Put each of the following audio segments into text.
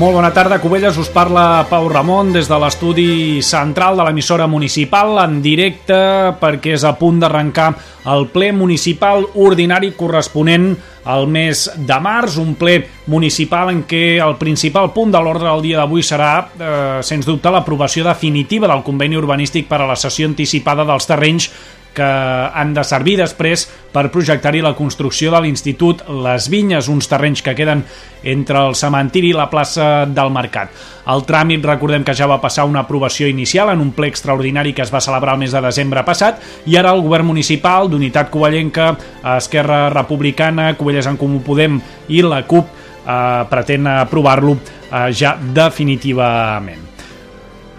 Molt bona tarda, Cubelles. Us parla Pau Ramon des de l'estudi central de l'emissora municipal en directe perquè és a punt d'arrencar el ple municipal ordinari corresponent al mes de març, un ple municipal en què el principal punt de l'ordre del dia d'avui serà, eh, sens dubte, l'aprovació definitiva del conveni urbanístic per a la sessió anticipada dels terrenys que han de servir després per projectar-hi la construcció de l'Institut Les Vinyes, uns terrenys que queden entre el cementiri i la plaça del Mercat. El tràmit, recordem que ja va passar una aprovació inicial en un ple extraordinari que es va celebrar el mes de desembre passat i ara el govern municipal d'Unitat Covellenca, Esquerra Republicana, Covelles en Comú Podem i la CUP eh, pretén aprovar-lo eh, ja definitivament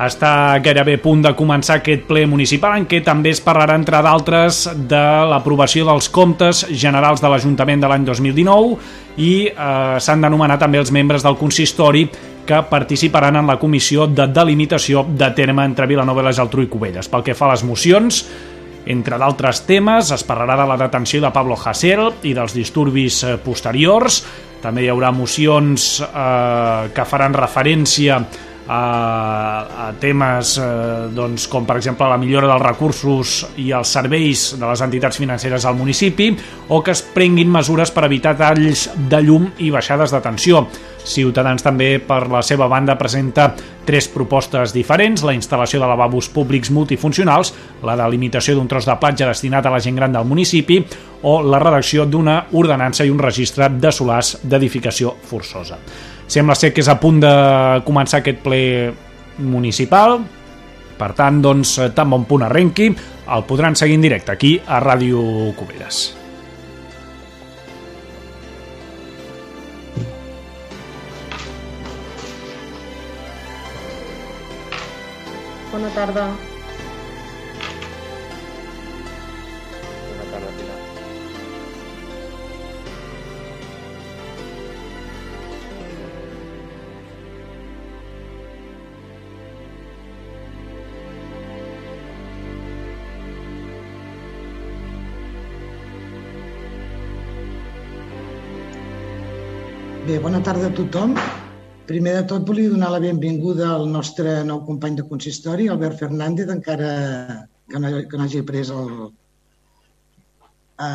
està gairebé a punt de començar aquest ple municipal en què també es parlarà, entre d'altres, de l'aprovació dels comptes generals de l'Ajuntament de l'any 2019 i eh, s'han d'anomenar també els membres del consistori que participaran en la comissió de delimitació de terme entre Vilanova i la Geltrú i Cubelles. Pel que fa a les mocions, entre d'altres temes, es parlarà de la detenció de Pablo Hasél i dels disturbis eh, posteriors. També hi haurà mocions eh, que faran referència a a, a temes eh, doncs, com per exemple la millora dels recursos i els serveis de les entitats financeres al municipi o que es prenguin mesures per evitar talls de llum i baixades de tensió. Ciutadans també, per la seva banda, presenta tres propostes diferents, la instal·lació de lavabos públics multifuncionals, la delimitació d'un tros de platja destinat a la gent gran del municipi o la redacció d'una ordenança i un registre de solars d'edificació forçosa. Sembla ser que és a punt de començar aquest ple municipal, per tant, doncs, tan bon punt arrenqui, el podran seguir en directe aquí a Ràdio Cuberes. Bona tarda. Bé, bona tarda a tothom. Primer de tot volia donar la benvinguda al nostre nou company de consistori, Albert Fernández, encara que no, que no hagi pres el, ha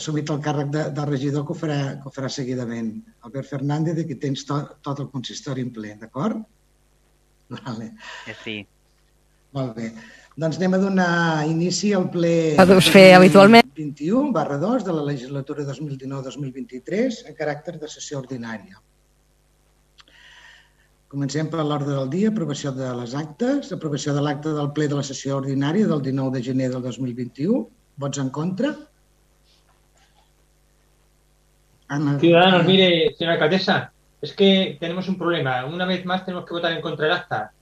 assumit el càrrec de, de regidor que ho, farà, que ho farà seguidament. Albert Fernández, aquí tens to, tot el consistori en ple, d'acord? Vale. Sí. Molt bé. Doncs anem a donar inici al ple... Que deus fer habitualment. 21 barra 2 de la legislatura 2019-2023 a caràcter de sessió ordinària. Comencem per l'ordre del dia, aprovació de les actes, aprovació de l'acte del ple de la sessió ordinària del 19 de gener del 2021. Vots en contra? Ana. Ciudadanos, mire, señora alcaldesa, es que tenemos un problema. Una vez más tenemos que votar en contra del acta,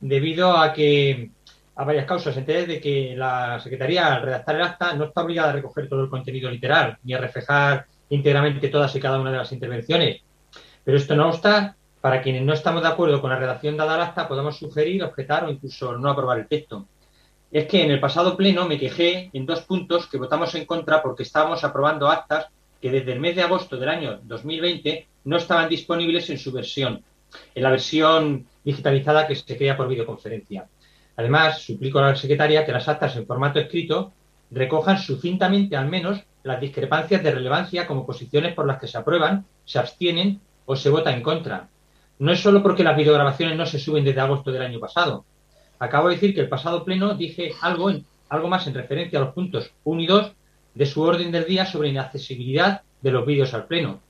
debido a que a varias causas. Entre de que la Secretaría, al redactar el acta, no está obligada a recoger todo el contenido literal, ni a reflejar íntegramente todas y cada una de las intervenciones. Pero esto no obsta, para quienes no estamos de acuerdo con la redacción dada al acta, podemos sugerir, objetar o incluso no aprobar el texto. Es que en el pasado pleno me quejé en dos puntos que votamos en contra porque estábamos aprobando actas que desde el mes de agosto del año 2020 no estaban disponibles en su versión, en la versión digitalizada que se crea por videoconferencia. Además, suplico a la secretaria que las actas en formato escrito recojan sucintamente al menos las discrepancias de relevancia como posiciones por las que se aprueban, se abstienen o se vota en contra. No es solo porque las videograbaciones no se suben desde agosto del año pasado. Acabo de decir que el pasado pleno dije algo, en, algo más en referencia a los puntos 1 y 2 de su orden del día sobre inaccesibilidad de los vídeos al pleno.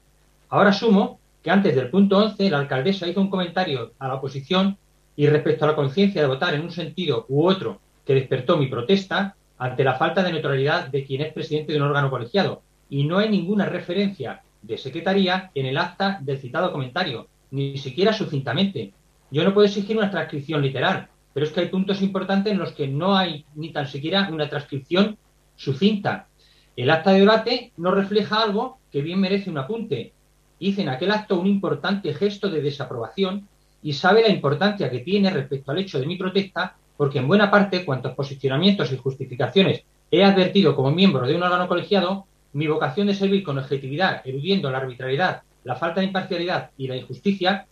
Ahora sumo que antes del punto 11 la alcaldesa hizo un comentario a la oposición y respecto a la conciencia de votar en un sentido u otro que despertó mi protesta ante la falta de neutralidad de quien es presidente de un órgano colegiado. Y no hay ninguna referencia de secretaría en el acta del citado comentario, ni siquiera sucintamente. Yo no puedo exigir una transcripción literal, pero es que hay puntos importantes en los que no hay ni tan siquiera una transcripción sucinta. El acta de debate no refleja algo que bien merece un apunte. Hice en aquel acto un importante gesto de desaprobación y sabe la importancia que tiene respecto al hecho de mi protesta, porque en buena parte cuantos posicionamientos y justificaciones he advertido como miembro de un órgano colegiado, mi vocación de servir con objetividad, eludiendo la arbitrariedad, la falta de imparcialidad y la injusticia,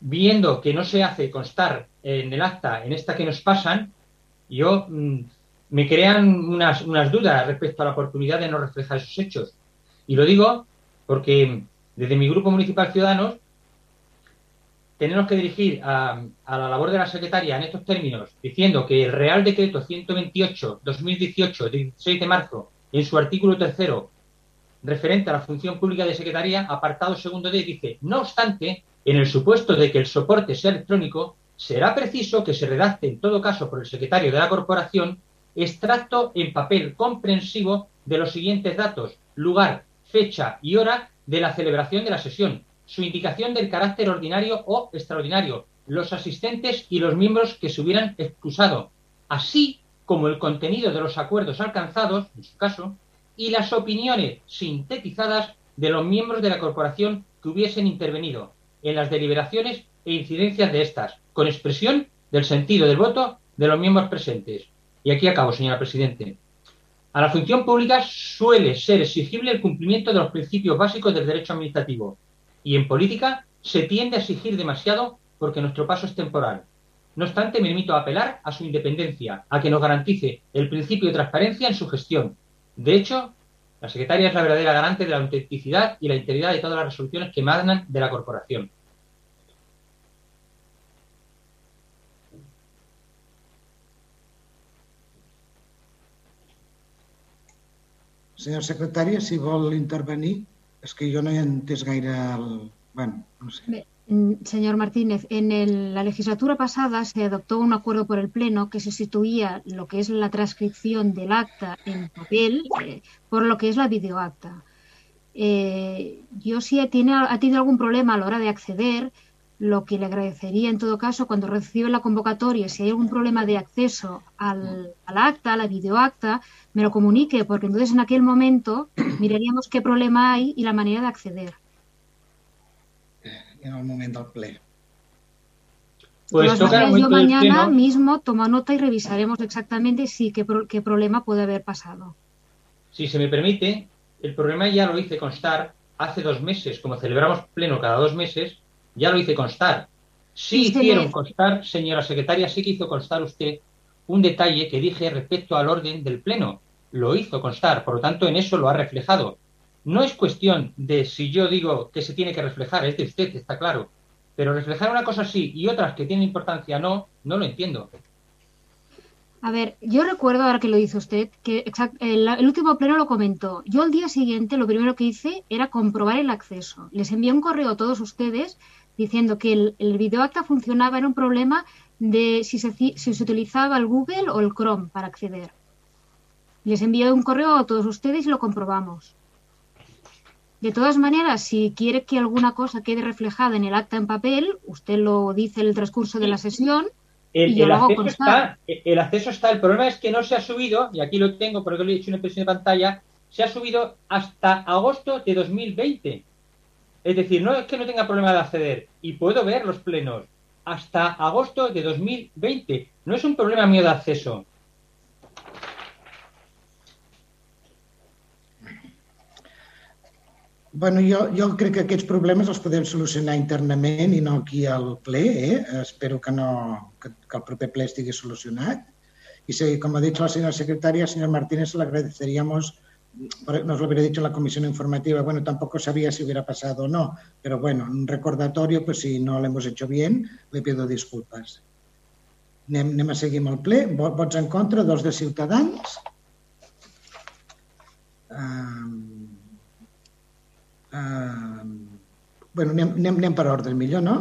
viendo que no se hace constar en el acta, en esta que nos pasan, yo mm, me crean unas, unas dudas respecto a la oportunidad de no reflejar esos hechos. Y lo digo porque desde mi grupo municipal Ciudadanos tenemos que dirigir a, la labor de la secretaria en estos términos, diciendo que el Real Decreto 128-2018, de 16 de marzo, en su artículo tercero, referente a la función pública de secretaría, apartado segundo D, dice, no obstante, en el supuesto de que el soporte sea electrónico, será preciso que se redacte en todo caso por el secretario de la corporación extracto en papel comprensivo de los siguientes datos, lugar, fecha y hora de la celebración de la sesión, su indicación del carácter ordinario o extraordinario, los asistentes y los miembros que se hubieran excusado, así como el contenido de los acuerdos alcanzados, en su caso, y las opiniones sintetizadas de los miembros de la corporación que hubiesen intervenido en las deliberaciones e incidencias de estas, con expresión del sentido del voto de los miembros presentes. Y aquí acabo, señora Presidente. A la función pública suele ser exigible el cumplimiento de los principios básicos del derecho administrativo y en política se tiende a exigir demasiado porque nuestro paso es temporal. No obstante, me limito a apelar a su independencia, a que nos garantice el principio de transparencia en su gestión. De hecho, la secretaria es la verdadera garante de la autenticidad y la integridad de todas las resoluciones que emanan de la corporación. Senyora secretària, si vol intervenir, és que jo no he entès gaire el... Bueno, no sé. Bé, mm, señor Martínez, en el, la legislatura pasada se adoptó un acuerdo por el Pleno que sustituía lo que es la transcripción del acta en papel eh, por lo que es la videoacta. Eh, yo si tiene, ha tenido algún problema a la hora de acceder, lo que le agradecería en todo caso cuando recibe la convocatoria, si hay algún problema de acceso al, al acta, a la videoacta, me lo comunique, porque entonces en aquel momento miraríamos qué problema hay y la manera de acceder. En el momento del ple. Pues yo mañana mismo tomo nota y revisaremos exactamente si qué, qué problema puede haber pasado. Si se me permite, el problema ya lo hice constar hace dos meses, como celebramos pleno cada dos meses, ya lo hice constar. Sí hicieron constar, señora secretaria, sí que hizo constar usted un detalle que dije respecto al orden del Pleno. Lo hizo constar, por lo tanto, en eso lo ha reflejado. No es cuestión de si yo digo que se tiene que reflejar, es de usted, está claro. Pero reflejar una cosa sí y otras que tienen importancia no, no lo entiendo. A ver, yo recuerdo ahora que lo dice usted, que el, el, último pleno lo comentó. Yo al día siguiente lo primero que hice era comprobar el acceso. Les envié un correo a todos ustedes diciendo que el, el videoacta funcionaba, era un problema de si se, si se utilizaba el Google o el Chrome para acceder. Les envié un correo a todos ustedes y lo comprobamos. De todas maneras, si quiere que alguna cosa quede reflejada en el acta en papel, usted lo dice en el transcurso de la sesión. El, y el, acceso está, el acceso está, el problema es que no se ha subido, y aquí lo tengo porque lo he hecho una impresión de pantalla, se ha subido hasta agosto de 2020. Es decir, no es que no tenga problema de acceder y puedo ver los plenos hasta agosto de 2020. No es un problema mío de acceso. Bueno, jo, jo crec que aquests problemes els podem solucionar internament i no aquí al ple. Eh? Espero que, no, que, que el proper ple estigui solucionat. I si, com ha dit la senyora secretària, senyora Martínez, le agradeceríamos nos lo hubiera dicho la comisión informativa, bueno, tampoco sabía si hubiera pasado o no, pero bueno, un recordatorio, pues si no lo hemos hecho bien, le pido disculpas. Anem, anem a seguir amb el ple. Vots en contra, dos de Ciutadans. Uh, uh, bueno, anem, anem, anem per ordre millor, no?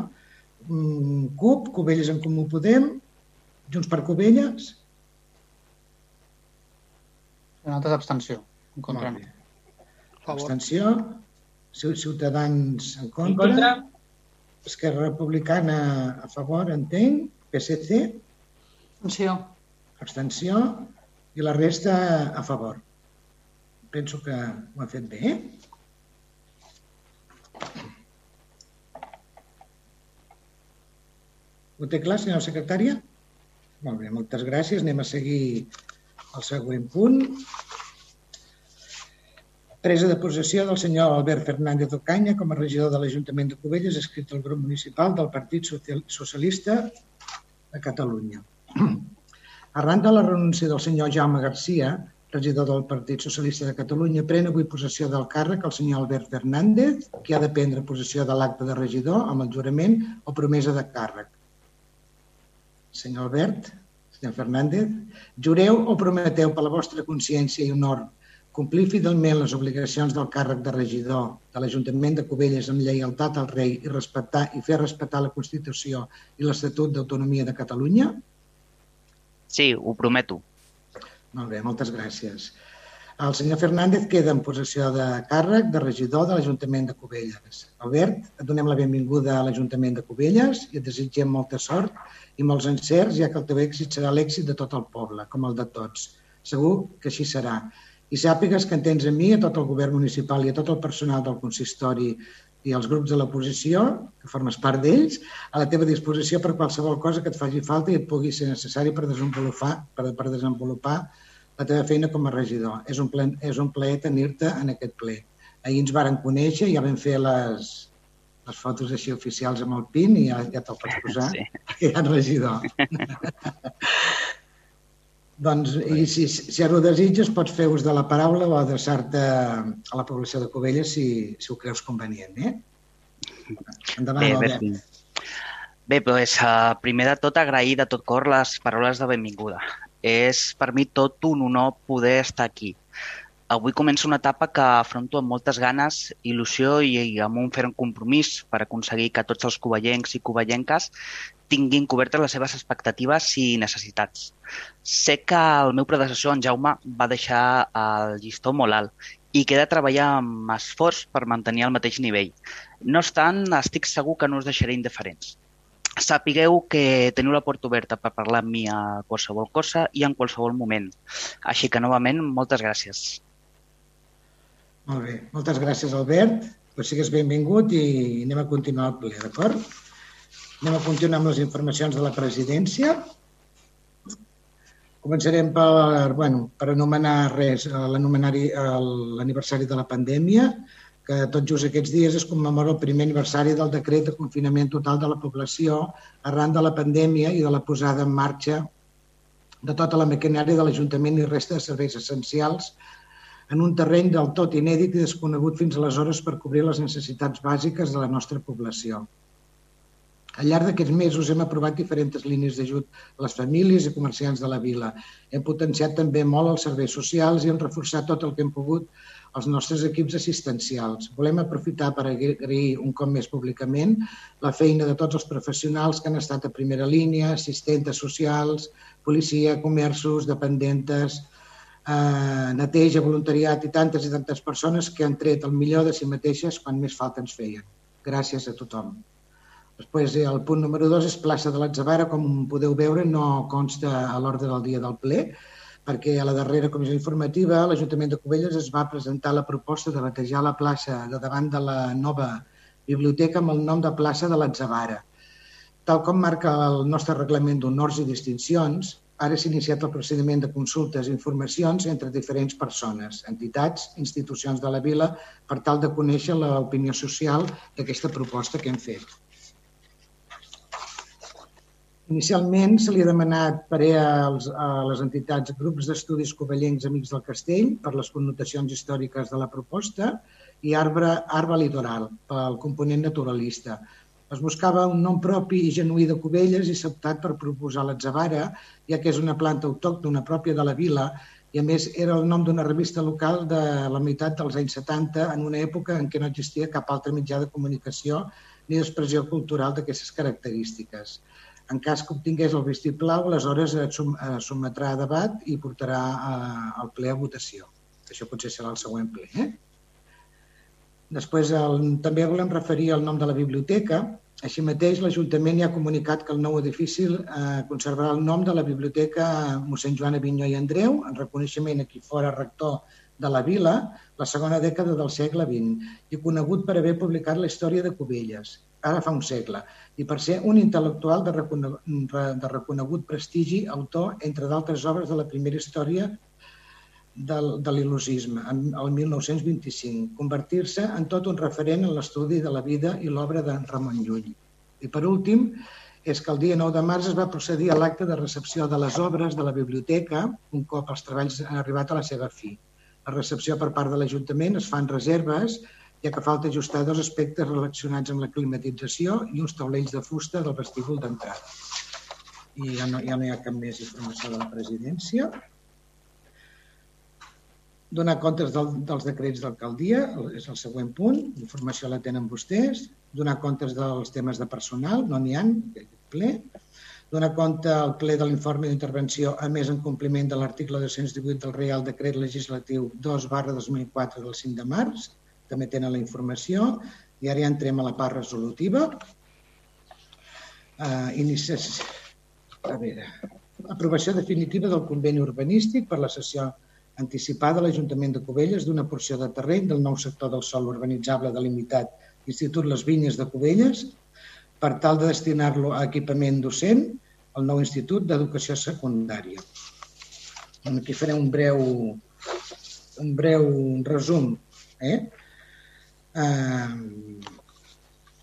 Um, CUP, Cubelles en Comú Podem, Junts per Cubelles. Nosaltres abstenció. En contra. Abstenció. Ciutadans en contra. En contra. Esquerra Republicana a favor, entenc. PSC. Abstenció. Abstenció. I la resta a favor. Penso que ho ha fet bé. Ho té clar, senyora secretària? Molt bé, moltes gràcies. Anem a seguir el següent punt. Presa de possessió del senyor Albert Fernández Ocaña com a regidor de l'Ajuntament de Cubelles, escrit al grup municipal del Partit Socialista de Catalunya. Arran de la renúncia del senyor Jaume Garcia, regidor del Partit Socialista de Catalunya, pren avui possessió del càrrec el senyor Albert Fernández, que ha de prendre possessió de l'acte de regidor amb el jurament o promesa de càrrec. Senyor Albert, senyor Fernández, jureu o prometeu per la vostra consciència i honor complir fidelment les obligacions del càrrec de regidor de l'Ajuntament de Cubelles amb lleialtat al rei i respectar i fer respectar la Constitució i l'Estatut d'Autonomia de Catalunya? Sí, ho prometo. Molt bé, moltes gràcies. El senyor Fernández queda en possessió de càrrec de regidor de l'Ajuntament de Cubelles. Albert, et donem la benvinguda a l'Ajuntament de Cubelles i et desitgem molta sort i molts encerts, ja que el teu èxit serà l'èxit de tot el poble, com el de tots. Segur que així serà i sàpigues que en tens a mi, a tot el govern municipal i a tot el personal del consistori i els grups de l'oposició, que formes part d'ells, a la teva disposició per qualsevol cosa que et faci falta i et pugui ser necessari per desenvolupar, per, per desenvolupar la teva feina com a regidor. És un, ple, és un plaer tenir-te en aquest ple. Ahir ens varen conèixer, ja vam fer les, les fotos així oficials amb el PIN i ja, ja te'l pots posar, sí. perquè ja ets regidor. Doncs, i si, si ara ho desitges, pots fer ús de la paraula o adreçar-te a la població de Covelles si, si ho creus convenient. Eh? Endavant, bé, Albert. Bé, doncs, uh, primer de tot, agrair de tot cor les paraules de benvinguda. És per mi tot un honor poder estar aquí. Avui comença una etapa que afronto amb moltes ganes, il·lusió i, i amb un ferm compromís per aconseguir que tots els covellencs i covellenques tinguin cobertes les seves expectatives i necessitats. Sé que el meu predecessor, en Jaume, va deixar el llistó molt alt i que he de treballar amb esforç per mantenir el mateix nivell. No obstant, estic segur que no us deixaré indiferents. Sapigueu que teniu la porta oberta per parlar amb mi a qualsevol cosa i en qualsevol moment. Així que, novament, moltes gràcies. Molt bé. Moltes gràcies, Albert. Pues sigues benvingut i anem a continuar el ple, d'acord? Anem a continuar amb les informacions de la presidència. Començarem per, bueno, per anomenar res, l'aniversari de la pandèmia, que tot just aquests dies es commemora el primer aniversari del decret de confinament total de la població arran de la pandèmia i de la posada en marxa de tota la maquinària de l'Ajuntament i resta de serveis essencials en un terreny del tot inèdit i desconegut fins aleshores per cobrir les necessitats bàsiques de la nostra població. Al llarg d'aquests mesos hem aprovat diferents línies d'ajut a les famílies i comerciants de la vila. Hem potenciat també molt els serveis socials i hem reforçat tot el que hem pogut els nostres equips assistencials. Volem aprofitar per agrair un cop més públicament la feina de tots els professionals que han estat a primera línia, assistentes socials, policia, comerços, dependentes, eh, neteja, voluntariat i tantes i tantes persones que han tret el millor de si mateixes quan més falta ens feien. Gràcies a tothom. Després, el punt número dos és plaça de l'Atzavara, com podeu veure, no consta a l'ordre del dia del ple, perquè a la darrera comissió informativa l'Ajuntament de Cubelles es va presentar la proposta de batejar la plaça de davant de la nova biblioteca amb el nom de plaça de l'Atzavara. Tal com marca el nostre reglament d'honors i distincions, ara s'ha iniciat el procediment de consultes i informacions entre diferents persones, entitats, institucions de la vila, per tal de conèixer l'opinió social d'aquesta proposta que hem fet. Inicialment se li ha demanat parer als, a les entitats grups d'estudis covellencs Amics del Castell per les connotacions històriques de la proposta i Arbre, Arbre Litoral pel component naturalista. Es buscava un nom propi i genuí de Cubelles i s'ha optat per proposar l'atzavara, ja que és una planta autòctona pròpia de la vila i a més era el nom d'una revista local de la meitat dels anys 70 en una època en què no existia cap altre mitjà de comunicació ni d'expressió cultural d'aquestes característiques. En cas que obtingués el vistiplau, aleshores es sotmetrà a debat i portarà al ple a votació. Això potser serà el següent ple. Eh? Després el, també volem referir al nom de la biblioteca. Així mateix, l'Ajuntament ja ha comunicat que el nou edifici eh, conservarà el nom de la Biblioteca mossèn Joan Avinyó i Andreu, en reconeixement a qui fora rector de la vila la segona dècada del segle XX i conegut per haver publicat la història de Cubelles ara fa un segle, i per ser un intel·lectual de, reconegut, de reconegut prestigi, autor, entre d'altres obres de la primera història del, de l'il·lusisme, el 1925, convertir-se en tot un referent en l'estudi de la vida i l'obra de Ramon Llull. I per últim, és que el dia 9 de març es va procedir a l'acte de recepció de les obres de la biblioteca un cop els treballs han arribat a la seva fi. La recepció per part de l'Ajuntament es fan reserves ja que falta ajustar dos aspectes relacionats amb la climatització i uns taulells de fusta del vestíbul d'entrada. I ja no, ja no hi ha cap més informació de la presidència. Donar comptes del, dels decrets d'alcaldia és el següent punt. Informació la tenen vostès. Donar comptes dels temes de personal, no n'hi ha, ple. Donar compte al ple de l'informe d'intervenció, a més en compliment de l'article 218 del Real Decret Legislatiu 2 barra 2004 del 5 de març, també tenen la informació, i ara ja entrem a la part resolutiva. Uh, inicies... A veure, aprovació definitiva del conveni urbanístic per la sessió anticipada a l'Ajuntament de Cubelles d'una porció de terreny del nou sector del sol urbanitzable delimitat Institut Les Vinyes de Cubelles per tal de destinar-lo a equipament docent al nou Institut d'Educació Secundària. Aquí faré un breu, un breu resum. Eh? Eh,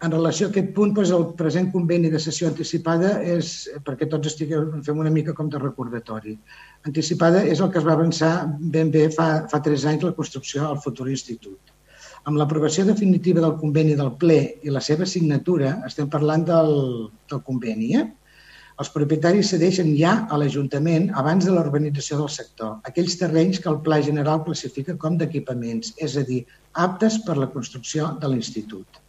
en relació a aquest punt, doncs el present conveni de sessió anticipada és, perquè tots estiguem, fem una mica com de recordatori. Anticipada és el que es va avançar ben bé fa, fa tres anys la construcció al futur institut. Amb l'aprovació definitiva del conveni del ple i la seva signatura, estem parlant del, del conveni, eh? Els propietaris cedeixen ja a l'Ajuntament abans de l'urbanització del sector aquells terrenys que el Pla General classifica com d'equipaments, és a dir, aptes per la construcció de l'Institut.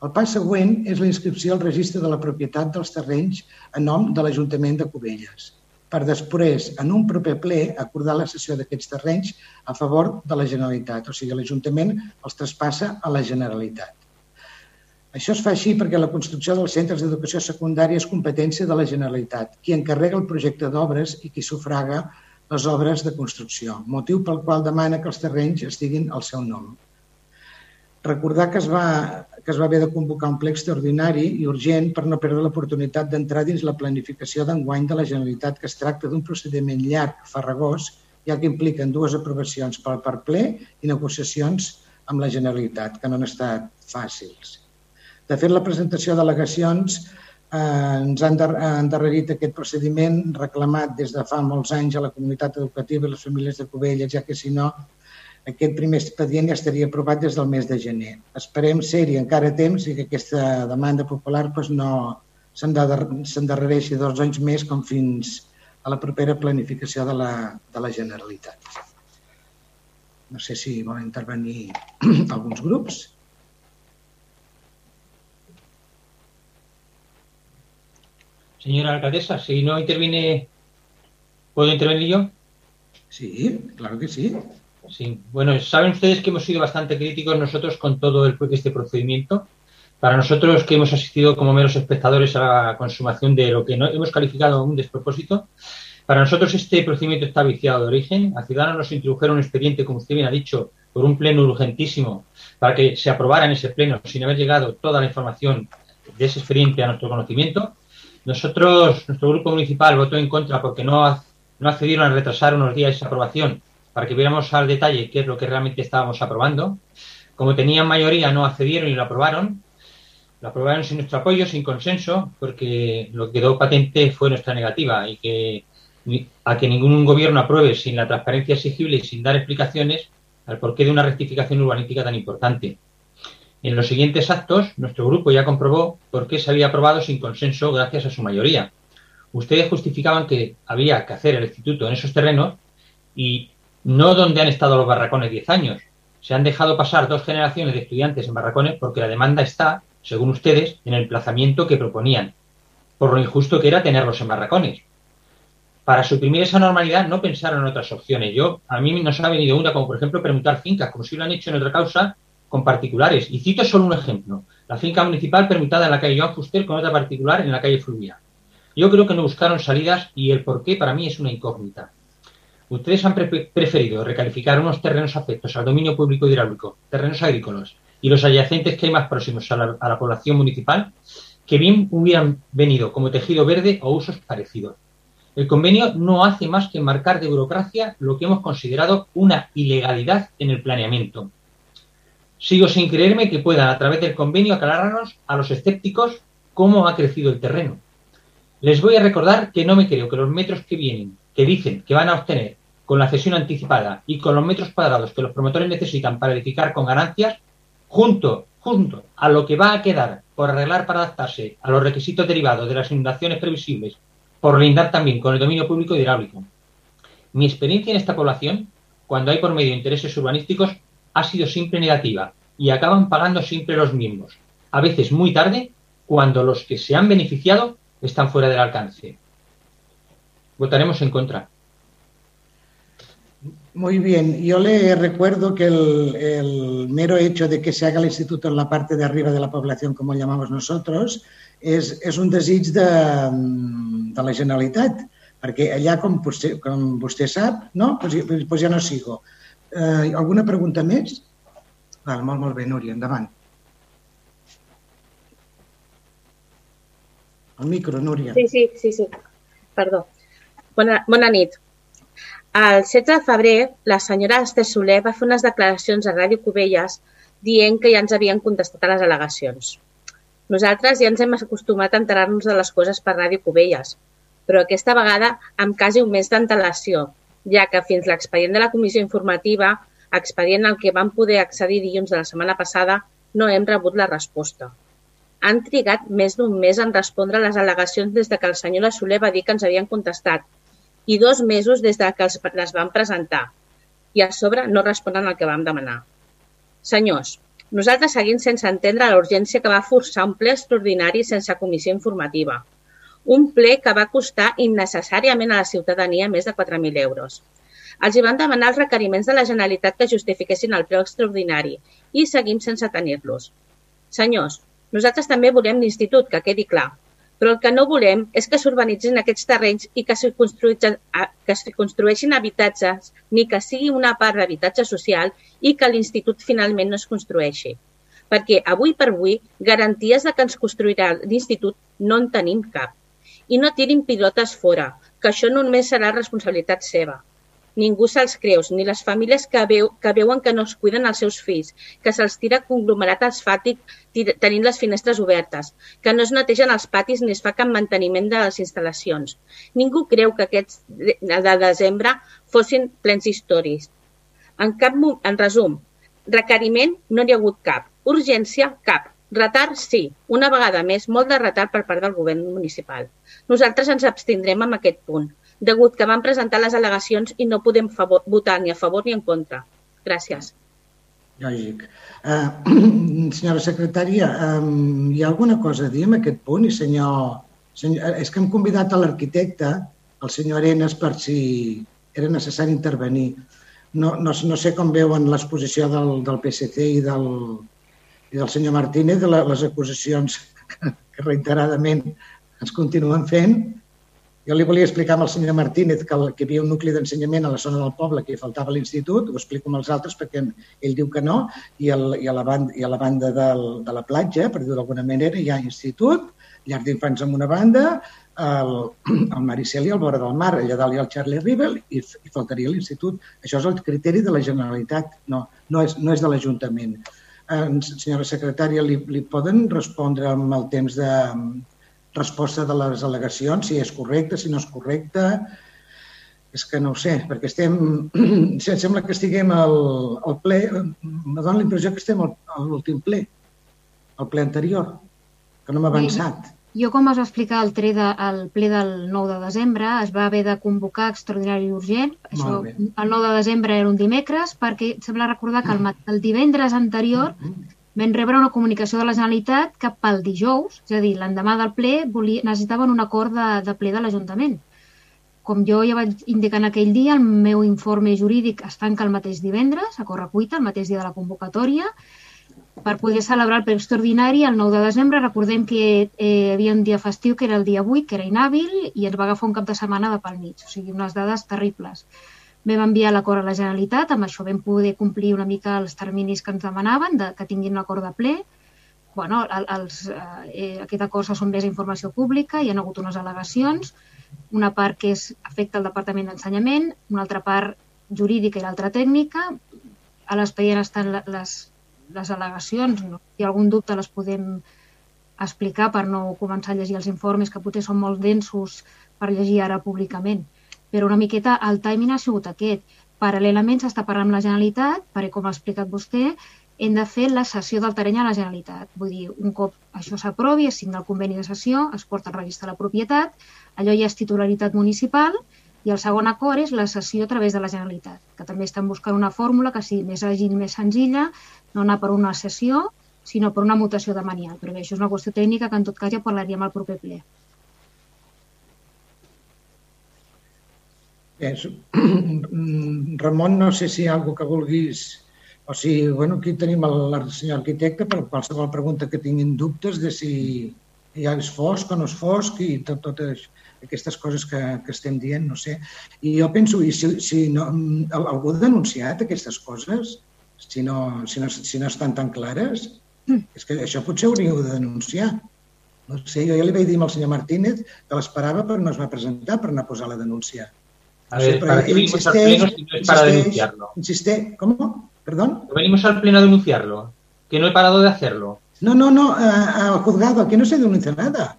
El pas següent és la inscripció al registre de la propietat dels terrenys a nom de l'Ajuntament de Cubelles, per després, en un proper ple, acordar la cessió d'aquests terrenys a favor de la Generalitat, o sigui, l'Ajuntament els traspassa a la Generalitat. Això es fa així perquè la construcció dels centres d'educació secundària és competència de la Generalitat, qui encarrega el projecte d'obres i qui sufraga les obres de construcció, motiu pel qual demana que els terrenys estiguin al seu nom. Recordar que es va, que es va haver de convocar un ple extraordinari i urgent per no perdre l'oportunitat d'entrar dins la planificació d'enguany de la Generalitat, que es tracta d'un procediment llarg, farragós, ja que impliquen dues aprovacions per, per ple i negociacions amb la Generalitat, que no han estat fàcils. De fet, la presentació d'al·legacions eh, ens han endarrerit aquest procediment reclamat des de fa molts anys a la comunitat educativa i les famílies de Covelles, ja que si no aquest primer expedient ja estaria aprovat des del mes de gener. Esperem ser-hi encara a temps i que aquesta demanda popular doncs, no s'endarrereixi dos anys més com fins a la propera planificació de la, de la Generalitat. No sé si volen intervenir alguns grups. Señora alcaldesa, si no interviene, ¿puedo intervenir yo? Sí, claro que sí. Sí, bueno, saben ustedes que hemos sido bastante críticos nosotros con todo este procedimiento. Para nosotros que hemos asistido como meros espectadores a la consumación de lo que no hemos calificado un despropósito, para nosotros este procedimiento está viciado de origen. A Ciudadanos nos introdujeron un expediente, como usted bien ha dicho, por un pleno urgentísimo para que se aprobara en ese pleno sin haber llegado toda la información de ese expediente a nuestro conocimiento. Nosotros, nuestro grupo municipal votó en contra porque no, no accedieron a retrasar unos días esa aprobación para que viéramos al detalle qué es lo que realmente estábamos aprobando. Como tenían mayoría, no accedieron y lo aprobaron. Lo aprobaron sin nuestro apoyo, sin consenso, porque lo que quedó patente fue nuestra negativa y que a que ningún gobierno apruebe sin la transparencia exigible y sin dar explicaciones al porqué de una rectificación urbanística tan importante. En los siguientes actos, nuestro grupo ya comprobó por qué se había aprobado sin consenso gracias a su mayoría. Ustedes justificaban que había que hacer el instituto en esos terrenos y no donde han estado los barracones 10 años. Se han dejado pasar dos generaciones de estudiantes en barracones porque la demanda está, según ustedes, en el emplazamiento que proponían, por lo injusto que era tenerlos en barracones. Para suprimir esa normalidad no pensaron en otras opciones. Yo, a mí nos ha venido una, como por ejemplo preguntar fincas, como si lo han hecho en otra causa, con particulares. Y cito solo un ejemplo. La finca municipal permutada en la calle Joan Fuster con otra particular en la calle Fluvia. Yo creo que no buscaron salidas y el por qué para mí es una incógnita. Ustedes han preferido recalificar unos terrenos afectos al dominio público hidráulico, terrenos agrícolas y los adyacentes que hay más próximos a la, a la población municipal, que bien hubieran venido como tejido verde o usos parecidos. El convenio no hace más que marcar de burocracia lo que hemos considerado una ilegalidad en el planeamiento. Sigo sin creerme que puedan a través del convenio aclararnos a los escépticos cómo ha crecido el terreno. Les voy a recordar que no me creo que los metros que vienen, que dicen que van a obtener con la cesión anticipada y con los metros cuadrados que los promotores necesitan para edificar con ganancias, junto, junto a lo que va a quedar por arreglar para adaptarse a los requisitos derivados de las inundaciones previsibles por lindar también con el dominio público hidráulico. Mi experiencia en esta población, cuando hay por medio intereses urbanísticos, ha sido siempre negativa y acaban pagando siempre los mismos, a veces muy tarde, cuando los que se han beneficiado están fuera del alcance. Votaremos en contra. Muy bien, yo le recuerdo que el, mero hecho de que se haga el instituto en la parte de arriba de la población, como llamamos nosotros, és, és un desig de, de la Generalitat, perquè allà, com vostè, com no? Pues, pues ja no sigo. Eh, alguna pregunta més? Val, molt, molt bé, Núria, endavant. El micro, Núria. Sí, sí, sí, sí. Perdó. Bona, bona nit. El 16 de febrer, la senyora Esther Soler va fer unes declaracions a Ràdio Cubelles dient que ja ens havien contestat a les al·legacions. Nosaltres ja ens hem acostumat a enterar-nos de les coses per Ràdio Cubelles, però aquesta vegada amb quasi un mes d'antelació, ja que fins l'expedient de la comissió informativa, expedient al que vam poder accedir dilluns de la setmana passada, no hem rebut la resposta. Han trigat més d'un mes en respondre a les al·legacions des de que el senyor Soler va dir que ens havien contestat i dos mesos des de que les van presentar. I a sobre no responen al que vam demanar. Senyors, nosaltres seguim sense entendre la urgència que va forçar un ple extraordinari sense comissió informativa. Un ple que va costar innecessàriament a la ciutadania més de 4.000 euros. Els hi van demanar els requeriments de la Generalitat que justifiquessin el ple extraordinari i seguim sense tenir-los. Senyors, nosaltres també volem l'institut, que quedi clar, però el que no volem és que s'urbanitzin aquests terrenys i que s'hi construeixin, construeixin habitatges, ni que sigui una part d'habitatge social i que l'institut finalment no es construeixi. Perquè avui per avui, garanties de que ens construirà l'institut no en tenim cap. I no tirin pilotes fora, que això no només serà responsabilitat seva. Ningú se'ls creus, ni les famílies que, veu, que veuen que no es cuiden els seus fills, que se'ls tira conglomerat asfàtic tenint les finestres obertes, que no es netegen els patis ni es fa cap manteniment de les instal·lacions. Ningú creu que aquests de desembre fossin plens històrics. En, cap, en resum, requeriment no n'hi ha hagut cap, urgència cap, retard sí, una vegada més, molt de retard per part del govern municipal. Nosaltres ens abstindrem en aquest punt degut que van presentar les al·legacions i no podem favor, votar ni a favor ni en contra. Gràcies. Lògic. Uh, senyora secretària, um, hi ha alguna cosa a dir en aquest punt? I senyor, senyor, és que hem convidat a l'arquitecte, el senyor Arenas, per si era necessari intervenir. No, no, no sé com veuen l'exposició del, del PSC i del, i del senyor Martínez de les acusacions que, reiteradament ens continuen fent jo li volia explicar al senyor Martínez que, que hi havia un nucli d'ensenyament a la zona del poble que hi faltava l'institut, ho explico amb els altres perquè ell diu que no, i, el, i, a, la banda, i a la banda del, de la platja, per dir d'alguna manera, hi ha institut, llar d'infants amb una banda, el, el i el vora del mar, allà dalt hi ha el Charlie Rivel i, i faltaria l'institut. Això és el criteri de la Generalitat, no, no és, no és de l'Ajuntament. Senyora secretària, li, li poden respondre amb el temps de, resposta de les al·legacions, si és correcte, si no és correcte. És que no ho sé, perquè estem... Sembla que estiguem al, al ple... Me dona la impressió que estem al, a l'últim ple, al ple anterior, que no hem avançat. Jo, com es va explicar el, tre de, el ple del 9 de desembre, es va haver de convocar extraordinari i urgent. Això, el 9 de desembre era un dimecres, perquè sembla recordar que el, el divendres anterior mm -hmm Vam rebre una comunicació de la Generalitat que pel dijous, és a dir, l'endemà del ple, volia, necessitaven un acord de, de ple de l'Ajuntament. Com jo ja vaig indicar en aquell dia, el meu informe jurídic es tanca el mateix divendres, a correcuita, el mateix dia de la convocatòria, per poder celebrar el ple extraordinari el 9 de desembre. Recordem que eh, hi havia un dia festiu que era el dia 8, que era inhàbil, i ens va agafar un cap de setmana de pel mig. O sigui, unes dades terribles. Vam enviar l'acord a la Generalitat, amb això vam poder complir una mica els terminis que ens demanaven, de, que tinguin l'acord de ple. Bueno, els, eh, aquest acord s'ha sotmès a informació pública, hi ha hagut unes al·legacions, una part que és, afecta al Departament d'Ensenyament, una altra part jurídica i l'altra tècnica. A l'expedient estan les, les al·legacions, no? si hi ha algun dubte les podem explicar per no començar a llegir els informes que potser són molt densos per llegir ara públicament. Però una miqueta el timing ha sigut aquest. Paral·lelament s'està parlant amb la Generalitat, perquè com ha explicat vostè, hem de fer la sessió del terreny a la Generalitat. Vull dir, un cop això s'aprovi, es signa el conveni de sessió, es porta al registre de la propietat, allò ja és titularitat municipal i el segon acord és la sessió a través de la Generalitat, que també estan buscant una fórmula que sigui més àgil, més senzilla, no anar per una sessió, sinó per una mutació de manial. Però bé, això és una qüestió tècnica que en tot cas ja parlaríem al proper ple. Bé, Ramon, no sé si hi ha alguna que vulguis o sigui, bueno, aquí tenim el, el senyor arquitecte per qualsevol pregunta que tinguin dubtes de si ja és fosc o no és fosc i tot, totes aquestes coses que, que estem dient, no sé. I jo penso, i si, si no, algú ha denunciat aquestes coses? Si no, si no, si no estan tan clares? Mm. És que això potser hauríeu de denunciar. No sé, jo ja li vaig dir al senyor Martínez que l'esperava però no es va presentar per anar a posar la denúncia. A ver, ¿para qué insisteix, pleno si no es para denunciarlo? Insisteix, ¿cómo? ¿Perdón? Venimos al pleno a denunciarlo, que no he parado de hacerlo. No, no, no, al juzgado, aquí no se denuncia nada.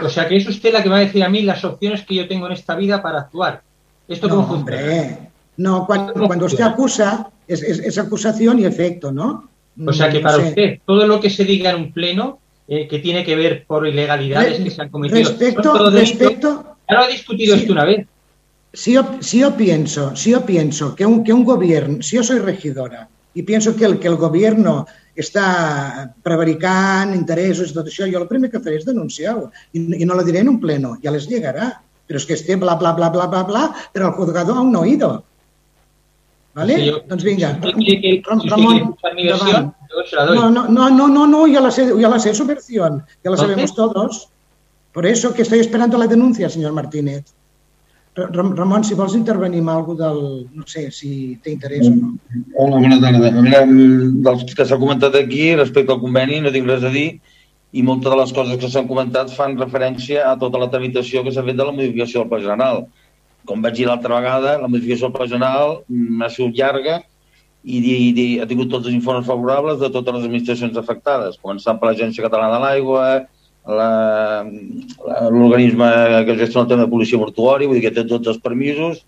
O sea que es usted la que va a decir a mí las opciones que yo tengo en esta vida para actuar. ¿Esto no, hombre, no, cuando, cuando usted acusa, es, es, es, acusación y efecto, ¿no? O sea que para no sé. usted, todo lo que se diga en un pleno eh, que tiene que ver por ilegalidades Re, que se han cometido. Respecto, respecto. Ya lo ha discutido sí. esto una vez si yo, si yo pienso, si yo pienso que un, que un gobierno, si yo soy regidora y pienso que el, que el gobierno està prevaricant interessos i tot això, jo el primer que faré és denunciar-ho i, i no lo diré en un pleno, ja les llegarà. Però és que esté bla, bla, bla, bla, bla, bla, però el juzgado aún no ha ido. ¿Vale? Sí, yo, doncs vinga, si Ramon, versión, no, no, no, no, no, no, ya la sé, ya la sé su versión, ya la sabemos todos. Por eso que estoy esperando la denuncia, señor Martínez. Ramon, si vols intervenir amb alguna del... no sé si té interès o no. Hola, bona tarda. Mira, dels que s'ha comentat aquí, respecte al conveni, no tinc res a dir i moltes de les coses que s'han comentat fan referència a tota la tramitació que s'ha fet de la modificació del Pla General. Com vaig dir l'altra vegada, la modificació Pla General ha sigut llarga i, i, i ha tingut tots els informes favorables de totes les administracions afectades, començant per l'Agència Catalana de l'Aigua, l'organisme que gestiona el tema de policia mortuòria, vull dir que té tots els permisos,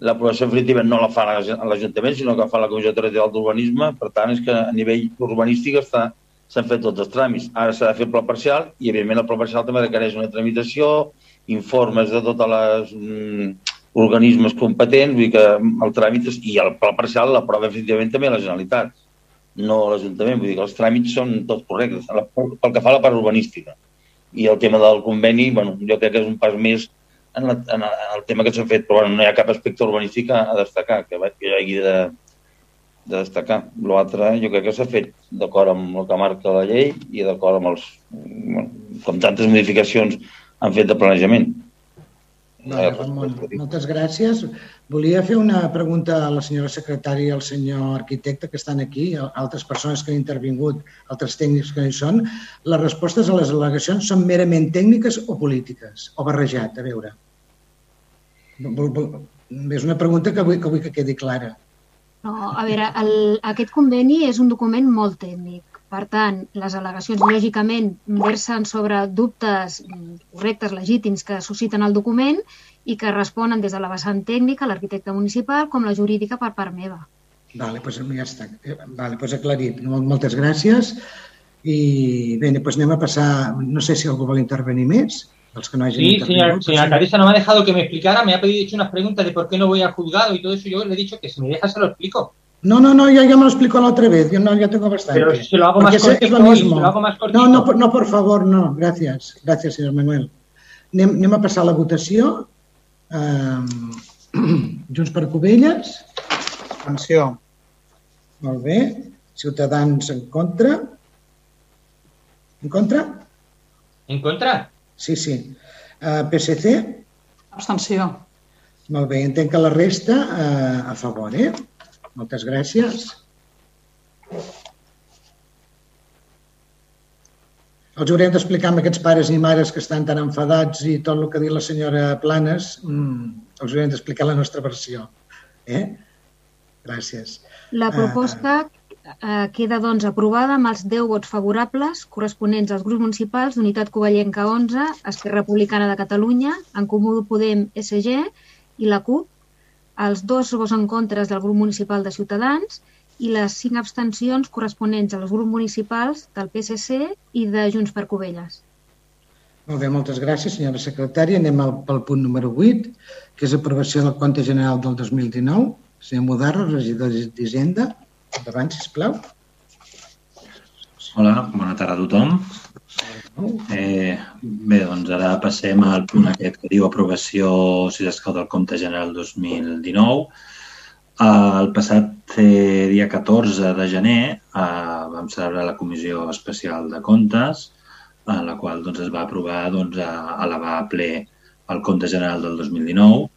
l'aprovació definitiva no la fa l'Ajuntament, sinó que fa la Comissió Territorial d'Urbanisme, per tant, és que a nivell urbanístic està s'han fet tots els tràmits. Ara s'ha de fer el pla parcial i, evidentment, el pla parcial també requereix una tramitació, informes de totes les mm, organismes competents, vull dir que el tràmit i el pla parcial l'aprova definitivament també la Generalitat, no l'Ajuntament, vull dir que els tràmits són tots correctes, pel que fa a la part urbanística i el tema del conveni, bueno, jo crec que és un pas més en, la, en el tema que s'ha fet, però bueno, no hi ha cap aspecte urbanístic a, destacar, que, que hi hagi de, de destacar. L'altre jo crec que s'ha fet d'acord amb el que marca la llei i d'acord amb els, bueno, com tantes modificacions han fet de planejament. Vale, Ramon, moltes gràcies. Volia fer una pregunta a la senyora secretària i al senyor arquitecte que estan aquí, altres persones que han intervingut, altres tècnics que hi són. Les respostes a les al·legacions són merament tècniques o polítiques? O barrejat? A veure. És una pregunta que vull que, vull que quedi clara. No, a veure, el, aquest conveni és un document molt tècnic. Per tant, les al·legacions, lògicament, versen sobre dubtes correctes, legítims, que susciten el document i que responen des de la vessant tècnica, l'arquitecte municipal, com la jurídica per part meva. Vale, doncs ja està. Vale, doncs aclarit. Moltes gràcies. I bé, doncs anem a passar... No sé si algú vol intervenir més. Los que no sí, señor, señora alcaldesa, no me ha dejado que me explicara, me ha pedido hecho unas preguntas de por qué no voy al juzgado y todo eso. Yo le he dicho que si me deja se lo explico. No, no, no, ya, ya me lo explicó la otra vez, yo no, ya tengo bastante. Pero si lo hago más es, cortito, es lo mismo. Si lo hago más cortito. No, no, no, por favor, no, gràcies, gràcies, senyor Manuel. Anem, anem a passar a la votació. Um, Junts per Covelles. Abstenció. Molt bé. Ciutadans en contra. En contra? En contra? Sí, sí. Uh, PSC? Abstenció. Molt bé, entenc que la resta uh, a favor, eh? Moltes gràcies. els haurem d'explicar amb aquests pares i mares que estan tan enfadats i tot el que ha dit la senyora Planes, mmm, els haurem d'explicar la nostra versió. Eh? Gràcies. La proposta eh, queda doncs aprovada amb els 10 vots favorables corresponents als grups municipals d'Unitat Covellenca 11, Esquerra Republicana de Catalunya, En Comú Podem, SG i la CUP, els dos vots en contres del grup municipal de Ciutadans i les cinc abstencions corresponents als grups municipals del PSC i de Junts per Covelles. Molt bé, moltes gràcies, senyora secretària. Anem al, pel punt número 8, que és aprovació del compte general del 2019. Senyor Mudarro, regidor d'Hisenda. Endavant, sisplau. Hola, bona tarda a tothom. Eh, bé, doncs ara passem al punt aquest que diu aprovació, si s'escau, del compte general 2019 el passat eh, dia 14 de gener eh, vam celebrar la Comissió Especial de Comptes, en la qual doncs, es va aprovar doncs, a elevar a ple el compte general del 2019.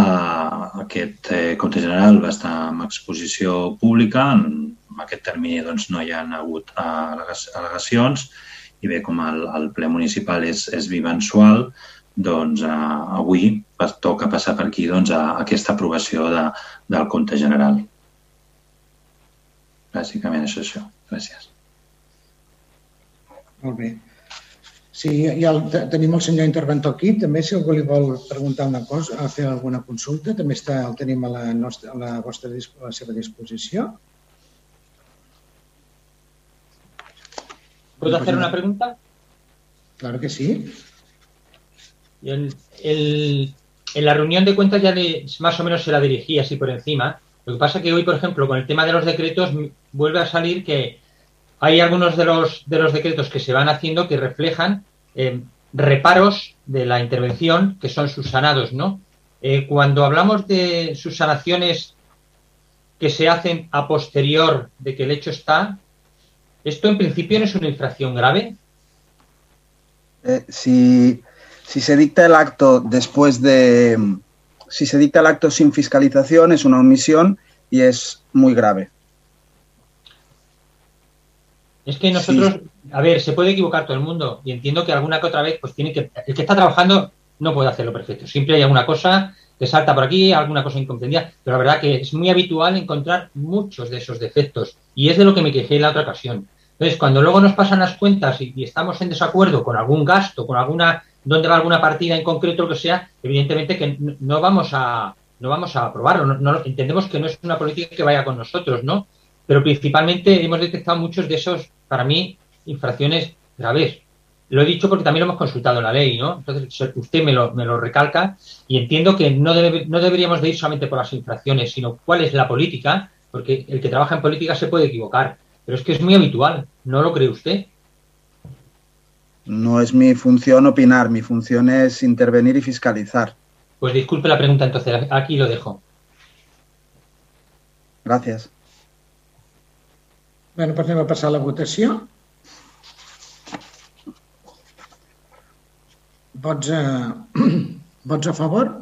Eh, aquest eh, compte general va estar en exposició pública, en aquest termini doncs, no hi ha hagut eh, al·legacions i bé, com el, el ple municipal és, és bimensual, doncs eh, avui toca passar per aquí doncs, a aquesta aprovació de, del compte general. Bàsicament és això. Gràcies. Molt bé. Sí, ja el, tenim el senyor interventor aquí. També, si algú li vol preguntar una cosa, a fer alguna consulta, també està, el tenim a la, nostra, a la, vostra, a la seva disposició. ¿Puedo hacer una pregunta? Claro que sí. El, el, en la reunión de cuentas ya más o menos se la dirigí así por encima. Lo que pasa es que hoy, por ejemplo, con el tema de los decretos, vuelve a salir que hay algunos de los, de los decretos que se van haciendo que reflejan eh, reparos de la intervención que son subsanados, ¿no? Eh, cuando hablamos de subsanaciones que se hacen a posterior de que el hecho está, ¿esto en principio no es una infracción grave? Eh, si si se dicta el acto después de, si se dicta el acto sin fiscalización es una omisión y es muy grave. Es que nosotros, sí. a ver, se puede equivocar todo el mundo y entiendo que alguna que otra vez, pues tiene que, el que está trabajando no puede hacerlo perfecto. Siempre hay alguna cosa que salta por aquí, alguna cosa incomprendida, pero la verdad que es muy habitual encontrar muchos de esos defectos y es de lo que me quejé en la otra ocasión. Entonces, cuando luego nos pasan las cuentas y, estamos en desacuerdo con algún gasto, con alguna dónde va alguna partida en concreto, lo que sea, evidentemente que no vamos a no vamos a aprobarlo. No, no, entendemos que no es una política que vaya con nosotros, ¿no? Pero principalmente hemos detectado muchos de esos, para mí, infracciones graves. Lo he dicho porque también lo hemos consultado en la ley, ¿no? Entonces, usted me lo, me lo recalca y entiendo que no, debe, no deberíamos de ir solamente por las infracciones, sino cuál es la política, porque el que trabaja en política se puede equivocar. Pero es que es muy habitual, ¿no lo cree usted? No es mi función opinar, mi función es intervenir y fiscalizar. Pues disculpe la pregunta, entonces aquí lo dejo. Gràcies. Bueno, passem a passar a la votació. Vots a, vots a favor?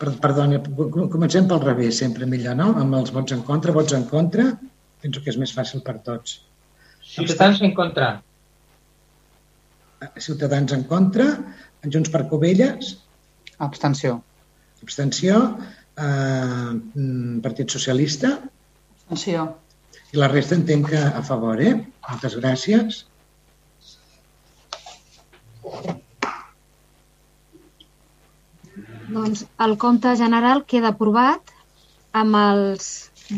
Perdoni, comencem pel revés, sempre millor, no? Amb els vots en contra, vots en contra, penso que és més fàcil per tots. Ciutadans en contra. Ciutadans en contra. Junts per Covelles. Abstenció. Abstenció. Eh, Partit Socialista. Abstenció. I la resta entenc que a favor, eh? Moltes gràcies. Doncs el compte general queda aprovat amb els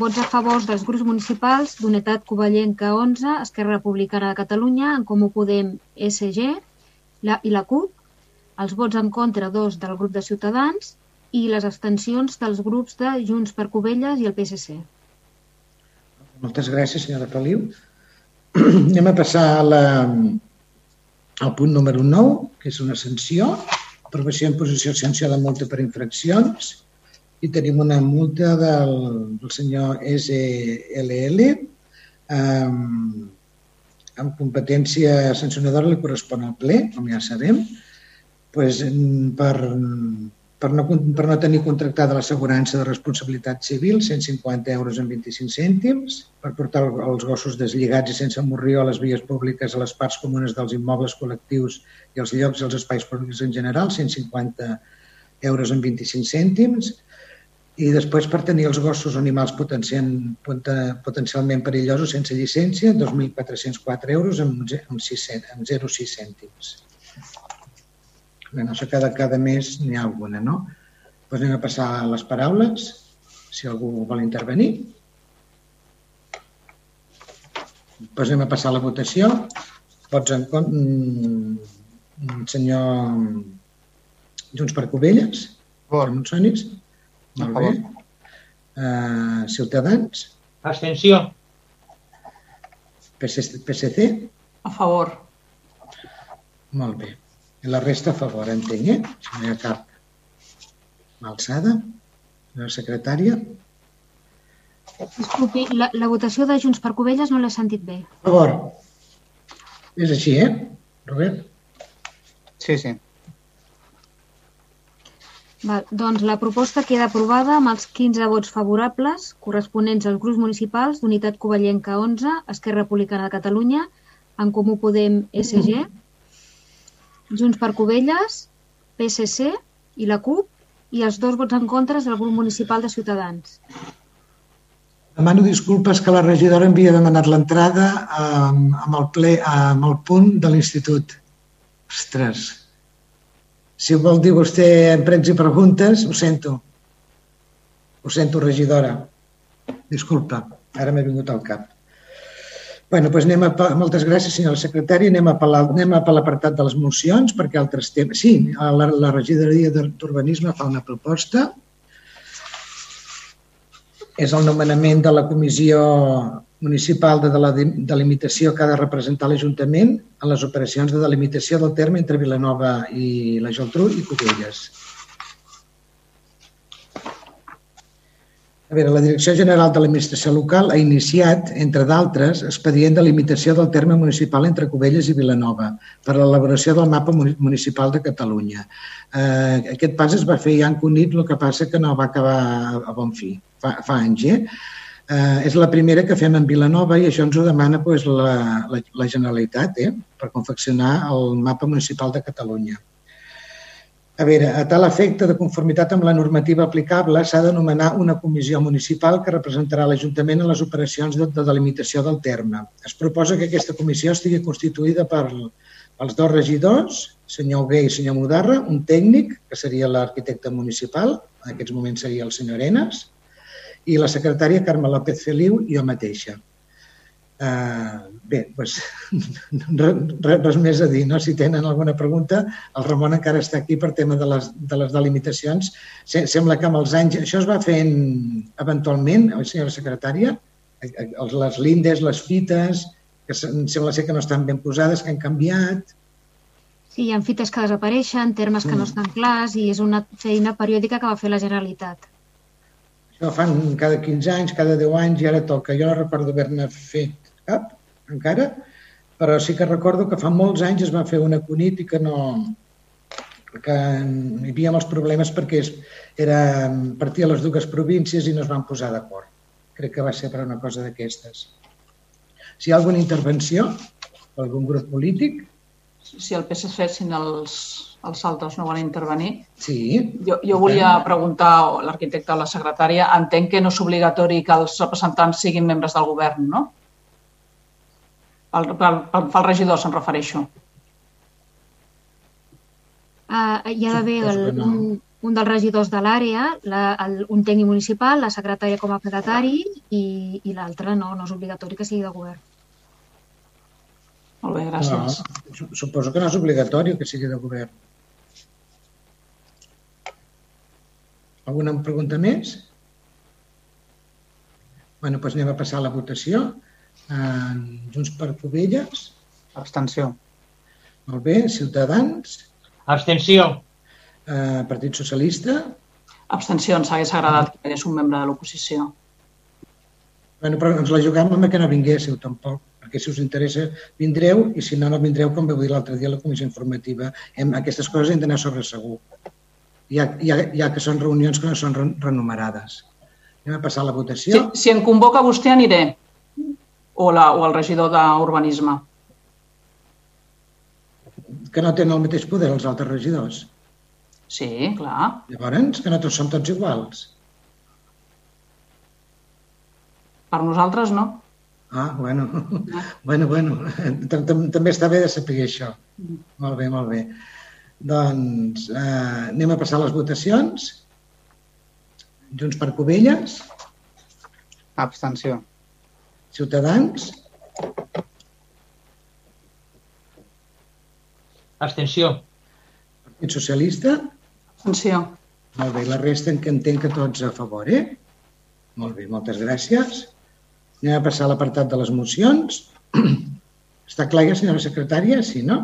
vots a favor dels grups municipals d'Unitat Covellenca 11, Esquerra Republicana de Catalunya, en Comú Podem, SG la, i la CUP, els vots en contra dos del grup de Ciutadans i les abstencions dels grups de Junts per Covelles i el PSC. Moltes gràcies, senyora Feliu. Anem a passar a la, al punt número 9, que és una sanció, aprovació en posició de sanció de multa per infraccions, i tenim una multa del, del senyor SLL amb, amb competència sancionadora li correspon al ple, com ja sabem, pues, per, per no, per no tenir contractada l'assegurança de responsabilitat civil, 150 euros en 25 cèntims, per portar els gossos deslligats i sense morrió a les vies públiques a les parts comunes dels immobles col·lectius i els llocs i els espais públics en general, 150 euros en 25 cèntims, i després per tenir els gossos animals potencialment perillosos sense llicència, 2.404 euros amb, amb, 6, amb 0,6 cèntims. Bé, no sé, cada, cada mes n'hi ha alguna, no? Doncs anem a passar a les paraules, si algú vol intervenir. Doncs anem a passar a la votació. Vots en compte, mm, senyor Junts per Covelles, per Monsonis. Molt bé. Uh, Ciutadans. Abstenció. PSC, PSC. A favor. Molt bé. La resta a favor, entenc, eh? Si no hi ha cap alçada. La secretària. Disculpi, la, la votació de Junts per Covelles no l'he sentit bé. A favor. És així, eh, Robert? Sí, sí. Val, doncs la proposta queda aprovada amb els 15 vots favorables corresponents als grups municipals d'Unitat Covellenca 11, Esquerra Republicana de Catalunya, en Comú Podem SG, Junts per Covelles, PSC i la CUP i els dos vots en contra del grup municipal de Ciutadans. Demano disculpes que la regidora havia demanat l'entrada amb, amb, el ple, amb el punt de l'institut. Ostres. Si vol dir vostè en prens i preguntes, ho sento. Ho sento, regidora. Disculpa, ara m'he vingut al cap bueno, doncs anem a, moltes gràcies, senyora secretària. Anem a, anem a l'apartat de les mocions, perquè altres temes... Sí, la, la regidoria d'Urbanisme fa una proposta. És el nomenament de la comissió municipal de la delimitació que ha de representar l'Ajuntament en les operacions de delimitació del terme entre Vilanova i la Geltrú i Cubelles. A veure, la Direcció General de l'Administració Local ha iniciat, entre d'altres, expedient de limitació del terme municipal entre Cubelles i Vilanova per a l'elaboració del mapa municipal de Catalunya. Eh, aquest pas es va fer ja en Cunit, el que passa que no va acabar a bon fi, fa, fa anys, eh? Eh, és la primera que fem en Vilanova i això ens ho demana pues, la, la, la Generalitat eh, per confeccionar el mapa municipal de Catalunya. A veure, a tal efecte de conformitat amb la normativa aplicable, s'ha de nomenar una comissió municipal que representarà l'Ajuntament en les operacions de, de delimitació del terme. Es proposa que aquesta comissió estigui constituïda per els dos regidors, senyor Hugué i senyor Mudarra, un tècnic, que seria l'arquitecte municipal, en aquests moments seria el senyor Arenas, i la secretària Carme López Feliu i jo mateixa. Uh, bé, doncs, res, més a dir. No? Si tenen alguna pregunta, el Ramon encara està aquí per tema de les, de les delimitacions. Sembla que amb els anys... Això es va fent eventualment, oi, senyora secretària? Els, les lindes, les fites, que sembla ser que no estan ben posades, que han canviat. Sí, hi ha fites que desapareixen, termes que mm. no estan clars i és una feina periòdica que va fer la Generalitat. Això fan cada 15 anys, cada 10 anys i ara toca. Jo no recordo haver-ne fet cap encara, però sí que recordo que fa molts anys es va fer una CUNIT i que no que hi havia molts problemes perquè era, partia les dues províncies i no es van posar d'acord. Crec que va ser per una cosa d'aquestes. Si hi ha alguna intervenció algun grup polític... Si el PSC fessin els, els altres no van intervenir. Sí. Jo, jo volia preguntar a l'arquitecte o la secretària, entenc que no és obligatori que els representants siguin membres del govern, no? Pel, pel, pel, pel regidor se'n refereixo. Uh, hi ha d'haver un, un dels regidors de l'àrea, un tècnic municipal, la secretària com a secretari i, i l'altre no, no és obligatori que sigui de govern. Molt bé, gràcies. No, suposo que no és obligatori que sigui de govern. Alguna pregunta més? bueno, doncs anem a passar a la votació. Junts per Covelles. Abstenció. Molt bé. Ciutadans. Abstenció. Eh, Partit Socialista. Abstenció. Ens hagués agradat que hagués un membre de l'oposició. Bueno, però ens la jugam amb que no vinguéssiu tampoc, perquè si us interessa vindreu i si no, no vindreu com vau dir l'altre dia a la comissió informativa. Hem, aquestes coses hem d'anar sobre segur. ja, ja, ja que són reunions que no són renumerades. Anem a passar a la votació. Si, si em convoca vostè aniré, o, la, o el regidor d'Urbanisme. Que no tenen el mateix poder els altres regidors. Sí, clar. Llavors, que no tots som tots iguals. Per nosaltres no. Ah, bueno, bueno, bueno, també està bé de saber això. Mm. Molt bé, molt bé. Doncs eh, anem a passar les votacions. Junts per Covelles. Abstenció. Ciutadans. Abstenció. Partit Socialista. Abstenció. Molt bé, la resta en que entenc que tots a favor, eh? Molt bé, moltes gràcies. Anem a passar a l'apartat de les mocions. Està clar ja, senyora secretària? Sí, no?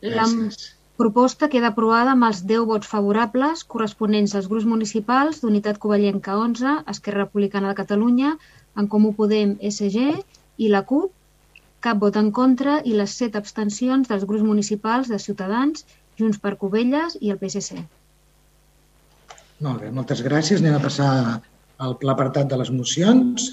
Gràcies. La proposta queda aprovada amb els 10 vots favorables corresponents als grups municipals d'Unitat Covellenca 11, Esquerra Republicana de Catalunya, En Comú Podem, SG i la CUP, cap vot en contra i les 7 abstencions dels grups municipals de Ciutadans, Junts per Covelles i el PSC. Molt bé, moltes gràcies. Anem a passar l'apartat de les mocions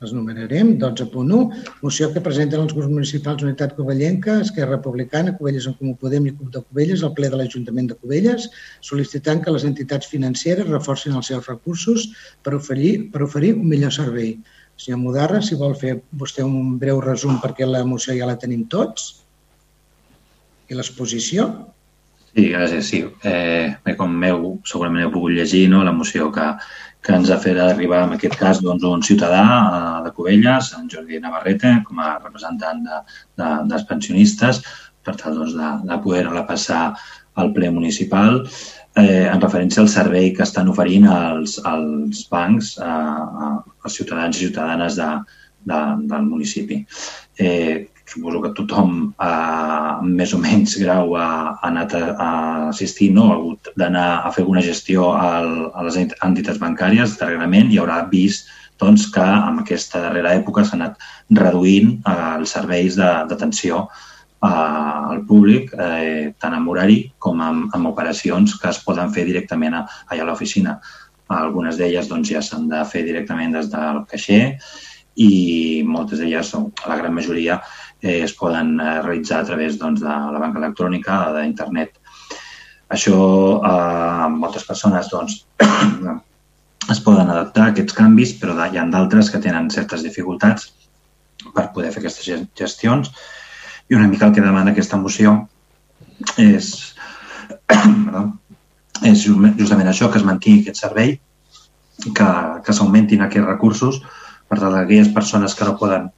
les numerarem. 12.1, moció que presenten els grups municipals Unitat Covellenca, Esquerra Republicana, Covelles en Comú Podem i Club de Covelles al ple de l'Ajuntament de Covelles, sol·licitant que les entitats financeres reforcin els seus recursos per oferir, per oferir un millor servei. Senyor Mudarra, si vol fer vostè un breu resum perquè la moció ja la tenim tots i l'exposició. Sí, gràcies. Sí. Eh, com meu, segurament heu pogut llegir no, la moció que, que ens ha fet arribar, en aquest cas, doncs, un ciutadà eh, de Cubelles, en Jordi Navarrete, com a representant de, de, dels pensionistes, per tal doncs, de, de poder-la passar al ple municipal eh, en referència al servei que estan oferint els, els bancs eh, als ciutadans i ciutadanes de, de, del municipi. Eh, suposo que tothom eh, més o menys grau ha, ha anat a, a assistir, no? ha hagut d'anar a fer una gestió al, a les entitats bancàries darrerament i haurà vist doncs, que en aquesta darrera època s'ha anat reduint eh, els serveis d'atenció eh, al públic, eh, tant en horari com amb, amb operacions que es poden fer directament a, allà a l'oficina. Algunes d'elles doncs, ja s'han de fer directament des del caixer i moltes d'elles, la gran majoria, eh, es poden eh, realitzar a través doncs, de la banca electrònica, d'internet. Això eh, moltes persones doncs, es poden adaptar a aquests canvis, però hi ha d'altres que tenen certes dificultats per poder fer aquestes gestions. I una mica el que demana aquesta moció és, perdó, és justament això, que es mantingui aquest servei, que, que s'augmentin aquests recursos per tant, aquelles persones que no poden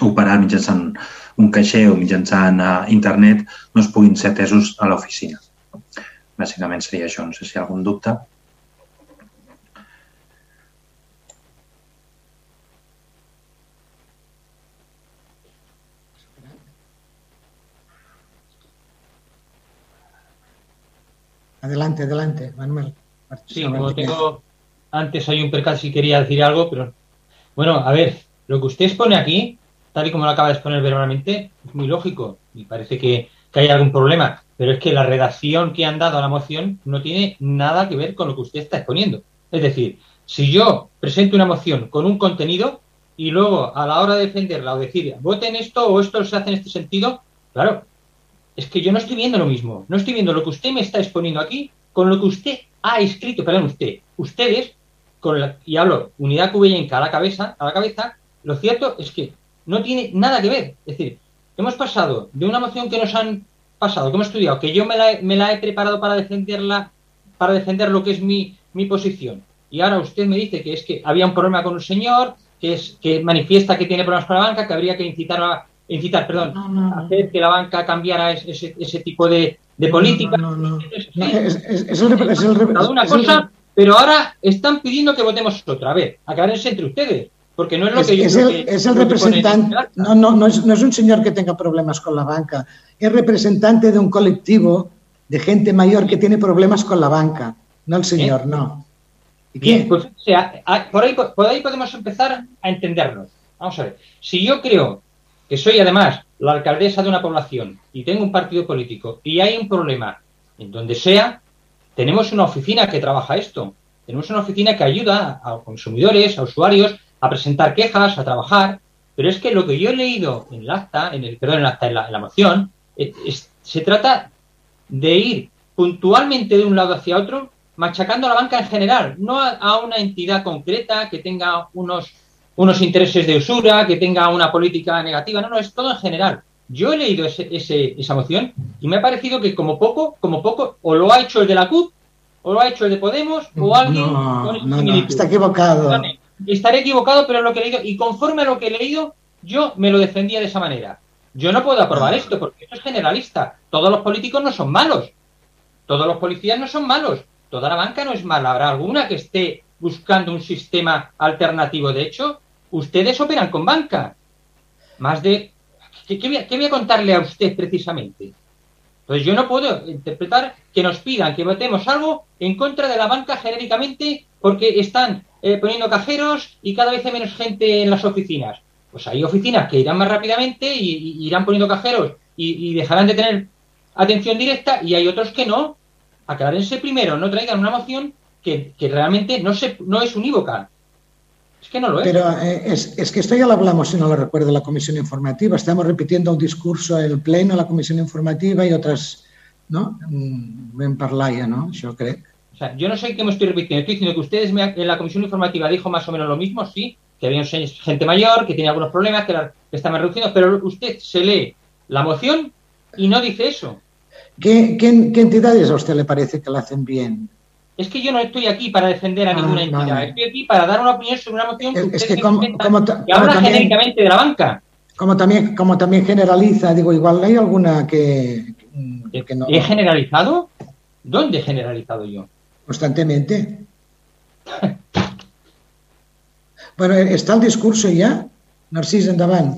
operar mitjançant un caixer o mitjançant uh, internet no es puguin ser atesos a l'oficina. Bàsicament seria això. No sé si hi ha algun dubte. Adelante, adelante, Manuel. Sí, como tengo antes hay un percal y quería decir algo, pero bueno, a ver, lo que usted expone aquí tal y como lo acaba de exponer verbalmente, es muy lógico y parece que, hay algún problema, pero es que la redacción que han dado a la moción no tiene nada que ver con lo que usted está exponiendo. Es decir, si yo presento una moción con un contenido y luego a la hora de defenderla o decir voten esto o esto se hace en este sentido, claro, es que yo no estoy viendo lo mismo, no estoy viendo lo que usted me está exponiendo aquí con lo que usted ha escrito, perdón, usted, ustedes, con y hablo unidad cubeyenca a la cabeza, a la cabeza, lo cierto es que no tiene nada que ver. Es decir, hemos pasado de una moción que nos han pasado, que hemos estudiado, que yo me la, he preparado para defenderla, para defender lo que es mi, mi posición. Y ahora usted me dice que es que había un problema con un señor, que es que manifiesta que tiene problemas con la banca, que habría que incitar a, incitar, perdón, hacer que la banca cambiara ese, ese tipo de, de política. Es, una cosa, pero ahora están pidiendo que votemos otra. A ver, entre ustedes. Porque no es lo que yo es el, es el representante, no, no, no es, no es un señor que tenga problemas con la banca, es representante de un colectivo de gente mayor que tiene problemas con la banca, no el señor, no. Bien, pues o sea, por, ahí, por ahí podemos empezar a entendernos. Vamos a ver, si yo creo que soy además la alcaldesa de una población y tengo un partido político y hay un problema en donde sea, tenemos una oficina que trabaja esto. Tenemos una oficina que ayuda a consumidores, a usuarios, a presentar quejas, a trabajar. Pero es que lo que yo he leído en el acta, en el, perdón, en, el acta, en, la, moción, eh, se trata de ir puntualmente de un lado hacia otro, machacando a la banca en general, no a, una entidad concreta que tenga unos, unos intereses de usura, que tenga una política negativa, no, no, es todo en general. Yo he leído ese, esa moción y me ha parecido que como poco, como poco, o lo ha hecho el de la CUP, o lo ha hecho el de Podemos, o alguien no, no, no, está equivocado. Estaré equivocado, pero lo que he leído, y conforme a lo que he leído, yo me lo defendía de esa manera. Yo no puedo aprobar esto porque esto es generalista. Todos los políticos no son malos. Todos los policías no son malos. Toda la banca no es mala. Habrá alguna que esté buscando un sistema alternativo. De hecho, ustedes operan con banca. Más de... ¿Qué, voy, a, contarle a usted precisamente? Pues yo no puedo interpretar que nos pidan que votemos algo en contra de la banca genéricamente porque están eh, poniendo cajeros y cada vez hay menos gente en las oficinas. Pues hay oficinas que irán más rápidamente y, irán poniendo cajeros y, dejarán de tener atención directa y hay otros que no. Aclárense primero, no traigan una moción que, realmente no, se, no es unívoca. Es que no lo es. Pero eh, es, que esto ya lo hablamos, si no lo recuerdo, en la comisión informativa. Estamos repitiendo un discurso el pleno, la comisión informativa y otras, ¿no? Ven parlaya, ¿no? Yo creo. Sea, yo no sé qué me estoy repitiendo. Estoy diciendo que ustedes en la comisión informativa dijo más o menos lo mismo, sí, que había gente mayor, que tiene algunos problemas, que, estaban reducidos, pero usted se lee la moción y no dice eso. ¿Qué, entidades a usted le parece que la hacen bien? Es que yo no estoy aquí para defender a ah, ninguna entidad, estoy aquí para dar una opinión sobre una moción que, es que, como, habla genéricamente de la banca. Como también, como también generaliza, digo, igual hay alguna que, que no. ¿He generalizado? ¿Dónde he generalizado yo? Constantemente. Bueno, està el discurs ja? Narcís, endavant.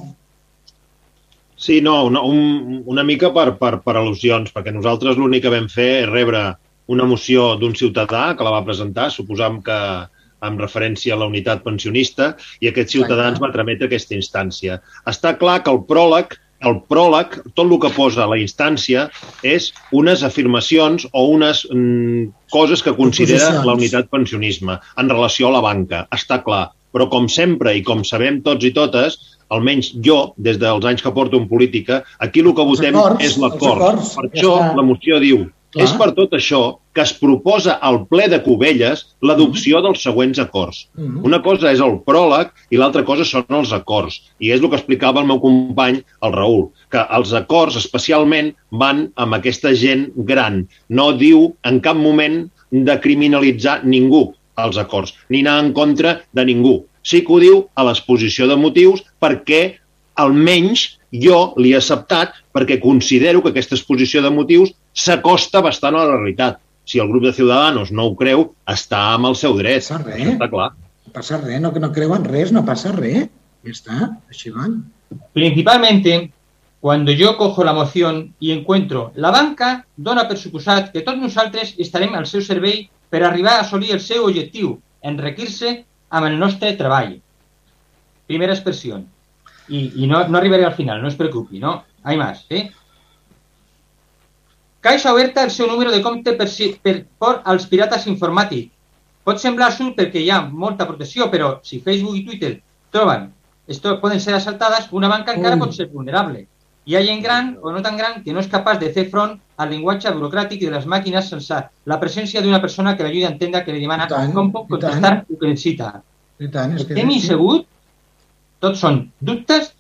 Sí, no, una, un, una mica per, per, per al·lusions, perquè nosaltres l'únic que vam fer és rebre una moció d'un ciutadà que la va presentar, suposam que amb referència a la unitat pensionista, i aquest ciutadà ens va trametre aquesta instància. Està clar que el pròleg el pròleg, tot el que posa la instància és unes afirmacions o unes mm, coses que considera la unitat pensionisme en relació a la banca. Està clar. Però, com sempre i com sabem tots i totes, almenys jo, des dels anys que porto en política, aquí el que votem acords, és l'acord. Per això ja la moció diu Clar. És per tot això que es proposa al ple de Cubelles l'adopció mm. dels següents acords. Mm. Una cosa és el pròleg i l'altra cosa són els acords. I és el que explicava el meu company, el Raül, que els acords especialment van amb aquesta gent gran. No diu en cap moment de criminalitzar ningú als acords, ni anar en contra de ningú. Sí que ho diu a l'exposició de motius perquè almenys jo l'he acceptat perquè considero que aquesta exposició de motius s'acosta bastant a la realitat. Si el grup de Ciudadanos no ho creu, està amb el seu dret. Passa res. Està clar. No passa res, no, que no creuen res, no passa res. Ja està, així van. Principalmente, cuando yo cojo la moción y encuentro la banca dona per suposat que tots nosaltres estarem al seu servei per arribar a assolir el seu objectiu, enriquir-se amb el nostre treball. Primera expressió. I, i no, no arribaré al final, no es preocupi, no? Hay más, eh? Caixa oberta el seu número de compte per, per, per als pirates informàtics. Pot semblar absurd perquè hi ha molta protecció, però si Facebook i Twitter troben esto poden ser assaltades, una banca encara pot ser vulnerable. Hi ha gent gran o no tan gran que no és capaç de fer front al llenguatge burocràtic de les màquines sense la presència d'una persona que l'ajudi a entendre que li demana tant, com pot contestar el que necessita. I tant, és que Hem insegut, tots són dubtes,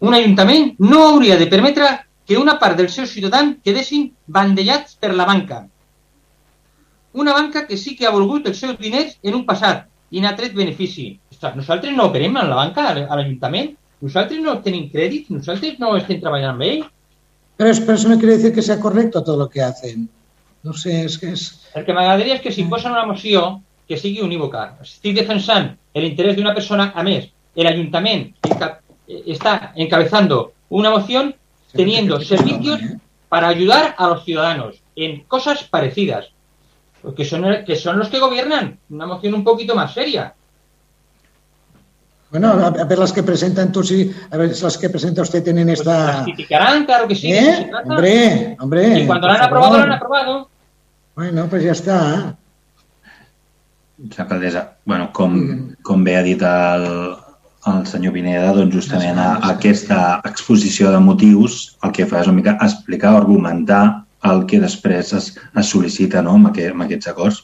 un ajuntament no hauria de permetre que una part dels seus ciutadans quedessin bandellats per la banca. Una banca que sí que ha volgut els seus diners en un passat i n'ha tret benefici. Nosaltres no operem en la banca, a l'Ajuntament, nosaltres no tenim crèdit, nosaltres no estem treballant amb ell. Però, però això no quiere decir que sea correcto todo lo que hacen. No sé, és que és... El que m'agradaria és que si posen una moció que sigui unívoca. Estic defensant l'interès d'una persona, a més, el Ayuntament està encabezando una moción teniendo servicios ¿eh? para ayudar a los ciudadanos en cosas parecidas, que son, que son los que gobiernan. Una moción un poquito más seria. Bueno, a, a ver las que presentan tú, sí, a ver las que presenta usted tienen Pues esta... las criticarán, claro que sí. ¿Eh? Hombre, hombre. Y cuando lo han aprobado, lo han aprobado. Bueno, pues ja està. Alcaldessa, bueno, com, com bé ha dit el, el senyor Pineda, doncs justament a, aquesta exposició de motius el que fa és una mica explicar o argumentar el que després es, es sol·licita no, amb, aquest, amb aquests acords.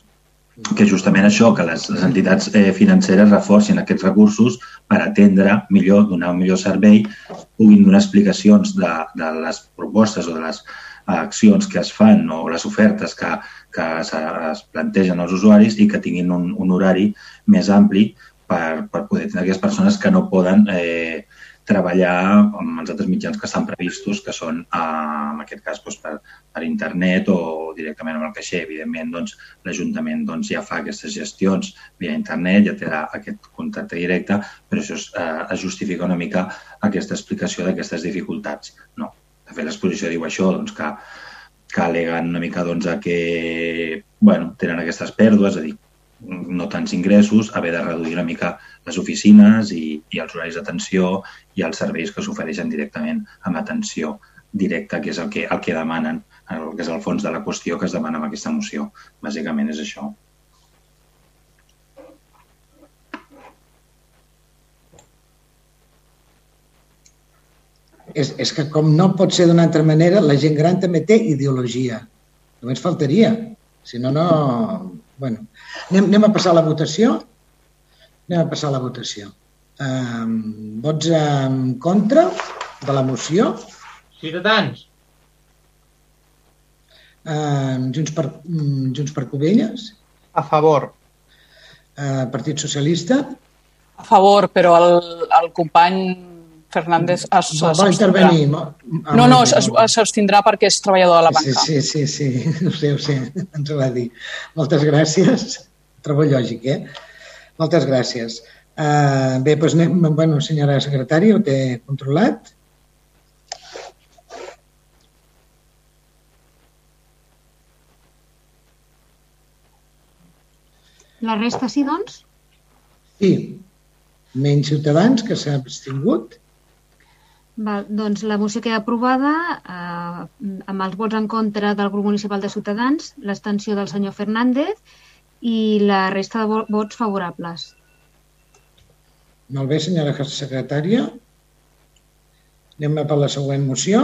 Que justament això, que les, les entitats eh, financeres reforcin aquests recursos per atendre millor, donar un millor servei, puguin donar explicacions de, de les propostes o de les accions que es fan o les ofertes que, que es, es plantegen als usuaris i que tinguin un, un horari més ampli per, per poder tenir aquelles persones que no poden eh, treballar amb els altres mitjans que estan previstos, que són, eh, en aquest cas, doncs, per, per internet o directament amb el caixer. Evidentment, doncs, l'Ajuntament doncs, ja fa aquestes gestions via internet, ja té aquest contacte directe, però això es, eh, es justifica una mica aquesta explicació d'aquestes dificultats. No. De fet, l'exposició diu això, doncs, que, que aleguen una mica doncs, a que bueno, tenen aquestes pèrdues, és a dir, no tants ingressos, haver de reduir una mica les oficines i, i els horaris d'atenció i els serveis que s'ofereixen directament amb atenció directa, que és el que, el que demanen, el que és el fons de la qüestió que es demana amb aquesta moció. Bàsicament és això. És, és que com no pot ser d'una altra manera, la gent gran també té ideologia. Només faltaria. Si no, no... Bueno, anem, anem a passar a la votació. Anem a passar a la votació. Um, vots en contra de la moció. Ciutadans. Um, Junts, per, um, Junts per Covelles. A favor. Uh, Partit Socialista. A favor, però el, el company Fernández es, Vol s'abstindrà. intervenir. Ah, No, no, es- s'abstindrà perquè és treballador de la Sí, banca. sí, sí, sí, ho sé, ho sé, ens ho va dir. Moltes gràcies. Trobo lògic, eh? Moltes gràcies. Uh, bé, doncs anem, bueno, senyora secretària, ho té controlat? La resta sí, doncs? Sí. Menys ciutadans que s'ha abstingut. Val, doncs la moció queda aprovada eh, amb els vots en contra del grup municipal de Ciutadans, l'extensió del senyor Fernández i la resta de vo- vots favorables. Molt bé, senyora secretària. Anem per la següent moció.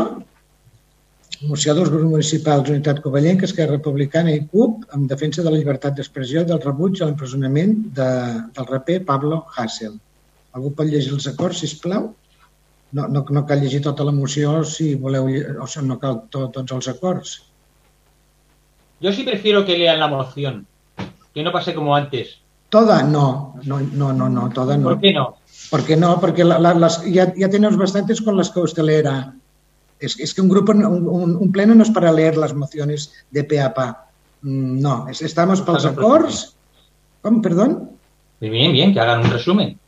Moció dels grups municipals Unitat Covellenca, Esquerra Republicana i CUP en defensa de la llibertat d'expressió i del rebuig a l'empresonament de, del raper Pablo Hassel. Algú pot llegir els acords, si plau? No, no, no cal llegir tota la moció si voleu, o sigui, no cal to, tots els acords. Yo sí prefiero que lean la moción. Que no pase como antes. Toda, no, no, no, no, no toda no. ¿Por qué no? ¿Por qué no? Porque la- la- las, ya, ya tenemos bastantes con las que usted leerá. Es, es que un grupo, un, un- pleno no es para leer las mociones de pe a pa. Mm, No, es- estamos para los acords. Com, perdón? Bien, bien, que hagan un resumen.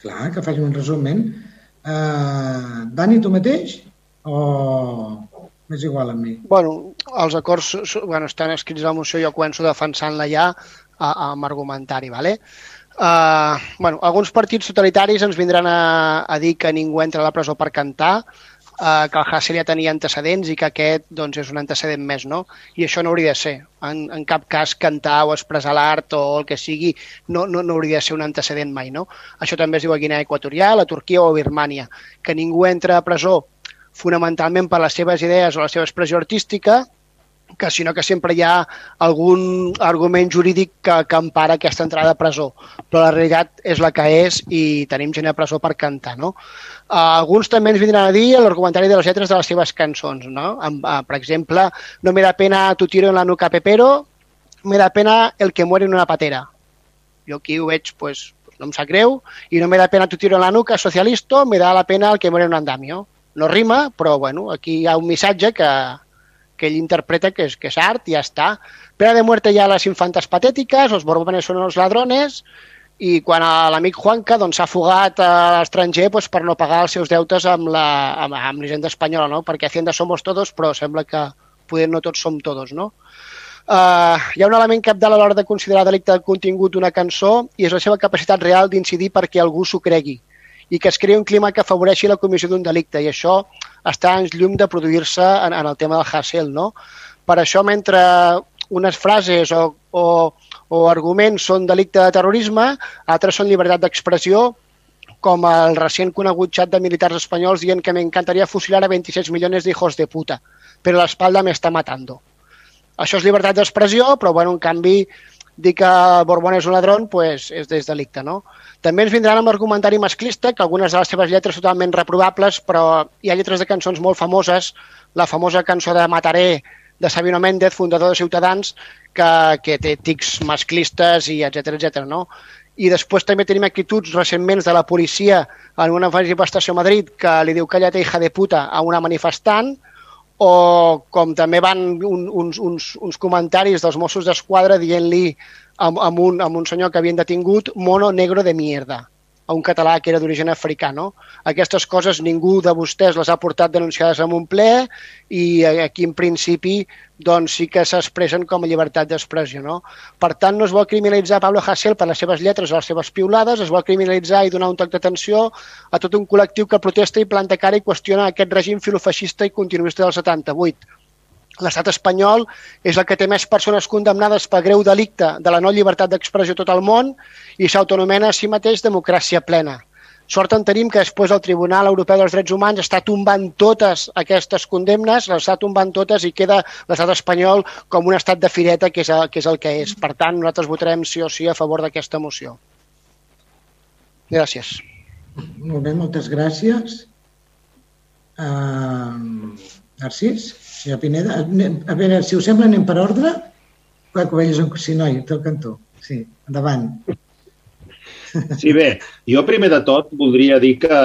Clar, que facin un resumen. Uh, Dani, tu mateix? O m'és igual a mi? Bueno, els acords bueno, estan escrits a la moció, jo començo defensant-la ja amb argumentari, ¿vale? Uh, bueno, alguns partits totalitaris ens vindran a, a dir que ningú entra a la presó per cantar, uh, que el Hassel ja tenia antecedents i que aquest doncs, és un antecedent més, no? I això no hauria de ser. En, en cap cas cantar o expressar l'art o el que sigui no, no, no hauria de ser un antecedent mai, no? Això també es diu a Guinea Equatorial, a Turquia o a Birmània. Que ningú entra a presó fonamentalment per les seves idees o la seva expressió artística, que sinó que sempre hi ha algun argument jurídic que, que empara aquesta entrada a presó. Però la realitat és la que és i tenim gent a presó per cantar, no? Uh, alguns també ens vindran a dir l'argumentari de les lletres de les seves cançons, no? Uh, per exemple, no me da pena tu tiro en la nuca pepero, me da pena el que muere en una patera. Jo aquí ho veig, pues, no em sap greu, i no me da pena tu tiro en la nuca socialista, me da la pena el que muere en un andamio. No rima, però bueno, aquí hi ha un missatge que, que ell interpreta que és, que és art i ja està. Pena de muerte ja les infantes patètiques, els borbones són els ladrones, i quan l'amic Juanca doncs, s'ha fugat a l'estranger doncs, per no pagar els seus deutes amb la, amb, amb l'Hisenda espanyola, no? perquè Hacienda somos todos, però sembla que poder no tots som todos. No? Uh, hi ha un element capdalt a l'hora de considerar delicte de contingut una cançó i és la seva capacitat real d'incidir perquè algú s'ho cregui. I que es creï un clima que afavoreixi la comissió d'un delicte i això està en llum de produir-se en, en el tema del Hassel. No? Per això, mentre unes frases o, o, o arguments són delicte de terrorisme, altres són llibertat d'expressió, com el recent conegut xat de militars espanyols dient que m'encantaria fusilar a 26 milions d'hijos de puta, però l'espalda m'està matando. Això és llibertat d'expressió, però bueno, en canvi dir que Borbón és un ladrón pues, és des delicte, no? També ens vindran amb argumentari masclista, que algunes de les seves lletres totalment reprobables, però hi ha lletres de cançons molt famoses, la famosa cançó de Mataré de Sabino Méndez, fundador de Ciutadans, que, que té tics masclistes i etc etc. no? I després també tenim actituds recentment de la policia en una manifestació a Madrid que li diu callate hija de puta a una manifestant, o com també van un, uns, uns, uns comentaris dels Mossos d'Esquadra dient-li amb, amb, un, amb un senyor que havien detingut mono negro de mierda a un català que era d'origen africà. No? Aquestes coses ningú de vostès les ha portat denunciades en un ple i aquí en principi doncs sí que s'expressen com a llibertat d'expressió. No? Per tant, no es vol criminalitzar Pablo Hasél per les seves lletres o les seves piulades, es vol criminalitzar i donar un toc d'atenció a tot un col·lectiu que protesta i planta cara i qüestiona aquest règim filofeixista i continuista del 78 L'estat espanyol és el que té més persones condemnades per greu delicte de la no llibertat d'expressió tot el món i s'autonomena a si mateix democràcia plena. Sort en tenim que després el Tribunal Europeu dels Drets Humans està tombant totes aquestes condemnes, les està tombant totes i queda l'estat espanyol com un estat de fireta que és, el, que és el que és. Per tant, nosaltres votarem sí o sí a favor d'aquesta moció. Gràcies. Molt bé, moltes gràcies. Uh, Narcís? Senyor Pineda, a veure, si us sembla, anem per ordre. Clar, que veies un... Sí, noi, té el cantó. Sí, endavant. Sí, bé, jo primer de tot voldria dir que,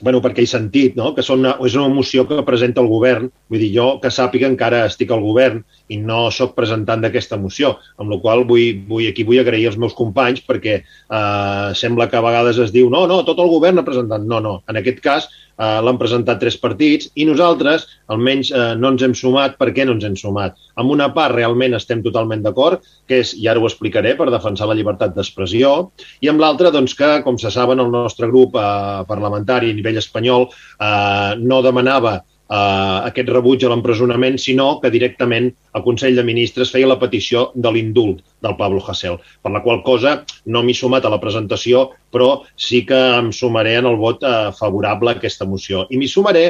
bueno, perquè he sentit no? que són una, és una moció que presenta el govern, vull dir, jo que sàpiga encara estic al govern i no sóc presentant d'aquesta moció, amb la qual vull, vull, aquí vull agrair als meus companys perquè eh, sembla que a vegades es diu no, no, tot el govern ha presentat. No, no, en aquest cas eh, l'han presentat tres partits i nosaltres almenys eh, no ens hem sumat. Per què no ens hem sumat? Amb una part realment estem totalment d'acord, que és, i ara ho explicaré, per defensar la llibertat d'expressió, i amb l'altra, doncs, que, com se saben, el nostre grup eh, parlamentari nivell espanyol eh, no demanava eh, aquest rebuig a l'empresonament, sinó que directament el Consell de Ministres feia la petició de l'indult del Pablo Hasél, per la qual cosa no m'he sumat a la presentació, però sí que em sumaré en el vot eh, favorable a aquesta moció. I m'hi sumaré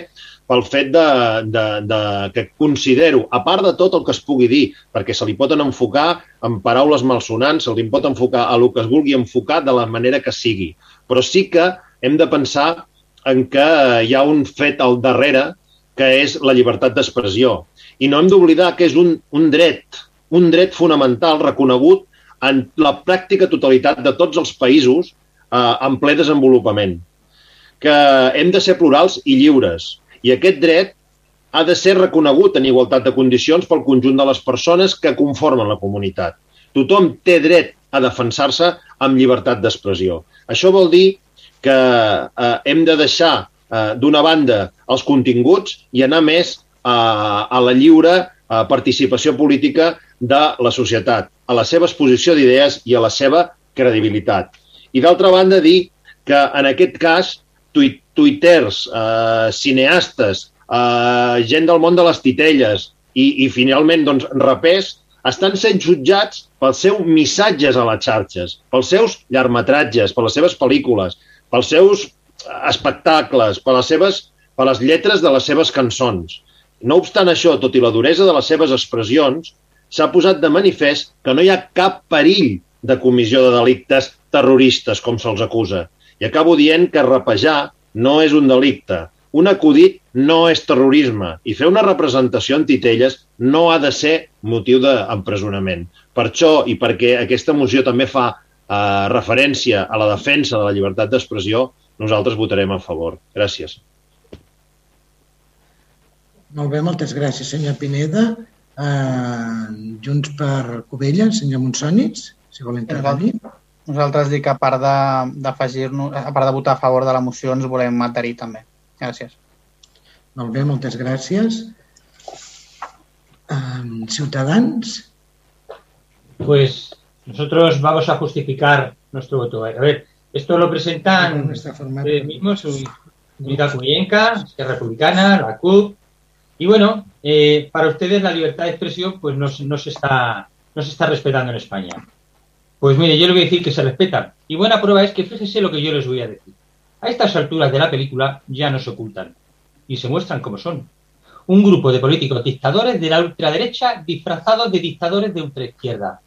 pel fet de, de, de, que considero, a part de tot el que es pugui dir, perquè se li poden enfocar en paraules malsonants, se li pot enfocar a el que es vulgui enfocar de la manera que sigui, però sí que hem de pensar en que hi ha un fet al darrere que és la llibertat d'expressió. I no hem d'oblidar que és un, un dret, un dret fonamental reconegut en la pràctica totalitat de tots els països eh, en ple desenvolupament. Que hem de ser plurals i lliures. I aquest dret ha de ser reconegut en igualtat de condicions pel conjunt de les persones que conformen la comunitat. Tothom té dret a defensar-se amb llibertat d'expressió. Això vol dir que eh, hem de deixar eh, d'una banda, els continguts i anar més a, a la lliure a participació política de la societat, a la seva exposició d'idees i a la seva credibilitat. I d'altra banda, dir que en aquest cas tuiters, eh, cineastes, eh, gent del món de les titelles i, i finalment doncs, rapers estan sent jutjats pels seus missatges a les xarxes, pels seus llargmetratges, per les seves pel·lícules, pels seus espectacles, per les, seves, per les lletres de les seves cançons. No obstant això, tot i la duresa de les seves expressions, s'ha posat de manifest que no hi ha cap perill de comissió de delictes terroristes, com se'ls acusa. I acabo dient que rapejar no és un delicte. Un acudit no és terrorisme i fer una representació antitelles no ha de ser motiu d'empresonament. Per això, i perquè aquesta moció també fa eh, referència a la defensa de la llibertat d'expressió, nosaltres votarem a favor. Gràcies. Molt bé, moltes gràcies, senyor Pineda. Uh, junts per Covella, senyor Monsònits, si vol intervenir. Nosaltres dic que a part d'afegir-nos, a part de votar a favor de la moció, ens volem adherir també. Gràcies. Molt bé, moltes gràcies. Uh, ciutadans. Pues nosotros vamos a justificar nuestro voto. A ver, Esto lo presentan ustedes mismos, Unidad Cuyenca, Republicana, la CUP. Y bueno, eh, para ustedes la libertad de expresión pues no, no, se está, no se está respetando en España. Pues mire, yo le voy a decir que se respeta. Y buena prueba es que fíjese lo que yo les voy a decir. A estas alturas de la película ya no se ocultan y se muestran como son. Un grupo de políticos dictadores de la ultraderecha disfrazados de dictadores de ultraizquierda.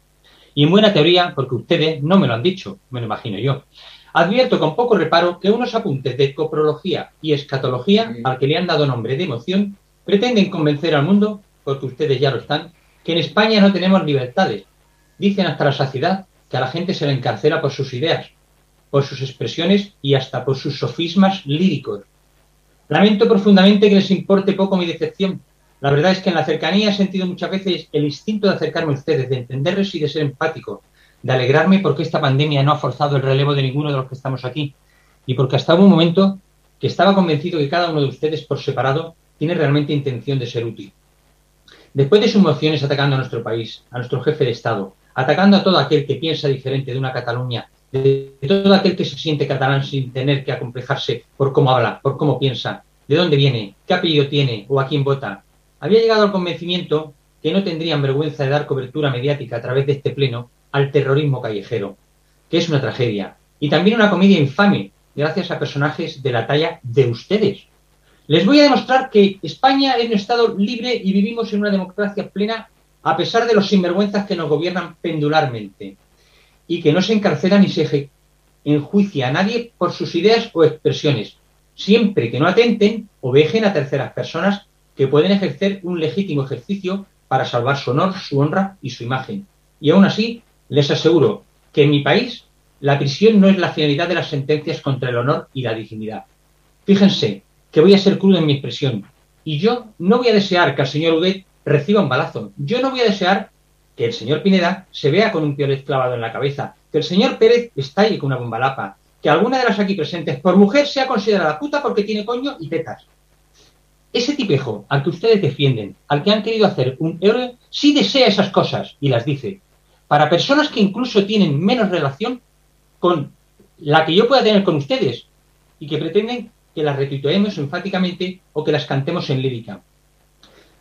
Y en buena teoría, porque ustedes no me lo han dicho, me lo imagino yo. Advierto con poco reparo que unos apuntes de coprología y escatología, al que le han dado nombre de emoción, pretenden convencer al mundo, porque ustedes ya lo están, que en España no tenemos libertades. Dicen hasta la saciedad que a la gente se le encarcela por sus ideas, por sus expresiones y hasta por sus sofismas líricos. Lamento profundamente que les importe poco mi decepción. La verdad es que en la cercanía he sentido muchas veces el instinto de acercarme a ustedes, de entenderles y de ser empático, de alegrarme porque esta pandemia no ha forzado el relevo de ninguno de los que estamos aquí y porque hasta un momento que estaba convencido que cada uno de ustedes por separado tiene realmente intención de ser útil. Después de sus mociones atacando a nuestro país, a nuestro jefe de Estado, atacando a todo aquel que piensa diferente de una Cataluña, de todo aquel que se siente catalán sin tener que acomplejarse por cómo habla, por cómo piensa, de dónde viene, qué apellido tiene o a quién vota, había llegado al convencimiento que no tendrían vergüenza de dar cobertura mediática a través de este pleno al terrorismo callejero, que es una tragedia, y también una comedia infame, gracias a personajes de la talla de ustedes. Les voy a demostrar que España es un Estado libre y vivimos en una democracia plena a pesar de los sinvergüenzas que nos gobiernan pendularmente y que no se encarcela ni se enjuicia a nadie por sus ideas o expresiones, siempre que no atenten o vejen a terceras personas que pueden ejercer un legítimo ejercicio para salvar su honor, su honra y su imagen. Y aún así, les aseguro que en mi país la prisión no es la finalidad de las sentencias contra el honor y la dignidad. Fíjense que voy a ser crudo en mi expresión. Y yo no voy a desear que el señor Udet reciba un balazo. Yo no voy a desear que el señor Pineda se vea con un piolet clavado en la cabeza, que el señor Pérez estalle con una bomba lapa, que alguna de las aquí presentes por mujer sea considerada puta porque tiene coño y tetas. Ese tipejo al que ustedes defienden, al que han querido hacer un héroe, sí desea esas cosas y las dice. Para personas que incluso tienen menos relación con la que yo pueda tener con ustedes y que pretenden que las retuiteemos enfáticamente o que las cantemos en lírica.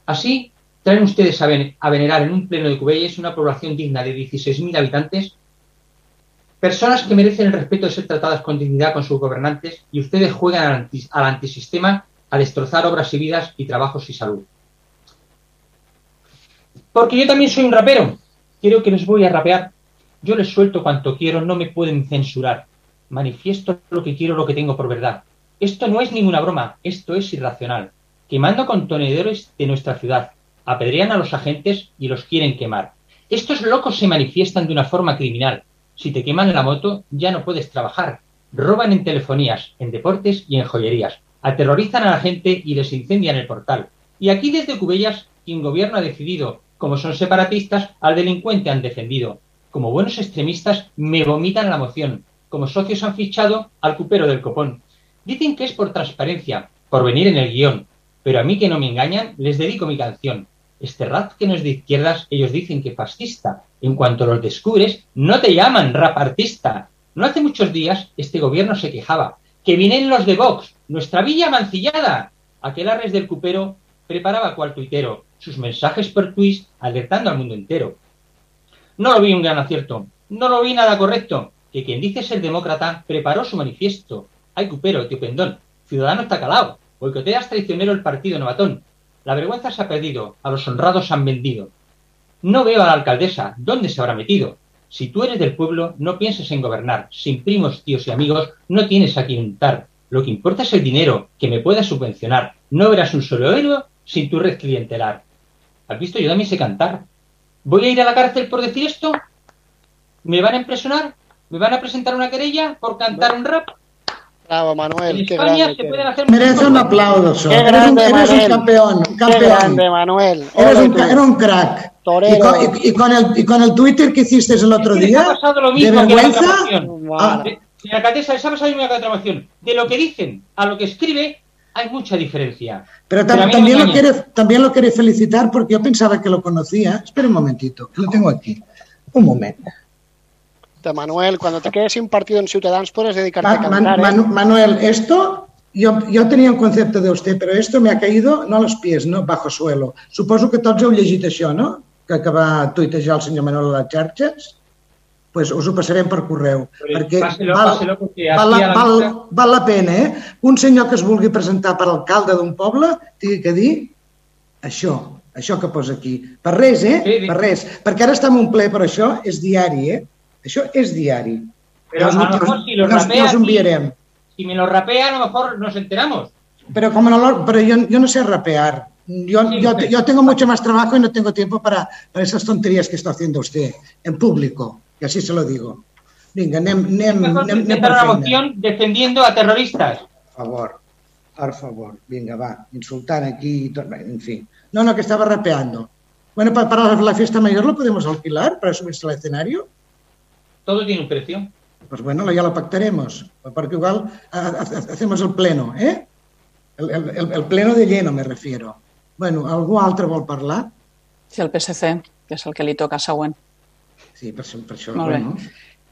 Así, traen ustedes a, venerar en un pleno de Cubelles una población digna de 16.000 habitantes, personas que merecen el respeto de ser tratadas con dignidad con sus gobernantes y ustedes juegan al, antisistema a destrozar obras y vidas y trabajos y salud. Porque yo también soy un rapero. Quiero que les voy a rapear. Yo les suelto cuanto quiero, no me pueden censurar. Manifiesto lo que quiero, lo que tengo por verdad. Esto no es ninguna broma, esto es irracional. Quemando contenedores de nuestra ciudad, apedrean a los agentes y los quieren quemar. Estos locos se manifiestan de una forma criminal. Si te queman la moto, ya no puedes trabajar. Roban en telefonías, en deportes y en joyerías. Aterrorizan a la gente y les incendian el portal. Y aquí desde Cubellas, quien gobierno ha decidido, como son separatistas, al delincuente han defendido. Como buenos extremistas, me vomitan la moción. Como socios han fichado al cupero del copón. Dicen que es por transparencia, por venir en el guion, pero a mí que no me engañan, les dedico mi canción. Este rap que no es de izquierdas, ellos dicen que fascista. En cuanto los descubres, no te llaman rap artista. No hace muchos días este gobierno se quejaba. Que vienen los de Vox, nuestra villa mancillada. Aquel arres del cupero preparaba cual tuitero sus mensajes per twist alertando al mundo entero. No lo vi un gran acierto, no lo vi nada correcto, que quien dice ser demócrata preparó su manifiesto, Ay, cupero, tío pendón. Ciudadano está calado. Boicoteas traicionero el partido novatón. La vergüenza se ha perdido. A los honrados han vendido. No veo a la alcaldesa. ¿Dónde se habrá metido? Si tú eres del pueblo, no pienses en gobernar. Sin primos, tíos y amigos, no tienes a quien untar. Lo que importa es el dinero, que me pueda subvencionar. No verás un solo héroe sin tu red clientelar. ¿Has visto? Yo también sé cantar. ¿Voy a ir a la cárcel por decir esto? ¿Me van a impresionar? ¿Me van a presentar una querella por cantar un rap? Bravo, Manuel. En qué España grande se pueden eres. hacer Merece un aplauso. Qué Eres un, eres un campeón, un Qué campeón. grande, Manuel. Eres un, era un crack. Torero. Y con, y- y con el, y con el Twitter que hiciste el otro Es que les día, ha pasado lo de mismo vergüenza, ah, pasado mismo que la reclamación. De lo que dicen a lo que escribe hay mucha diferencia. pero tam- también, lo quiere, también lo quiere felicitar porque yo pensaba que lo conocía. Espera un momentito, que lo tengo aquí. Un momento. De Manuel, cuando te quedes sin partido en Ciudadanos puedes dedicarte a Man- cantar. ¿eh? Manu- Manuel, esto, yo, yo tenía un concepte de usted, però esto me ha caído no a los pies, no bajo suelo. Suposo que tots heu llegit això, no? Que, que va tuitejar el senyor Manuel a les xarxes? pues us ho passarem per correu. perquè páselo, val, porque val, la, val, val la pena, eh? Un senyor que es vulgui presentar per alcalde d'un poble tingui que dir això, això que posa aquí. Per res, eh? Sí, sí. Per res. Perquè ara està en un ple, però això és diari, eh? Això és diari. Pero a lo mejor si lo us- rapea aquí- enviarem. Si me lo rapea, a lo mejor nos enteramos. Pero como no lo- pero yo, yo no sé rapear. Yo, yo, yo tengo mucho más trabajo y no tengo tiempo para, para esas tonterías que está haciendo usted en público. Y así se lo digo. Anem presentar per una feina. moción defendiendo a terroristas. Per favor, por favor. Vinga, va, insultant aquí y todo. En fin. No, no, que estaba rapeando. Bueno, pa- para la fiesta mayor lo podemos alquilar para subirse al escenario. Todo tiene un precio. Pues bueno, ya lo pactaremos. Porque igual ha- ha- hacemos el pleno, ¿eh? El, el, el- el pleno de lleno, me refiero. Bueno, algú altre vol parlar? Sí, el PSC, que és el que li toca següent. Sí, per, per això. Molt bé. bueno.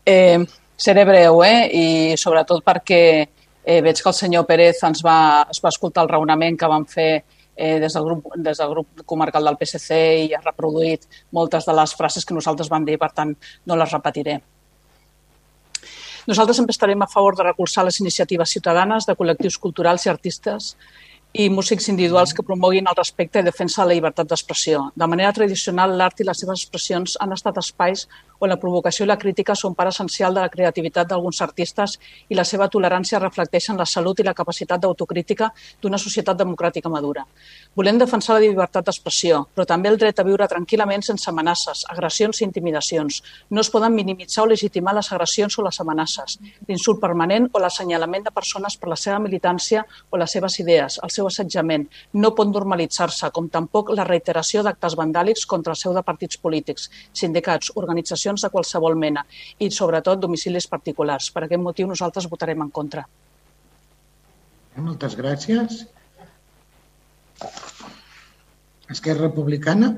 Eh, seré breu, eh? I sobretot perquè eh, veig que el senyor Pérez ens va, es va escoltar el raonament que van fer eh, des, del grup, des del grup comarcal del PSC i ha reproduït moltes de les frases que nosaltres vam dir, per tant, no les repetiré. Nosaltres sempre estarem a favor de recolzar les iniciatives ciutadanes de col·lectius culturals i artistes i músics individuals que promoguin el respecte i defensa de la llibertat d'expressió. De manera tradicional, l'art i les seves expressions han estat espais on la provocació i la crítica són part essencial de la creativitat d'alguns artistes i la seva tolerància reflecteixen la salut i la capacitat d'autocrítica d'una societat democràtica madura. Volem defensar la llibertat d'expressió, però també el dret a viure tranquil·lament sense amenaces, agressions i intimidacions. No es poden minimitzar o legitimar les agressions o les amenaces, l'insult permanent o l'assenyalament de persones per la seva militància o les seves idees, el seu assetjament. No pot normalitzar-se, com tampoc la reiteració d'actes vandàlics contra el seu de partits polítics, sindicats, organitzacions de qualsevol mena i, sobretot, domicilis particulars. Per aquest motiu, nosaltres votarem en contra. Moltes gràcies. Esquerra Republicana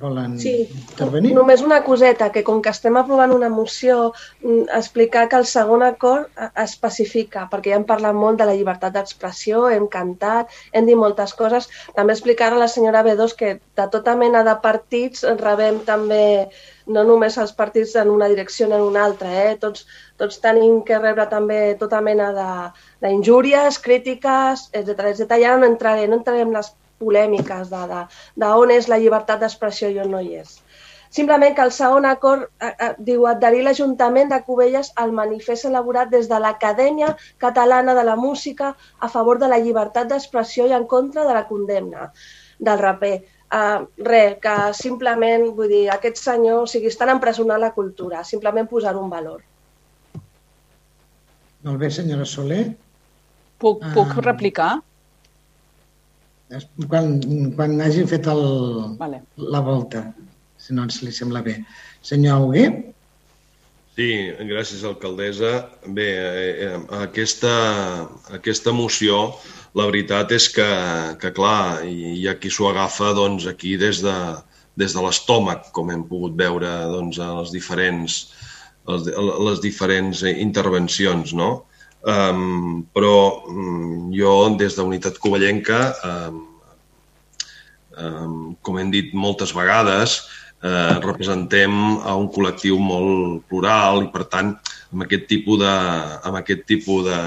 volen Sí, intervenir? només una coseta, que com que estem aprovant una moció, mm, explicar que el segon acord eh, especifica, perquè ja hem parlat molt de la llibertat d'expressió, hem cantat, hem dit moltes coses. També explicar a la senyora B2 que de tota mena de partits rebem també, no només els partits en una direcció en una altra, eh? tots, tots tenim que rebre també tota mena d'injúries, crítiques, etc etc. Ara no entraré, no entraré en les polèmiques de, de, de on és la llibertat d'expressió i on no hi és. Simplement que el segon acord eh, eh, diu adherir l'Ajuntament de Cubelles al manifest elaborat des de l'Acadèmia Catalana de la Música a favor de la llibertat d'expressió i en contra de la condemna del raper. Uh, res, que simplement, vull dir, aquests senyors, o sigui, estan empresonant la cultura, simplement posar un valor. Molt bé, senyora Soler. Puc, puc Ah. replicar? Quan, quan hagin fet el, vale. la volta, si no ens li sembla bé. Senyor Auguer? Sí, gràcies, alcaldessa. Bé, eh, eh, aquesta, aquesta moció, la veritat és que, que clar, hi hi ha qui s'ho agafa doncs, aquí des de, des de l'estómac, com hem pogut veure doncs, a les diferents, les, les diferents intervencions, no? Um, però um, jo, des d'Unitat Covellenca, um, um, com hem dit moltes vegades, eh, representem a un col·lectiu molt plural i, per tant, amb aquest tipus de, amb aquest tipus de,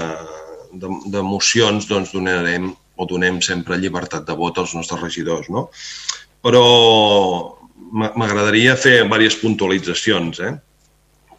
de, d'emocions doncs, donarem o donem sempre llibertat de vot als nostres regidors. No? Però m'a- m'agradaria fer diverses puntualitzacions eh?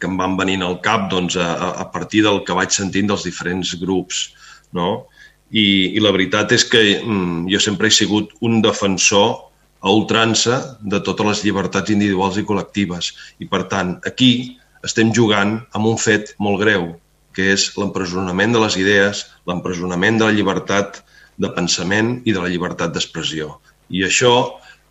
Que em van venint al cap doncs, a, a- partir del que vaig sentint dels diferents grups. No? I, I la veritat és que mm, jo sempre he sigut un defensor a ultrança de totes les llibertats individuals i col·lectives. I, per tant, aquí estem jugant amb un fet molt greu, que és l'empresonament de les idees, l'empresonament de la llibertat de pensament i de la llibertat d'expressió. I això,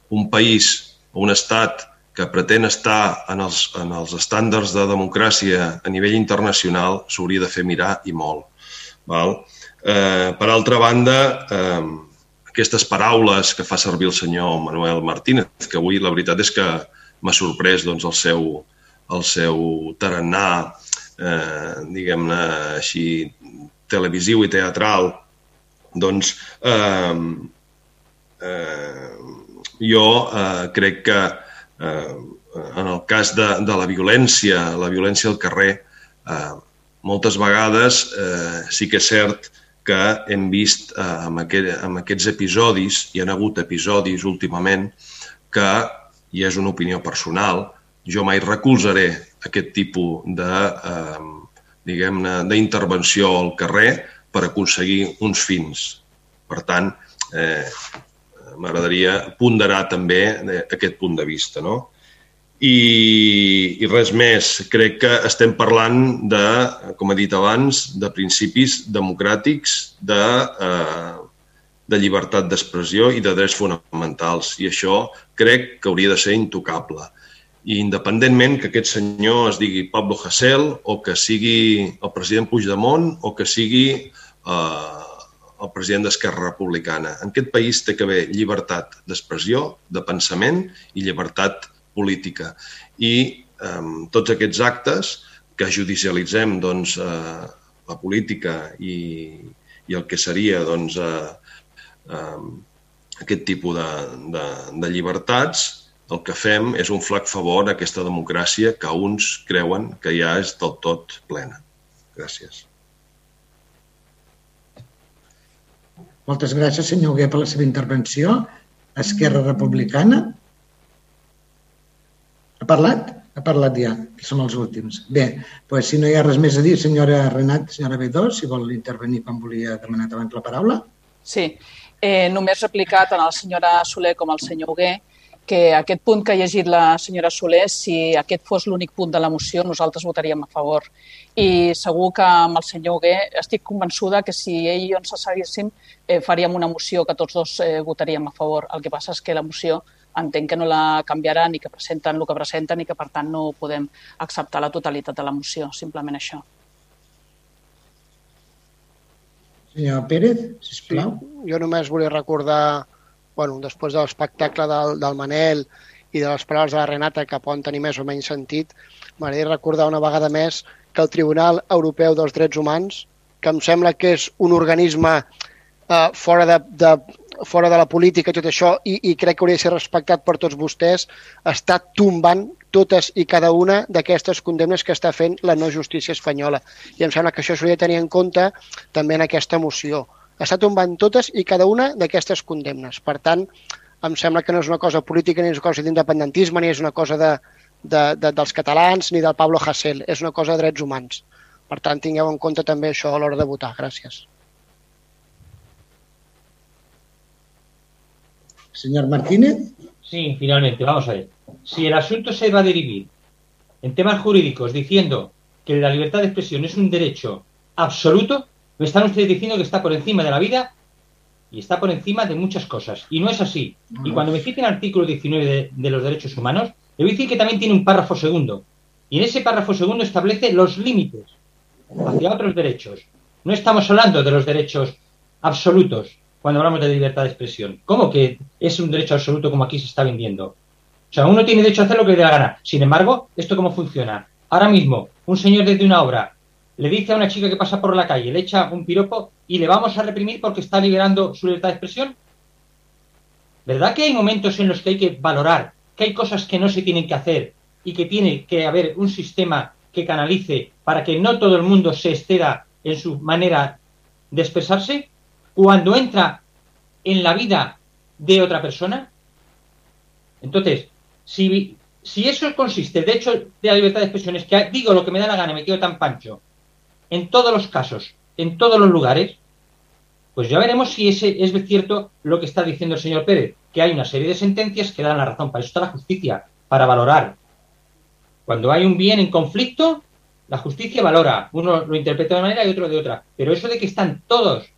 un país o un estat que pretén estar en els, en els estàndards de democràcia a nivell internacional s'hauria de fer mirar i molt. Val? Eh, per altra banda, eh, aquestes paraules que fa servir el senyor Manuel Martínez, que avui la veritat és que m'ha sorprès doncs, el, seu, el seu tarannà, eh, diguem-ne així, televisiu i teatral, doncs eh, eh, jo eh, crec que eh, en el cas de, de la violència, la violència al carrer, eh, moltes vegades eh, sí que és cert que hem vist eh, amb, aquest, amb aquests episodis, hi ha hagut episodis últimament, que, i és una opinió personal, jo mai recolzaré aquest tipus de, eh, diguem-ne, d'intervenció al carrer per aconseguir uns fins. Per tant, eh, m'agradaria ponderar també aquest punt de vista. No? I, i res més. Crec que estem parlant de, com he dit abans, de principis democràtics, de, eh, de llibertat d'expressió i de drets fonamentals. I això crec que hauria de ser intocable. I independentment que aquest senyor es digui Pablo Hasél o que sigui el president Puigdemont o que sigui eh, el president d'Esquerra Republicana. En aquest país té que haver llibertat d'expressió, de pensament i llibertat política. I eh, tots aquests actes que judicialitzem doncs, eh, la política i, i el que seria doncs, eh, eh, aquest tipus de, de, de llibertats, el que fem és un flac favor a aquesta democràcia que uns creuen que ja és del tot plena. Gràcies. Moltes gràcies, senyor Huguet, per la seva intervenció. Esquerra Republicana. Ha parlat? Ha parlat ja, que són els últims. Bé, doncs si no hi ha res més a dir, senyora Renat, senyora B2, si vol intervenir quan volia demanar abans la paraula. Sí, eh, només replicar tant la senyora Soler com al senyor Hugué que aquest punt que ha llegit la senyora Soler, si aquest fos l'únic punt de la moció, nosaltres votaríem a favor. I segur que amb el senyor Hugué estic convençuda que si ell i jo ens asseguéssim, eh, faríem una moció que tots dos eh, votaríem a favor. El que passa és que la moció entenc que no la canviaran i que presenten el que presenten i que, per tant, no podem acceptar la totalitat de la moció, simplement això. Senyor Pérez, sisplau. Sí, jo només volia recordar, bueno, després de l'espectacle del, del Manel i de les paraules de la Renata, que poden tenir més o menys sentit, m'agradaria recordar una vegada més que el Tribunal Europeu dels Drets Humans, que em sembla que és un organisme eh, fora de, de, fora de la política i tot això, i, i crec que hauria de ser respectat per tots vostès, està tombant totes i cada una d'aquestes condemnes que està fent la no justícia espanyola. I em sembla que això s'hauria de tenir en compte també en aquesta moció. Està tombant totes i cada una d'aquestes condemnes. Per tant, em sembla que no és una cosa política ni és una cosa d'independentisme ni és una cosa de, de, de, dels catalans ni del Pablo Hasél, és una cosa de drets humans. Per tant, tingueu en compte també això a l'hora de votar. Gràcies. Señor Martínez. Sí, finalmente, vamos a ver. Si el asunto se va a derivar en temas jurídicos diciendo que la libertad de expresión es un derecho absoluto, me están ustedes diciendo que está por encima de la vida y está por encima de muchas cosas. Y no es así. Y cuando me citen el artículo 19 de, de, los derechos humanos, le voy a decir que también tiene un párrafo segundo. Y en ese párrafo segundo establece los límites hacia otros derechos. No estamos hablando de los derechos absolutos, cuando hablamos de libertad de expresión. ¿Cómo que es un derecho absoluto como aquí se está vendiendo? O sea, uno tiene derecho a hacer lo que le dé la gana. Sin embargo, ¿esto cómo funciona? Ahora mismo, un señor desde una obra le dice a una chica que pasa por la calle, le echa un piropo y le vamos a reprimir porque está liberando su libertad de expresión. ¿Verdad que hay momentos en los que hay que valorar que hay cosas que no se tienen que hacer y que tiene que haber un sistema que canalice para que no todo el mundo se exceda en su manera de expresarse? cuando entra en la vida de otra persona? Entonces, si, si eso consiste, de hecho, de la libertad de expresión, es que digo lo que me da la gana, me quedo tan pancho, en todos los casos, en todos los lugares, pues ya veremos si ese es cierto lo que está diciendo el señor Pérez, que hay una serie de sentencias que dan la razón. Para eso está la justicia, para valorar. Cuando hay un bien en conflicto, la justicia valora. Uno lo interpreta de una manera y otro de otra. Pero eso de que están todos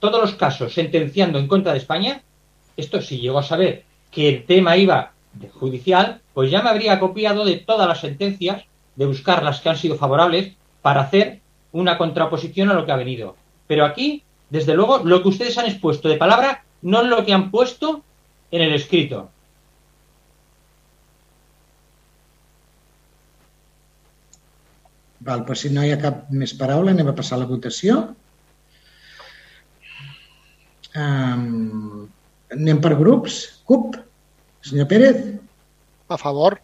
todos los casos sentenciando en contra de España, esto si llegó a saber que el tema iba de judicial, pues ya me habría copiado de todas las sentencias, de buscar las que han sido favorables, para hacer una contraposición a lo que ha venido. Pero aquí, desde luego, lo que ustedes han expuesto de palabra no es lo que han puesto en el escrito. Val, però si no hi ha cap més paraula, anem a passar a la votació. Um, anem per grups. CUP, senyor Pérez. A favor.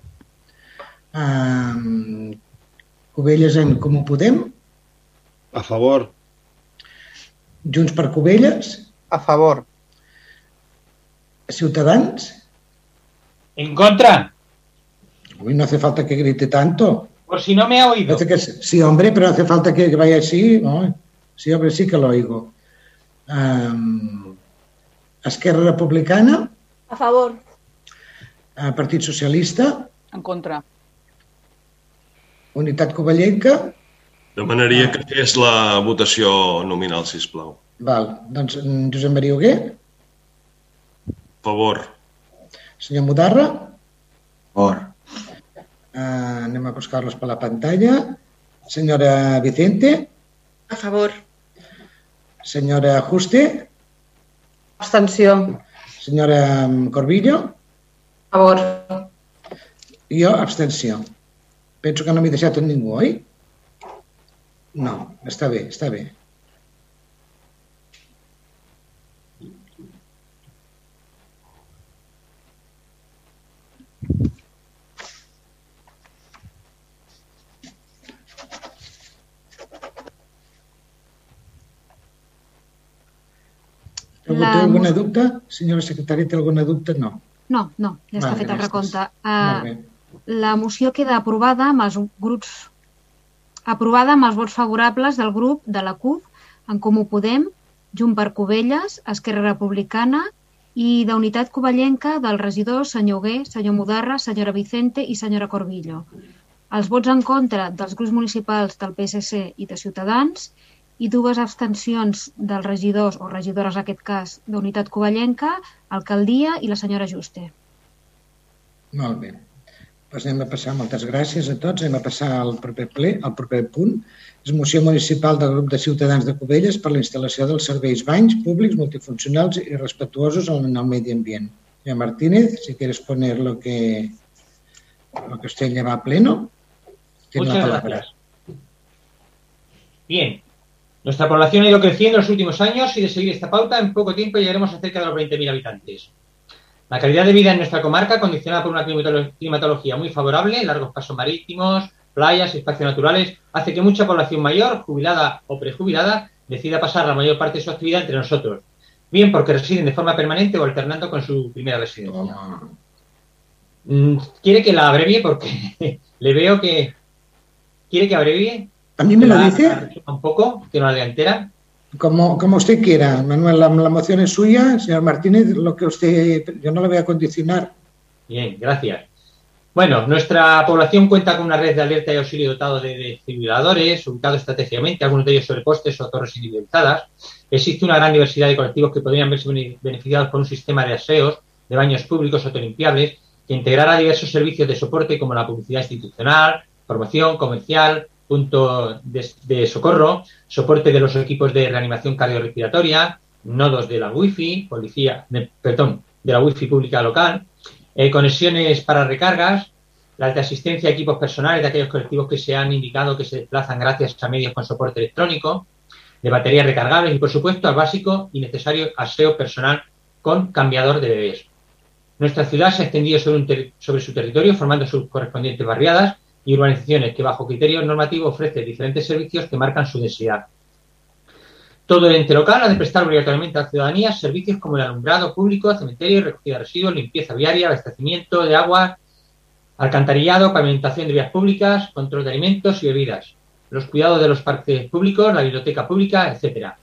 Um, Cubelles en Comú Podem. A favor. Junts per Cubelles. A favor. Ciutadans. En contra. Uy, no hace falta que grite tanto. Por si no me ha oído. Parece que sí, hombre, pero hace falta que vaya así. ¿no? Sí, hombre, sí que lo oigo. Um, Esquerra Republicana, A favor. uh, Partit Socialista, En contra. Unitat Covellenca. Demanaria que fes la votació nominal, si plau. Val, doncs en Josep Maria Hugué, Favor. senyor Mudarra, Favor. uh, anem a buscar-los per la pantalla, senyora Vicente, A favor. senyora Juste, Abstenció. senyora mm, Corbillo, A favor. jo abstenció. Penso que no m'he deixat en ningú, oi? No, està bé, està bé. La té alguna mus- dubte? Senyora secretària, té alguna dubte? No. No, no, ja està Vale, fet el recompte. Uh, la moció queda aprovada amb els grups aprovada amb els vots favorables del grup de la CUP, en Comú Podem, Junt per Cubelles, Esquerra Republicana i d'Unitat Covellenca del regidor senyor Hugué, senyor Mudarra, senyora Vicente i senyora Corbillo. Els vots en contra dels grups municipals del PSC i de Ciutadans i dues abstencions dels regidors o regidores, en aquest cas, d'Unitat Covellenca, Alcaldia i la senyora Juste. Molt bé. Doncs anem a passar, moltes gràcies a tots, anem a passar al proper ple, al proper punt. És moció municipal del grup de ciutadans de Cubelles per la instal·lació dels serveis banys públics multifuncionals i respetuosos en el medi ambient. Señor Martínez, si quieres poner lo que, lo que usted lleva a pleno, tiene Muchas la palabra. gracias. Bien. Nuestra población ha ido creciendo en los últimos años y de seguir esta pauta, en poco tiempo llegaremos a cerca de los 20.000 habitantes. La calidad de vida en nuestra comarca, condicionada por una climatolo- climatología muy favorable, largos pasos marítimos, playas, espacios naturales, hace que mucha población mayor, jubilada o prejubilada, decida pasar la mayor parte de su actividad entre nosotros, bien porque residen de forma permanente o alternando con su primera residencia. Mm, ¿Quiere que la abrevie? Porque le veo que... ¿Quiere que abrevie? ¿A mí me lo La- dice? Un poco, que no la lea entera. Como, usted quiera, Manuel, la, moción es suya. Señor Martínez, lo que usted, yo no le voy a condicionar. Bien, gracias. Bueno, nuestra población cuenta con una red de alerta y auxilio dotado de desfibriladores, ubicados estratégicamente, algunos de ellos sobre postes o torres individualizadas. Existe una gran diversidad de colectivos que podrían verse bene- beneficiados por un sistema de aseos, de baños públicos autolimpiables, que integrara diversos servicios de soporte como la publicidad institucional, formación comercial, punto de, socorro, soporte de los equipos de reanimación cardiorrespiratoria, nodos de la Wi-Fi, policía, perdón, de la Wi-Fi pública local, eh, conexiones para recargas, las de asistencia a equipos personales de aquellos colectivos que se han indicado que se desplazan gracias a medios con soporte electrónico, de baterías recargables y, por supuesto, al básico y necesario aseo personal con cambiador de bebés. Nuestra ciudad se ha extendido sobre su territorio formando sus correspondientes barriadas y urbanizaciones que, bajo criterios normativos, ofrecen diferentes servicios que marcan su densidad. Todo el ente local ha de prestar obligatoriamente a la ciudadanía servicios como el alumbrado público, cementerio, recogida de residuos, limpieza viaria, abastecimiento de agua, alcantarillado, pavimentación de vías públicas, control de alimentos y bebidas, los cuidados de los parques públicos, la biblioteca pública, etcétera.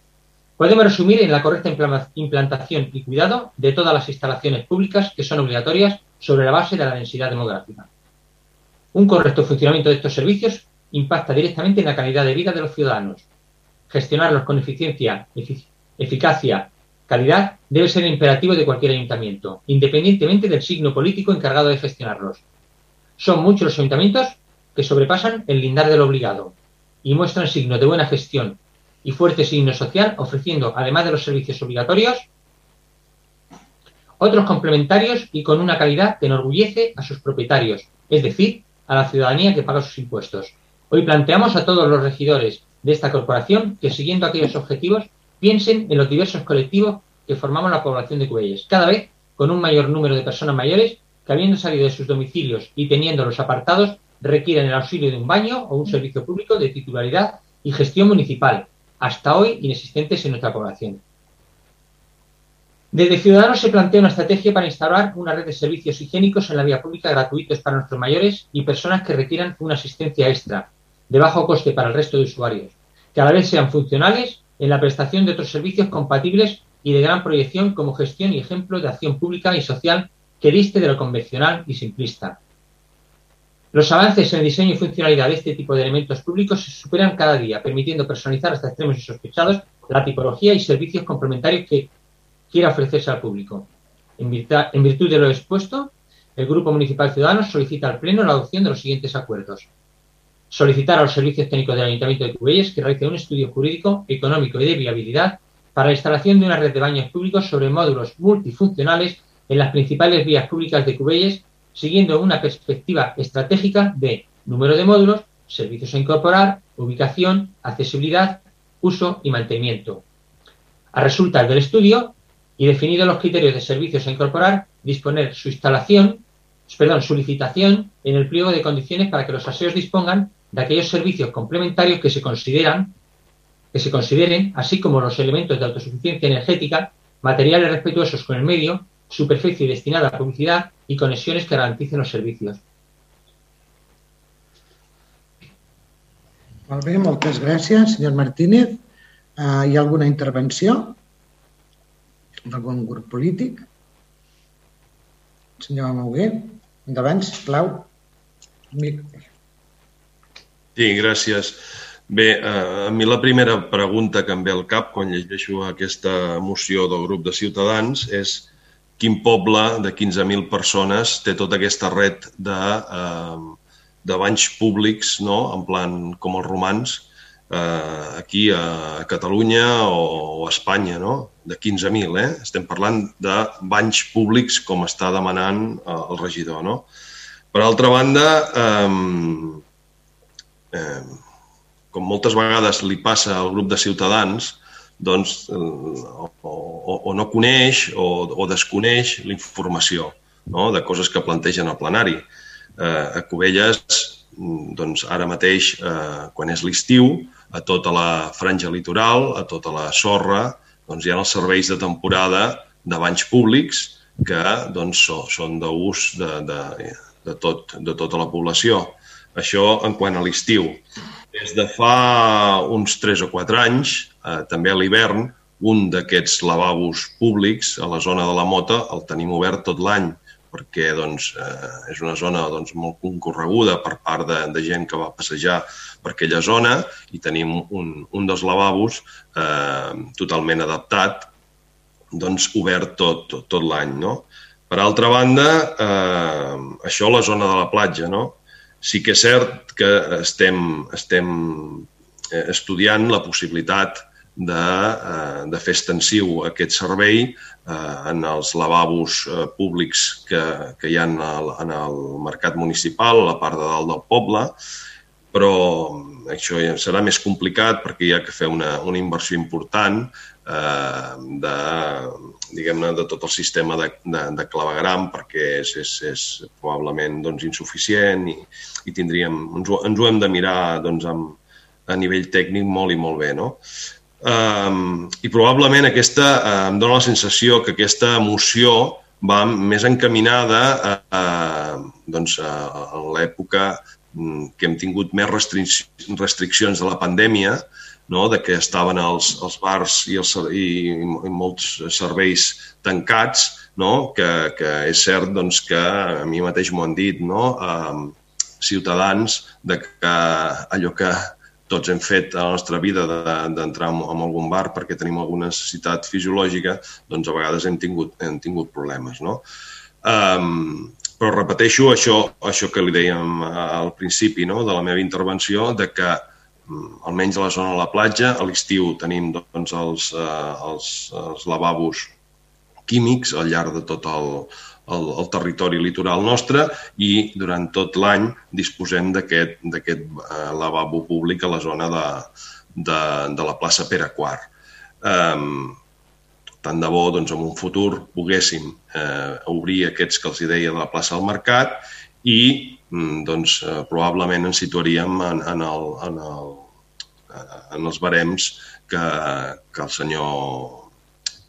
Podemos resumir en la correcta implantación y cuidado de todas las instalaciones públicas que son obligatorias sobre la base de la densidad demográfica. Un correcto funcionamiento de estos servicios impacta directamente en la calidad de vida de los ciudadanos. Gestionarlos con eficiencia, efic- eficacia, calidad debe ser imperativo de cualquier ayuntamiento, independientemente del signo político encargado de gestionarlos. Son muchos los ayuntamientos que sobrepasan el lindar del obligado y muestran signos de buena gestión y fuerte signo social, ofreciendo, además de los servicios obligatorios, otros complementarios y con una calidad que enorgullece a sus propietarios, es decir, a la ciudadanía que paga sus impuestos. Hoy planteamos a todos los regidores de esta corporación que, siguiendo aquellos objetivos, piensen en los diversos colectivos que formamos la población de Cubelles, cada vez con un mayor número de personas mayores que, habiendo salido de sus domicilios y teniéndolos apartados, requieren el auxilio de un baño o un servicio público de titularidad y gestión municipal, hasta hoy inexistentes en nuestra población. Desde Ciudadanos se plantea una estrategia para instaurar una red de servicios higiénicos en la vía pública gratuitos para nuestros mayores y personas que requieran una asistencia extra, de bajo coste para el resto de usuarios, que a la vez sean funcionales en la prestación de otros servicios compatibles y de gran proyección como gestión y ejemplo de acción pública y social que diste de lo convencional y simplista. Los avances en el diseño y funcionalidad de este tipo de elementos públicos se superan cada día, permitiendo personalizar hasta extremos insospechados la tipología y servicios complementarios que quiera ofrecerse al público. En virtud, de lo expuesto, el Grupo Municipal Ciudadanos solicita al Pleno la adopción de los siguientes acuerdos. Solicitar a los servicios técnicos del Ayuntamiento de Cubelles que realicen un estudio jurídico, económico y de viabilidad para la instalación de una red de baños públicos sobre módulos multifuncionales en las principales vías públicas de Cubelles, siguiendo una perspectiva estratégica de número de módulos, servicios a incorporar, ubicación, accesibilidad, uso y mantenimiento. A resultas del estudio, y definidos los criterios de servicios a incorporar, disponer su instalación, perdón, su licitación en el pliego de condiciones para que los aseos dispongan de aquellos servicios complementarios que se consideran que se consideren, así como los elementos de autosuficiencia energética, materiales respetuosos con el medio, superficie destinada a publicidad y conexiones que garanticen los servicios. Molt bé, moltes gràcies, senyor Martínez. Uh, hi ha alguna intervenció? D'algun grup polític? Senyor Amauguer, endavant, sisplau. Sí, gràcies. Bé, eh, a mi la primera pregunta que em ve al cap quan llegeixo aquesta moció del grup de Ciutadans és quin poble de 15.000 persones té tota aquesta red de, eh, de banys públics, no? en plan com els romans, eh, aquí a Catalunya o, a Espanya, no? De 15.000. Eh? Estem parlant de banys públics com està demanant eh, el regidor. No? Per altra banda, eh, eh, com moltes vegades li passa al grup de ciutadans, doncs, eh, o, o, o no coneix o, o desconeix la informació no? de coses que plantegen al plenari. Eh, a Cubelles, doncs, ara mateix, eh, quan és l'estiu, a tota la franja litoral, a tota la sorra, doncs hi ha els serveis de temporada de banys públics que doncs, són d'ús de, de, de, tot, de tota la població. Això en quant a l'estiu. Des de fa uns 3 o 4 anys, eh, també a l'hivern, un d'aquests lavabos públics a la zona de la Mota el tenim obert tot l'any perquè doncs, eh, és una zona doncs, molt concorreguda per part de, de gent que va passejar per aquella zona i tenim un, un dels lavabos eh, totalment adaptat, doncs, obert tot, tot, tot l'any. No? Per altra banda, eh, això a la zona de la platja. No? Sí que és cert que estem, estem eh, estudiant la possibilitat de, eh, de fer extensiu aquest servei eh, en els lavabos eh, públics que, que hi ha en el, en el mercat municipal, a la part de dalt del poble, però això ja serà més complicat perquè hi ha que fer una, una inversió important eh, de, diguem-ne, de tot el sistema de, de, de clavegram perquè és, és, és probablement doncs, insuficient i, i tindríem, ens, ho, ens ho hem de mirar doncs, amb, a nivell tècnic molt i molt bé. No? Um, I probablement aquesta, uh, em dóna la sensació que aquesta emoció va més encaminada a, a, doncs a, a l'època mm, que hem tingut més restric restriccions de la pandèmia, no? de que estaven els, els bars i, els, i, i molts serveis tancats, no? que, que és cert doncs, que a mi mateix m'ho han dit, no? Um, ciutadans, de que allò que tots hem fet a la nostra vida d'entrar de, en, algun bar perquè tenim alguna necessitat fisiològica, doncs a vegades hem tingut, hem tingut problemes. No? Um, però repeteixo això, això que li dèiem al principi no? de la meva intervenció, de que mm, almenys a la zona de la platja, a l'estiu tenim doncs, els, uh, els, els lavabos químics al llarg de tot el, el, el territori litoral nostre i durant tot l'any disposem d'aquest eh, lavabo públic a la zona de, de, de la plaça Pere IV. Um, tant de bo doncs, en un futur poguéssim eh, obrir aquests que els deia de la plaça del Mercat i mm, doncs, eh, probablement ens situaríem en, en, el, en, el, eh, en els barems que, que el senyor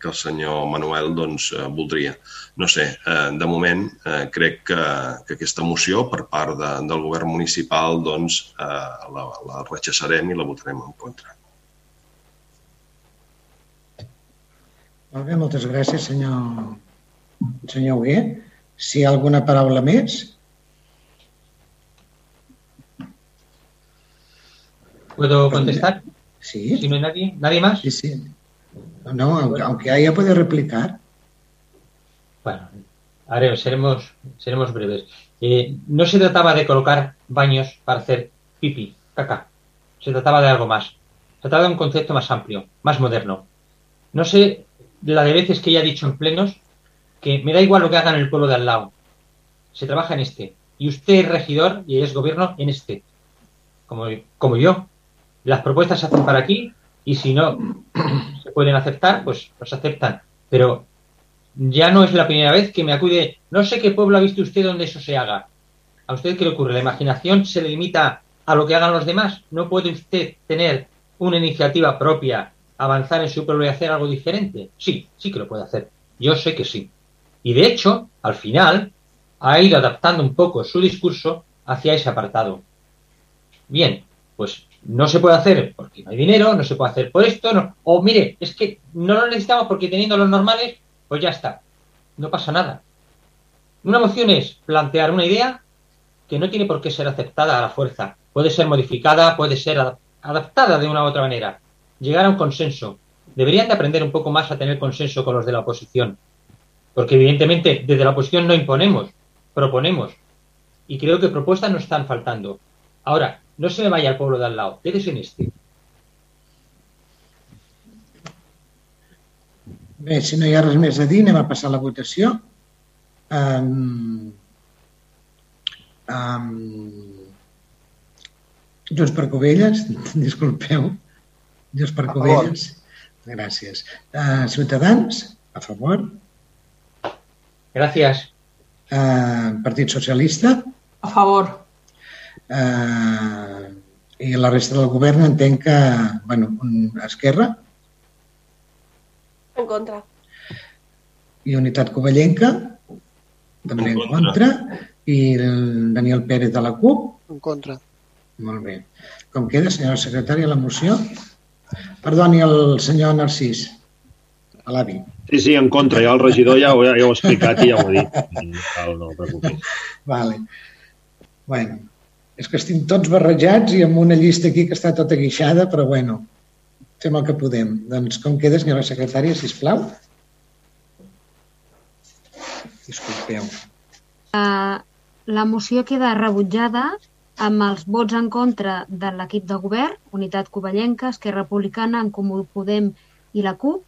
que el senyor Manuel doncs, eh, voldria. No sé, eh, de moment eh, crec que, que aquesta moció per part de, del govern municipal doncs, eh, la, la rechaçarem i la votarem en contra. Molt bé, moltes gràcies, senyor, senyor Hugué. Si hi ha alguna paraula més? ¿Puedo contestar? Sí. Si no hay nadie, ¿nadie más? Sí, sí. No, aunque, aunque haya puede replicar. Bueno, haremos, seremos, seremos breves. Eh, no se trataba de colocar baños para hacer pipi, caca. Se trataba de algo más. Se trataba de un concepto más amplio, más moderno. No sé la de veces que ya he dicho en plenos que me da igual lo que hagan en el pueblo de al lado. Se trabaja en este. Y usted es regidor y es gobierno en este. Como, como yo. Las propuestas se hacen para aquí y si no se pueden aceptar, pues los aceptan. Pero ya no es la primera vez que me acude, no sé qué pueblo ha visto usted donde eso se haga. ¿A usted qué le ocurre? ¿La imaginación se le limita a lo que hagan los demás? ¿No puede usted tener una iniciativa propia, avanzar en su pueblo y hacer algo diferente? Sí, sí que lo puede hacer. Yo sé que sí. Y de hecho, al final, ha ido adaptando un poco su discurso hacia ese apartado. Bien, pues no se puede hacer porque no hay dinero, no se puede hacer por esto, no. o mire, es que no lo necesitamos porque teniendo los normales, pues ya está, no pasa nada. Una moción es plantear una idea que no tiene por qué ser aceptada a la fuerza, puede ser modificada, puede ser adaptada de una u otra manera, llegar a un consenso. Deberían de aprender un poco más a tener consenso con los de la oposición, porque evidentemente desde la oposición no imponemos, proponemos, y creo que propuestas no están faltando. Ahora, no se me vaya al pueblo de al lado, quédese en este. Bé, si no hi ha res més a dir, anem a passar a la votació. Um, um, Junts per Covelles, disculpeu. Junts per Covelles. Gràcies. Uh, Ciutadans, a favor. Gràcies. Uh, Partit Socialista. A favor. Eh, I la resta del govern entenc que, bueno, Esquerra. En contra. I Unitat Covellenca, també en contra. en contra. I el Daniel Pérez de la CUP. En contra. Molt bé. Com queda, senyora secretària, la moció? Perdoni, el senyor Narcís, a l'avi. Sí, sí, en contra. Ja el regidor ja ho, ja ho ha explicat i ja ho ha dit. No, no Vale. Bueno, és que estem tots barrejats i amb una llista aquí que està tota guixada, però bueno, fem el que podem. Doncs com queda, senyora secretària, si plau? Disculpeu. Uh, la moció queda rebutjada amb els vots en contra de l'equip de govern, Unitat Covellenca, Esquerra Republicana, en Comú Podem i la CUP,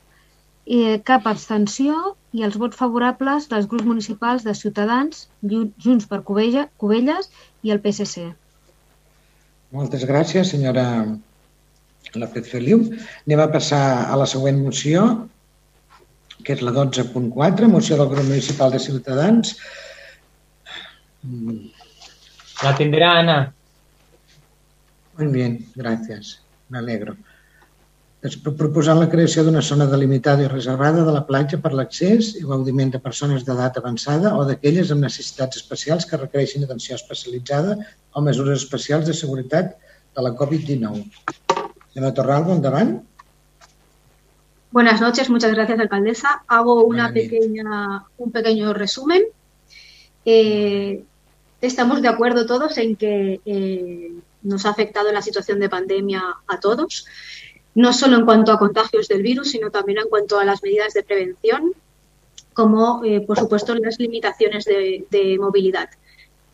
i cap abstenció i els vots favorables dels grups municipals de Ciutadans, Junts per Covelles i el PSC. Moltes gràcies, senyora López Feliu. Anem a passar a la següent moció, que és la 12.4, moció del grup municipal de Ciutadans. La tindrà Ana. Muy bien, gracias. Me alegro proposant la creació d'una zona delimitada i reservada de la platja per l'accés i gaudiment de persones d'edat avançada o d'aquelles amb necessitats especials que requereixin atenció especialitzada o mesures especials de seguretat de la COVID-19. Señora Torralbo, endavant. Buenas noches, muchas gracias, alcaldesa. Hago una pequeña, un pequeño resumen. Eh, estamos de acuerdo todos en que eh, nos ha afectado la situación de pandemia a todos no solo en cuanto a contagios del virus, sino también en cuanto a las medidas de prevención, como, eh, por supuesto, las limitaciones de, movilidad.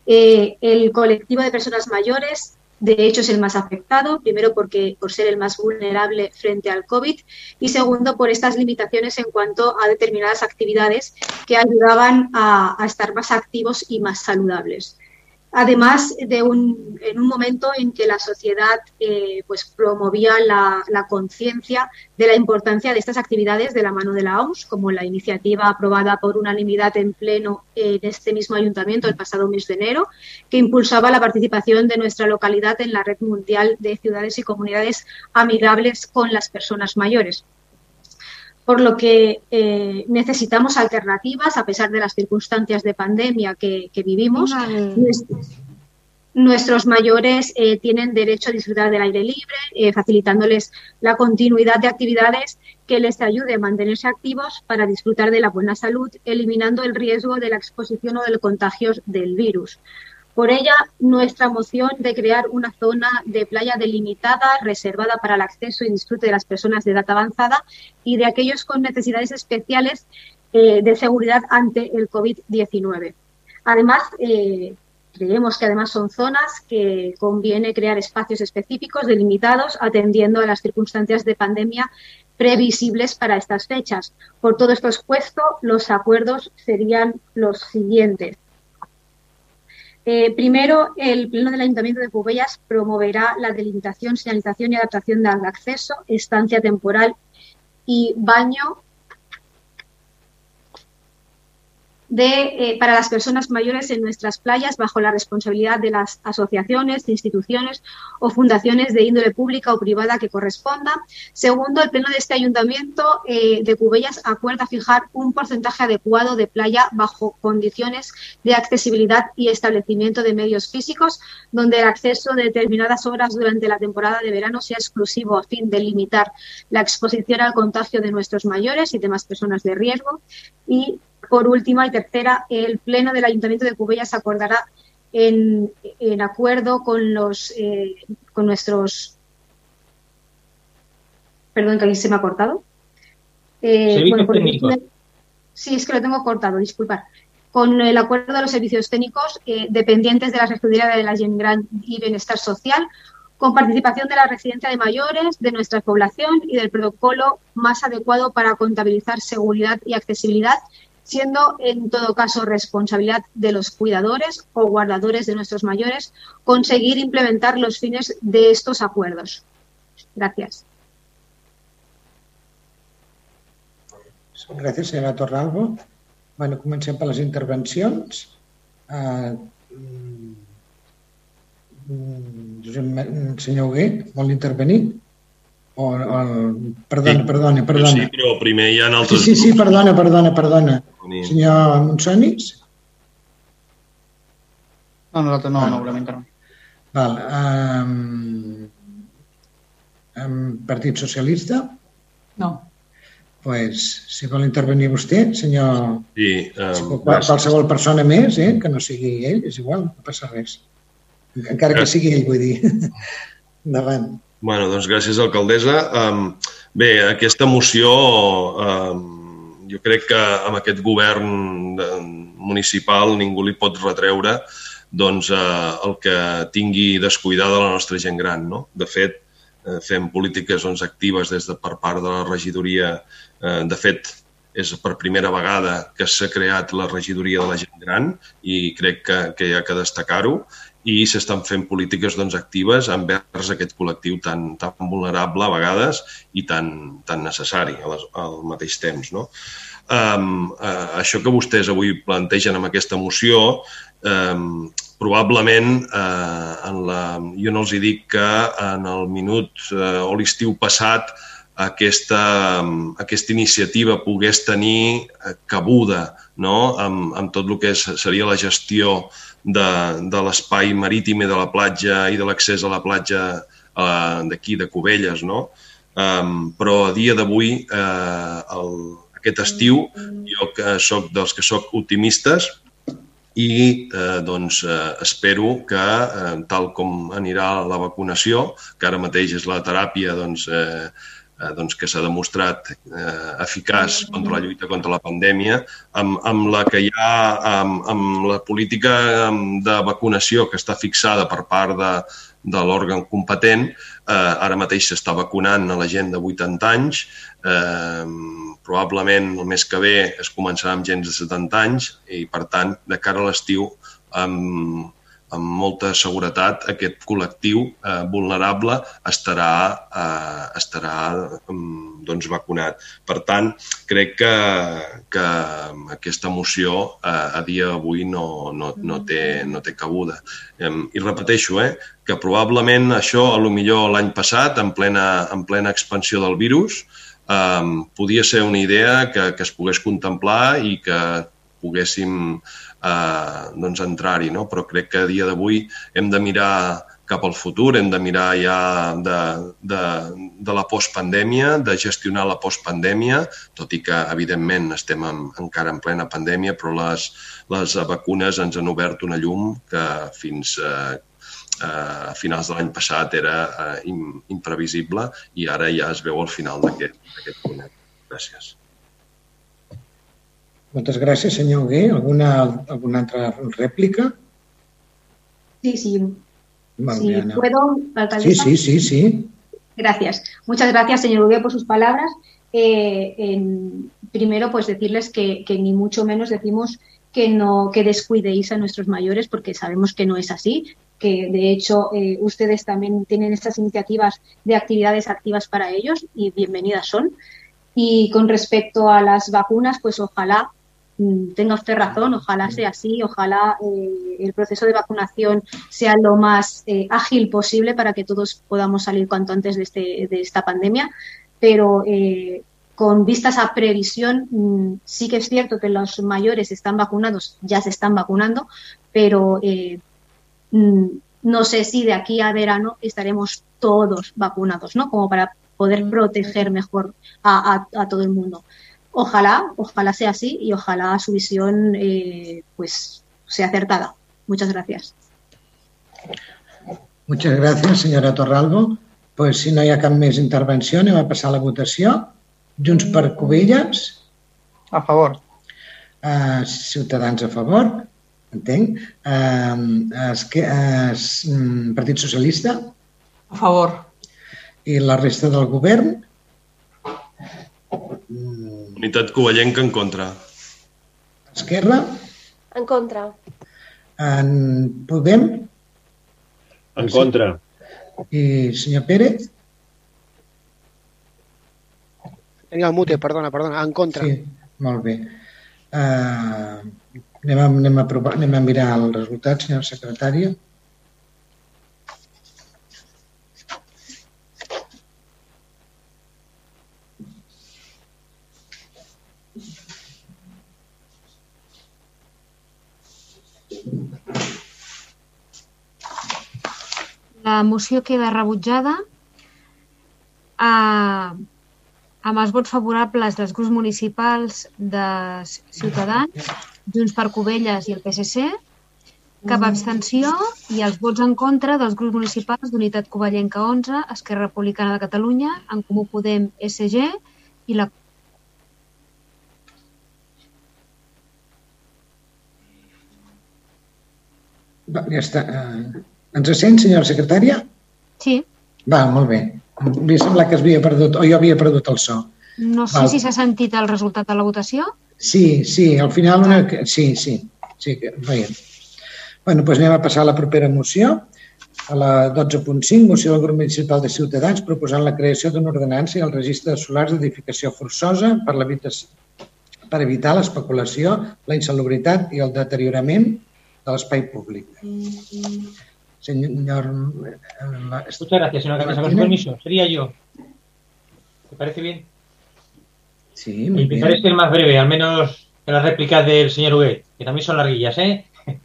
El colectivo de personas mayores De hecho, es el más afectado, primero porque por ser el más vulnerable frente al COVID y segundo por estas limitaciones en cuanto a determinadas actividades que ayudaban a, a estar más activos y más saludables además de un, en un momento en que la sociedad eh, pues promovía la, la conciencia de la importancia de estas actividades de la mano de la OMS, como la iniciativa aprobada por unanimidad en pleno en este mismo ayuntamiento el pasado mes de enero, que impulsaba la participación de nuestra localidad en la red mundial de ciudades y comunidades amigables con las personas mayores por lo que eh, necesitamos alternativas a pesar de las circunstancias de pandemia que, que vivimos. Nuestros mayores eh, tienen derecho a disfrutar del aire libre, eh, facilitándoles la continuidad de actividades que les ayude a mantenerse activos para disfrutar de la buena salud, eliminando el riesgo de la exposición o del contagio del virus. Por ella, nuestra moción de crear una zona de playa delimitada, reservada para el acceso y disfrute de las personas de edad avanzada y de aquellos con necesidades especiales eh, de seguridad ante el COVID-19. Además, eh, creemos que además son zonas que conviene crear espacios específicos delimitados atendiendo a las circunstancias de pandemia previsibles para estas fechas. Por todo esto expuesto, los acuerdos serían los siguientes. Eh, primero, el Pleno del Ayuntamiento de Cubellas promoverá la delimitación, señalización y adaptación del acceso, estancia temporal y baño eh, para las personas mayores en nuestras playas bajo la responsabilidad de las asociaciones, instituciones o fundaciones de índole pública o privada que corresponda. Segundo, el Pleno de este Ayuntamiento eh, de Cubellas acuerda fijar un porcentaje adecuado de playa bajo condiciones de accesibilidad y establecimiento de medios físicos, donde el acceso de determinadas horas durante la temporada de verano sea exclusivo a fin de limitar la exposición al contagio de nuestros mayores y demás personas de riesgo. Y por última y tercera, el Pleno del Ayuntamiento de Cubellas acordará en, en acuerdo con los eh, con nuestros perdón que aquí se me ha cortado. Eh, bueno, sí es que lo tengo cortado disculpar con el acuerdo de los servicios técnicos eh, dependientes de la Secretaría de la Gran y Bienestar Social con participación de la residencia de mayores, de nuestra población y del protocolo más adecuado para contabilizar seguridad y accesibilidad siendo en todo caso responsabilidad de los cuidadores o guardadores de nuestros mayores conseguir implementar los fines de estos acuerdos. Gracias. Gràcies, senyora Torralbo. Bueno, comencem per les intervencions. Uh, mm, senyor Hugué, vol intervenir? O, o, perdona, sí. perdona, perdona. Sí, però primer hi ha altres... Sí, sí, sí, perdona, perdona, perdona. Senyor Monsonis? No, nosaltres no, ah. no volem intervenir. Val. Um, um, Partit Socialista? No. pues, si vol intervenir vostè, senyor... Sí, um, si qualsevol persona més, eh, que no sigui ell, és igual, no passa res. Encara que sigui ell, vull dir. Endavant. Bueno, doncs gràcies, alcaldessa. Um, bé, aquesta moció, um, jo crec que amb aquest govern municipal ningú li pot retreure doncs, uh, el que tingui descuidada la nostra gent gran. No? De fet, uh, fem polítiques doncs, actives des de, per part de la regidoria. Uh, de fet, és per primera vegada que s'ha creat la regidoria de la gent gran i crec que, que hi ha que destacar-ho i s'estan fent polítiques doncs, actives envers aquest col·lectiu tan, tan vulnerable a vegades i tan, tan necessari al, al mateix temps. No? Um, uh, això que vostès avui plantegen amb aquesta moció um, probablement uh, en la, jo no els hi dic que en el minut uh, o l'estiu passat aquesta, aquesta iniciativa pogués tenir cabuda no? amb, amb tot el que seria la gestió de, de l'espai marítim i de la platja i de l'accés a la platja eh, d'aquí, de Cubelles, no? Um, però a dia d'avui, eh, aquest estiu, jo que sóc dels que sóc optimistes i eh, doncs eh, espero que, eh, tal com anirà la vacunació, que ara mateix és la teràpia doncs, eh, doncs que s'ha demostrat eh, eficaç contra la lluita contra la pandèmia, amb, amb la que hi ha, amb, amb la política de vacunació que està fixada per part de, de l'òrgan competent, eh, ara mateix s'està vacunant a la gent de 80 anys, eh, probablement el mes que ve es començarà amb gent de 70 anys i, per tant, de cara a l'estiu, amb, amb molta seguretat aquest col·lectiu eh, vulnerable estarà, eh, estarà mm, doncs, vacunat. Per tant, crec que, que aquesta moció eh, a dia d'avui no, no, no, té, no té cabuda. Eh, I repeteixo, eh, que probablement això, a lo millor l'any passat, en plena, en plena expansió del virus, eh, podia ser una idea que, que es pogués contemplar i que poguéssim eh, doncs entrar-hi, no? però crec que a dia d'avui hem de mirar cap al futur, hem de mirar ja de, de, de la postpandèmia, de gestionar la postpandèmia, tot i que, evidentment, estem en, encara en plena pandèmia, però les, les vacunes ens han obert una llum que fins eh, eh, a finals de l'any passat era eh, imprevisible i ara ja es veu al final d'aquest punt. Gràcies. Moltes gràcies, senyor Hugué. ¿Alguna, alguna altra rèplica? Sí, sí. Ana. puedo, Sí, sí, sí, sí. Gracias. Muchas gracias, señor Hugué, por sus palabras. Eh, en- primero, pues decirles que, que ni mucho menos decimos que no que descuidéis a nuestros mayores, porque sabemos que no es así, que de hecho eh, ustedes también tienen estas iniciativas de actividades activas para ellos y bienvenidas son. Y con respecto a las vacunas, pues ojalá tenga usted razón, ojalá sea así, ojalá eh, el proceso de vacunación sea lo más eh, ágil posible para que todos podamos salir cuanto antes de, este, de esta pandemia, pero eh, con vistas a previsión, mm, sí que es cierto que los mayores están vacunados, ya se están vacunando, pero mm, no sé si de aquí a verano estaremos todos vacunados, ¿no? Como para poder proteger mejor a, a- a todo el mundo. Ojalá, ojalá sea así y ojalá su visión eh, pues sea acertada. Muchas gracias. Muchas gràcies, senyora Torralbo. Pues, si no hi ha cap més intervenció, anem a passar a la votació. Junts per Covelles. A favor. Uh, Ciutadans a favor, entenc. Uh, esque, uh, Partit Socialista. A favor. I la resta del govern. Unitat Covellenca en contra. Esquerra. En contra. En Podem. En contra. I senyor Pérez. Tenia el mute, perdona, perdona, en contra. Sí, molt bé. Uh, anem, a, anem, a provar, anem a mirar el resultat, senyora secretària. La moció queda rebutjada eh, amb els vots favorables dels grups municipals de Ciutadans, Junts per Covelles i el PSC, cap abstenció i els vots en contra dels grups municipals d'Unitat Covellenca 11, Esquerra Republicana de Catalunya, En Comú Podem, SG i la Va, ja està. Uh, ens sent, senyora secretària? Sí. Va, molt bé. Em sembla que es havia perdut, o jo havia perdut el so. No sé Val. si s'ha sentit el resultat de la votació. Sí, sí, al final una... Sí, sí, sí, veiem. Bueno, doncs anem a passar a la propera moció, a la 12.5, moció del grup municipal de Ciutadans proposant la creació d'una ordenança i el registre de solars d'edificació forçosa per, per evitar l'especulació, la insalubritat i el deteriorament de l'espai públic. Señor... Muchas gracias, señora Catesa. Con su permiso, sería yo. ¿Te parece bien? Sí, muy Intentaré bien. ser más breve, al menos que las réplicas del señor Huguet, que también son larguillas, ¿eh?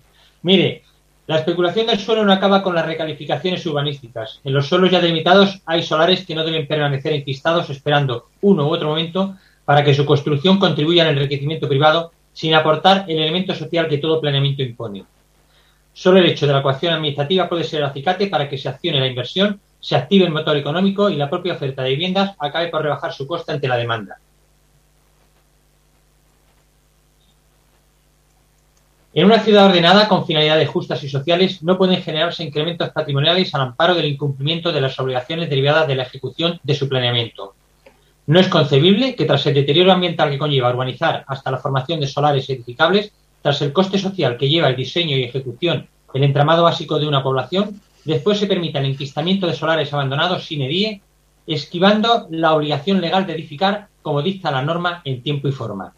Mire, la especulación del suelo no acaba con las recalificaciones urbanísticas. En los suelos ya delimitados hay solares que no deben permanecer enquistados esperando uno u otro momento para que su construcción contribuya al enriquecimiento privado sin aportar el elemento social que todo planeamiento impone. Solo el hecho de la coacción administrativa puede ser el acicate para que se accione la inversión se active el motor económico y la propia oferta de viviendas acabe por rebajar su coste ante la demanda. En una ciudad ordenada con finalidades justas y sociales no pueden generarse incrementos patrimoniales al amparo del incumplimiento de las obligaciones derivadas de la ejecución de su planeamiento. No es concebible que tras el deterioro ambiental que conlleva urbanizar hasta la formación de solares edificables, tras el coste social que lleva el diseño y ejecución del entramado básico de una población, después se permita el enquistamiento de solares abandonados sin edie, esquivando la obligación legal de edificar como dicta la norma en tiempo y forma.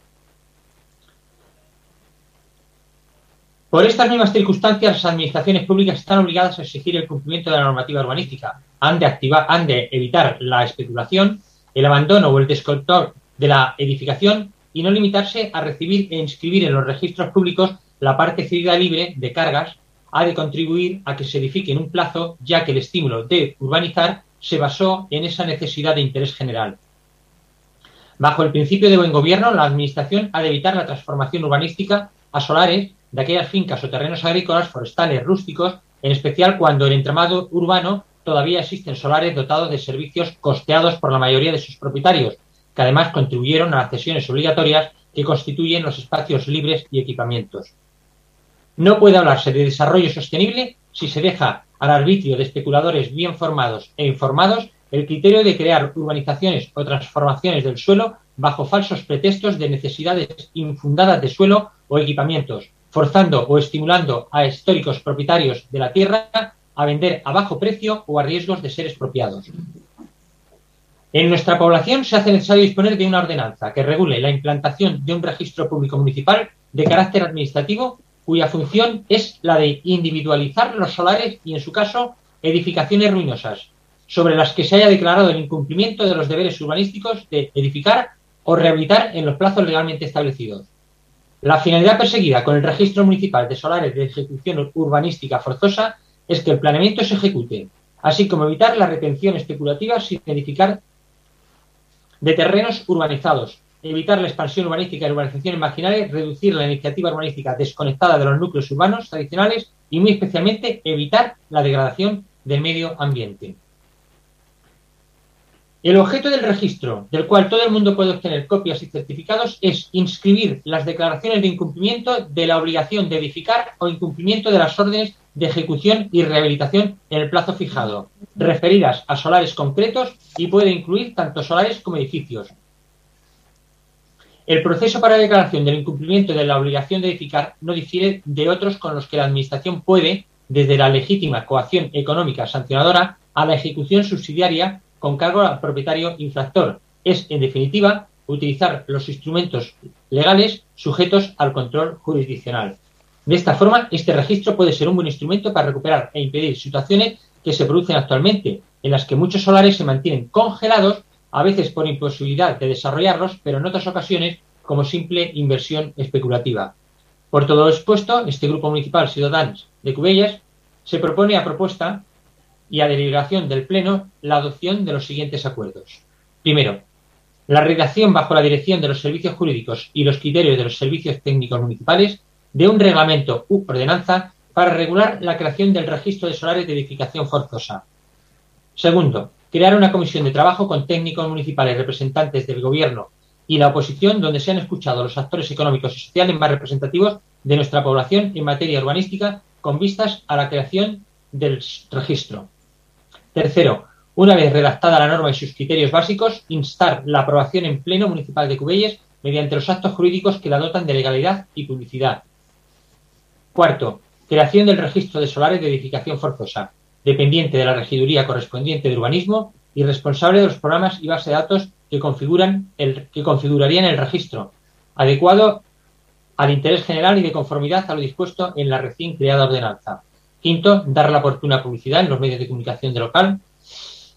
Por estas mismas circunstancias, las administraciones públicas están obligadas a exigir el cumplimiento de la normativa urbanística. Han de, activar, han de evitar la especulación, el abandono o el descontrol de la edificación y no limitarse a recibir e inscribir en los registros públicos la parte cedida libre de cargas ha de contribuir a que se edifique en un plazo, ya que el estímulo de urbanizar se basó en esa necesidad de interés general. Bajo el principio de buen gobierno, la Administración ha de evitar la transformación urbanística a solares de aquellas fincas o terrenos agrícolas, forestales, rústicos, en especial cuando el entramado urbano todavía existen solares dotados de servicios costeados por la mayoría de sus propietarios, que además contribuyeron a las cesiones obligatorias que constituyen los espacios libres y equipamientos. No puede hablarse de desarrollo sostenible si se deja al arbitrio de especuladores bien formados e informados el criterio de crear urbanizaciones o transformaciones del suelo bajo falsos pretextos de necesidades infundadas de suelo o equipamientos, forzando o estimulando a históricos propietarios de la tierra a vender a bajo precio o a riesgos de ser expropiados. En nuestra población se hace necesario disponer de una ordenanza que regule la implantación de un registro público municipal de carácter administrativo cuya función es la de individualizar los solares y, en su caso, edificaciones ruinosas, sobre las que se haya declarado el incumplimiento de los deberes urbanísticos de edificar o rehabilitar en los plazos legalmente establecidos. La finalidad perseguida con el registro municipal de solares de ejecución urbanística forzosa es que el planeamiento se ejecute, así como evitar la retención especulativa sin edificar de terrenos urbanizados, evitar la expansión urbanística y urbanizaciones marginales, reducir la iniciativa urbanística desconectada de los núcleos urbanos tradicionales y, muy especialmente, evitar la degradación del medio ambiente. El objeto del registro, del cual todo el mundo puede obtener copias y certificados, es inscribir las declaraciones de incumplimiento de la obligación de edificar o incumplimiento de las órdenes de ejecución y rehabilitación en el plazo fijado, referidas a solares concretos y puede incluir tanto solares como edificios. El proceso para la declaración del incumplimiento de la obligación de edificar no difiere de otros con los que la Administración puede, desde la legítima coacción económica sancionadora a la ejecución subsidiaria con cargo al propietario infractor. Es, en definitiva, utilizar los instrumentos legales sujetos al control jurisdiccional. De esta forma, este registro puede ser un buen instrumento para recuperar e impedir situaciones que se producen actualmente, en las que muchos solares se mantienen congelados, a veces por imposibilidad de desarrollarlos, pero en otras ocasiones como simple inversión especulativa. Por todo lo expuesto, este Grupo Municipal Ciudadanos de Cubellas se propone a propuesta y a deliberación del Pleno la adopción de los siguientes acuerdos. Primero, la redacción bajo la dirección de los servicios jurídicos y los criterios de los servicios técnicos municipales de un reglamento u ordenanza para regular la creación del registro de solares de edificación forzosa. Segundo, crear una comisión de trabajo con técnicos municipales, representantes del Gobierno y la oposición, donde sean escuchados los actores económicos y sociales más representativos de nuestra población en materia urbanística con vistas a la creación del registro. Tercero, una vez redactada la norma y sus criterios básicos, instar la aprobación en pleno municipal de Cubelles mediante los actos jurídicos que la dotan de legalidad y publicidad. Cuarto, creación del registro de solares de edificación forzosa, dependiente de la regiduría correspondiente de urbanismo y responsable de los programas y base de datos que, que configurarían el registro, adecuado al interés general y de conformidad a lo dispuesto en la recién creada ordenanza. Quinto, dar la oportuna publicidad en los medios de comunicación de local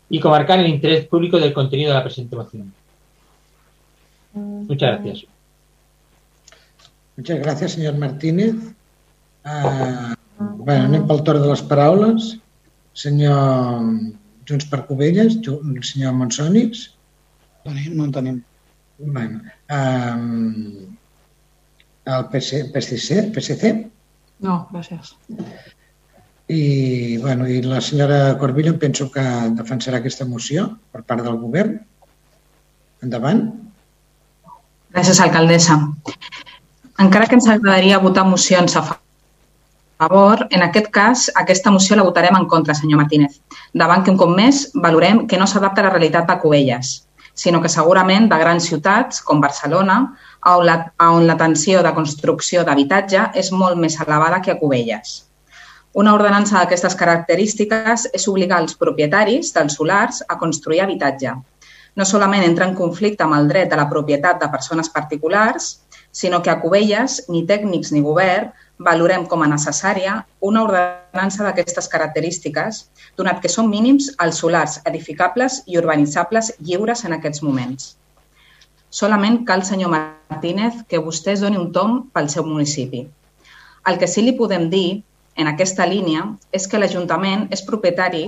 y comarcar el interés público del contenido de la presente moción. Muchas gracias. Muchas gracias, señor Martínez. Uh, bé, anem pel torn de les paraules. Senyor Junts per Covelles, senyor Monsònics. No en tenim. Bueno, um, el PC, PSC, PSC? No, gràcies. I, bueno, I la senyora Corbillo penso que defensarà aquesta moció per part del govern. Endavant. Gràcies, alcaldessa. Encara que ens agradaria votar mocions a favor, en aquest cas, aquesta moció la votarem en contra, senyor Martínez, davant que un cop més valorem que no s'adapta a la realitat de Cubelles, sinó que segurament de grans ciutats, com Barcelona, on la, on la tensió de construcció d'habitatge és molt més elevada que a Cubelles. Una ordenança d'aquestes característiques és obligar els propietaris dels solars a construir habitatge. No solament entra en conflicte amb el dret de la propietat de persones particulars, sinó que a Cubelles ni tècnics ni govern valorem com a necessària una ordenança d'aquestes característiques, donat que són mínims els solars edificables i urbanitzables lliures en aquests moments. Solament cal, senyor Martínez, que vostè es doni un tom pel seu municipi. El que sí li podem dir en aquesta línia és que l'Ajuntament és propietari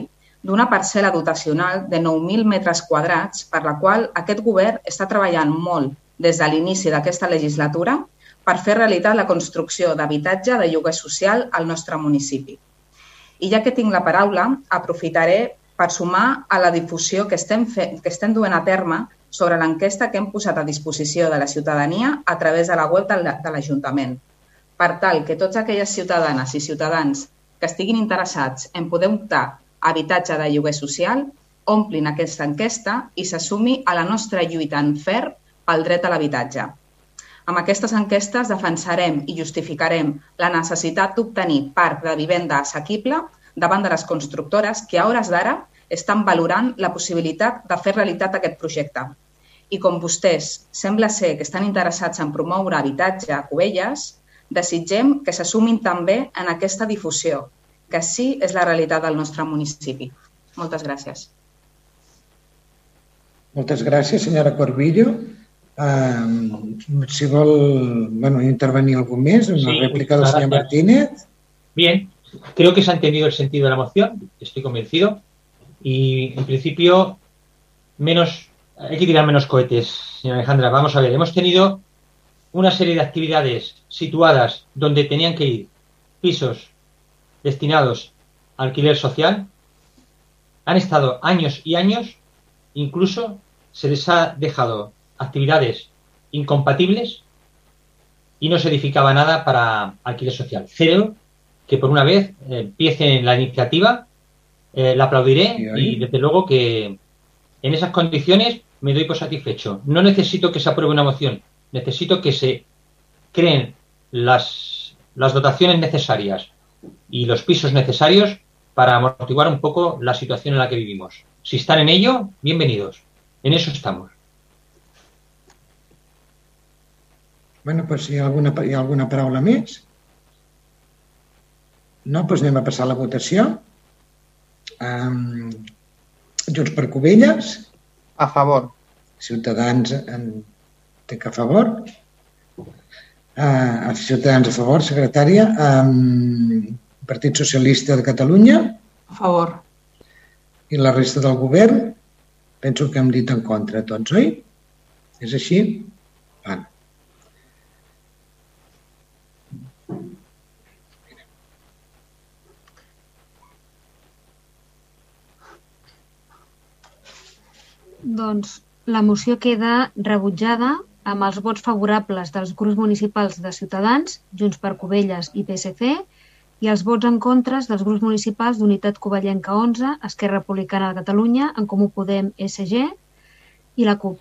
d'una parcel·la dotacional de 9.000 metres quadrats per la qual aquest govern està treballant molt des de l'inici d'aquesta legislatura per fer realitat la construcció d'habitatge de lloguer social al nostre municipi. I ja que tinc la paraula, aprofitaré per sumar a la difusió que estem, fent, que estem duent a terme sobre l'enquesta que hem posat a disposició de la ciutadania a través de la web de l'Ajuntament per tal que tots aquelles ciutadanes i ciutadans que estiguin interessats en poder optar a habitatge de lloguer social omplin aquesta enquesta i s'assumi a la nostra lluita en ferm pel dret a l'habitatge. Amb aquestes enquestes defensarem i justificarem la necessitat d'obtenir parc de vivenda assequible davant de les constructores que a hores d'ara estan valorant la possibilitat de fer realitat aquest projecte. I com vostès sembla ser que estan interessats en promoure habitatge a Cubelles, desitgem que s'assumin també en aquesta difusió, que sí és la realitat del nostre municipi. Moltes gràcies. Moltes gràcies, senyora Corbillo. Um, si vol bueno, intervenir algú més, una sí, rèplica del senyor Martínez. Bien, creo que se ha entendido el sentido de la moción, estoy convencido. Y en principio, menos, hay que tirar menos cohetes, señora Alejandra. Vamos a ver, hemos tenido una serie de actividades situadas donde tenían que ir pisos destinados a alquiler social, han estado años y años, incluso se les ha dejado actividades incompatibles y no se edificaba nada para alquiler social. Cero que por una vez empiecen la iniciativa, eh, la aplaudiré y desde luego que en esas condiciones me doy por satisfecho. No necesito que se apruebe una moción, necesito que se creen las, las dotaciones necesarias y los pisos necesarios para amortiguar un poco la situación en la que vivimos. Si están en ello, bienvenidos. En eso estamos. Bueno, pues hi ha alguna, hi ha alguna paraula més? No? Doncs anem a passar a la votació. Um, Junts per Covelles. A favor. Ciutadans en Entenc a favor. Uh, Ciutadans a favor, secretària. Um, Partit Socialista de Catalunya. A favor. I la resta del govern, penso que hem dit en contra tots, oi? És així? Van. Doncs la moció queda rebutjada amb els vots favorables dels grups municipals de Ciutadans, Junts per Covelles i PSC, i els vots en contra dels grups municipals d'Unitat Covellenca 11, Esquerra Republicana de Catalunya, En Comú Podem, SG i la CUP.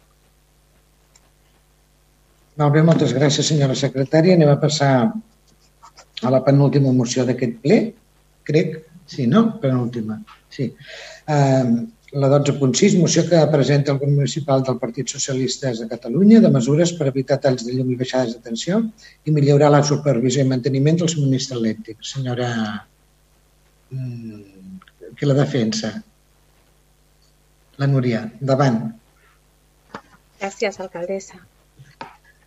Molt bé, moltes gràcies, senyora secretària. Anem a passar a la penúltima moció d'aquest ple, crec. Sí, no? Penúltima. Sí. Uh, la 12.6, moció que presenta el grup municipal del Partit Socialista de Catalunya de mesures per evitar talls de llum i baixades de tensió i millorar la supervisió i manteniment del subministre elèctric. Senyora, mm, qui la defensa? La Núria, davant. Gràcies, alcaldessa.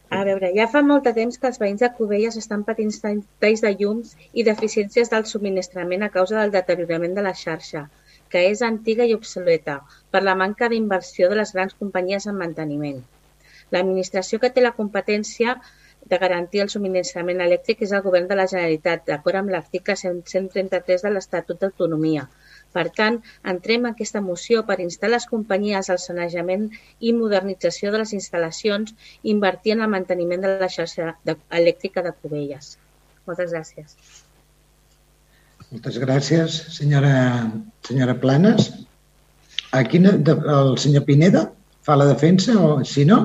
A veure, ja fa molt de temps que els veïns de Cubelles estan patint talls de llums i deficiències del subministrament a causa del deteriorament de la xarxa que és antiga i obsoleta per la manca d'inversió de les grans companyies en manteniment. L'administració que té la competència de garantir el subministrament elèctric és el Govern de la Generalitat, d'acord amb l'article 133 de l'Estatut d'Autonomia. Per tant, entrem en aquesta moció per instar les companyies al sanejament i modernització de les instal·lacions i invertir en el manteniment de la xarxa elèctrica de Cubelles. Moltes gràcies. Moltes gràcies, senyora, senyora Planes. Aquí el senyor Pineda fa la defensa o si no?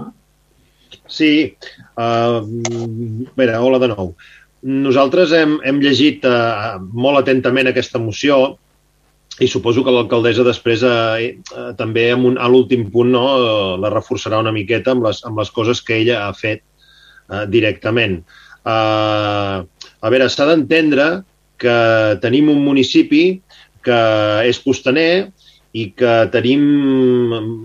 Sí, uh, veure, hola de nou. Nosaltres hem, hem llegit uh, molt atentament aquesta moció i suposo que l'alcaldessa després eh, eh, també en un, a l'últim punt no, eh, la reforçarà una miqueta amb les, amb les coses que ella ha fet eh, directament. Eh, a veure, s'ha d'entendre que tenim un municipi que és costaner i que tenim,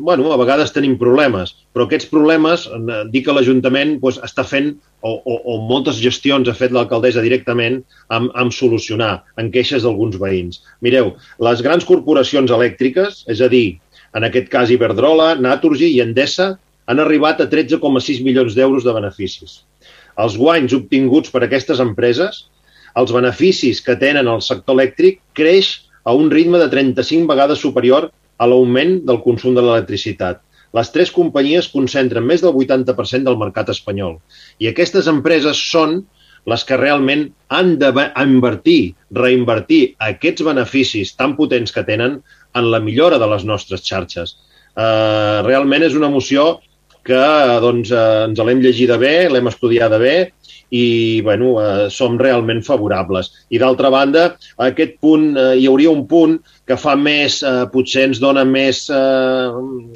bueno, a vegades tenim problemes, però aquests problemes, eh, dir que l'Ajuntament doncs, està fent, o, o, o moltes gestions ha fet l'alcaldessa directament, amb, amb solucionar en queixes d'alguns veïns. Mireu, les grans corporacions elèctriques, és a dir, en aquest cas Iberdrola, Naturgy i Endesa, han arribat a 13,6 milions d'euros de beneficis. Els guanys obtinguts per aquestes empreses, els beneficis que tenen el sector elèctric, creix a un ritme de 35 vegades superior a l'augment del consum de l'electricitat. Les tres companyies concentren més del 80% del mercat espanyol. I aquestes empreses són les que realment han d'invertir, reinvertir aquests beneficis tan potents que tenen en la millora de les nostres xarxes. Uh, realment és una moció que doncs, uh, ens l'hem llegida bé, l'hem estudiada bé i bueno, eh, som realment favorables. I d'altra banda, aquest punt, eh, hi hauria un punt que fa més, eh, potser ens dona més, eh,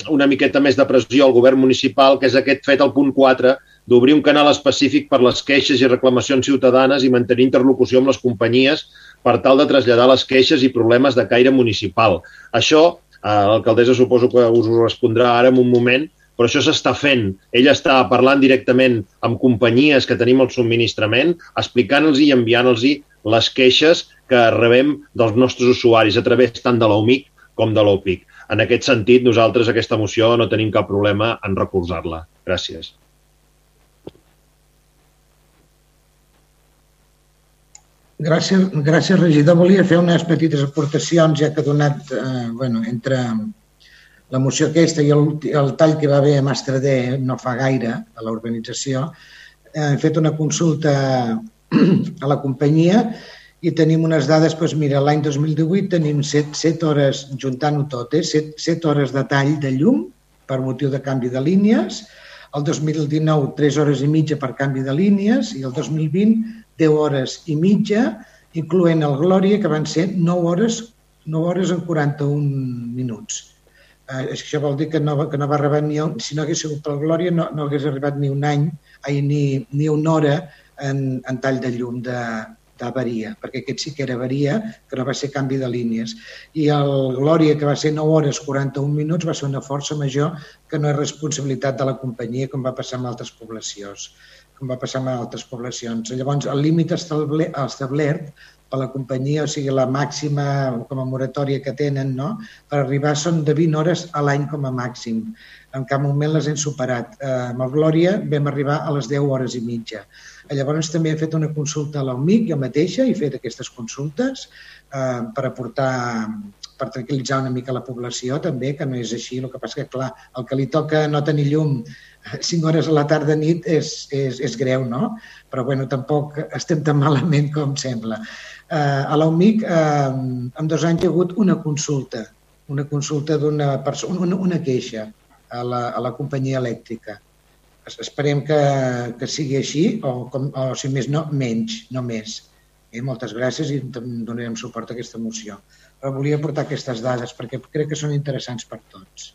una miqueta més de pressió al govern municipal, que és aquest fet al punt 4, d'obrir un canal específic per les queixes i reclamacions ciutadanes i mantenir interlocució amb les companyies per tal de traslladar les queixes i problemes de caire municipal. Això, eh, l'alcaldessa suposo que us ho respondrà ara en un moment, però això s'està fent. Ella està parlant directament amb companyies que tenim el subministrament, explicant-los i enviant-los les queixes que rebem dels nostres usuaris a través tant de l'OMIC com de l'OPIC. En aquest sentit, nosaltres aquesta moció no tenim cap problema en recolzar-la. Gràcies. Gràcies, gràcies, regidor. Volia fer unes petites aportacions, ja que ha donat, eh, bueno, entre la moció aquesta i el, el tall que va haver a Mastradé no fa gaire, a l'urbanització, hem fet una consulta a la companyia i tenim unes dades, doncs mira, l'any 2018 tenim 7, 7 hores, juntant-ho tot, eh, 7, 7 hores de tall de llum per motiu de canvi de línies, el 2019 3 hores i mitja per canvi de línies i el 2020 10 hores i mitja, incloent el Glòria, que van ser 9 hores, 9 hores en 41 minuts. eh, això vol dir que no, que no va arribar ni un, si no hagués sigut pel Glòria no, no hagués arribat ni un any ai, ni, ni una hora en, en tall de llum de, d'avaria, perquè aquest sí que era avaria, que no va ser canvi de línies. I el Glòria, que va ser 9 hores 41 minuts, va ser una força major que no és responsabilitat de la companyia, com va passar amb altres poblacions com va passar amb altres poblacions. Llavors, el límit establert per la companyia, o sigui, la màxima com a moratòria que tenen, no? per arribar són de 20 hores a l'any com a màxim. En cap moment les hem superat. Eh, amb el Glòria vam arribar a les 10 hores i mitja. Eh, llavors també he fet una consulta a l'OMIC, jo mateixa, he fet aquestes consultes eh, per aportar per tranquil·litzar una mica la població també, que no és així. El que passa que, clar, el que li toca no tenir llum 5 hores a la tarda nit és, és, és greu, no? Però, bueno, tampoc estem tan malament com sembla. Eh, a l'UMIC, eh, en dos anys hi ha hagut una consulta, una consulta d'una persona, una, una queixa a la, a la companyia elèctrica. Esperem que, que sigui així, o, com, o si més no, menys, no més. Eh, moltes gràcies i donarem suport a aquesta moció. Però volia portar aquestes dades perquè crec que són interessants per tots.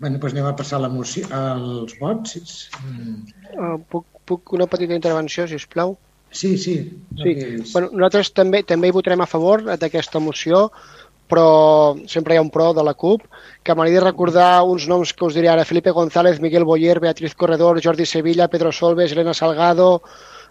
Bé, doncs anem a passar la moció, als vots. Uh, puc, puc una petita intervenció, si us plau? Sí, sí. sí. Bueno, nosaltres també també hi votarem a favor d'aquesta moció, però sempre hi ha un pro de la CUP, que m'agradaria recordar uns noms que us diré ara, Felipe González, Miguel Boyer, Beatriz Corredor, Jordi Sevilla, Pedro Solves, Elena Salgado,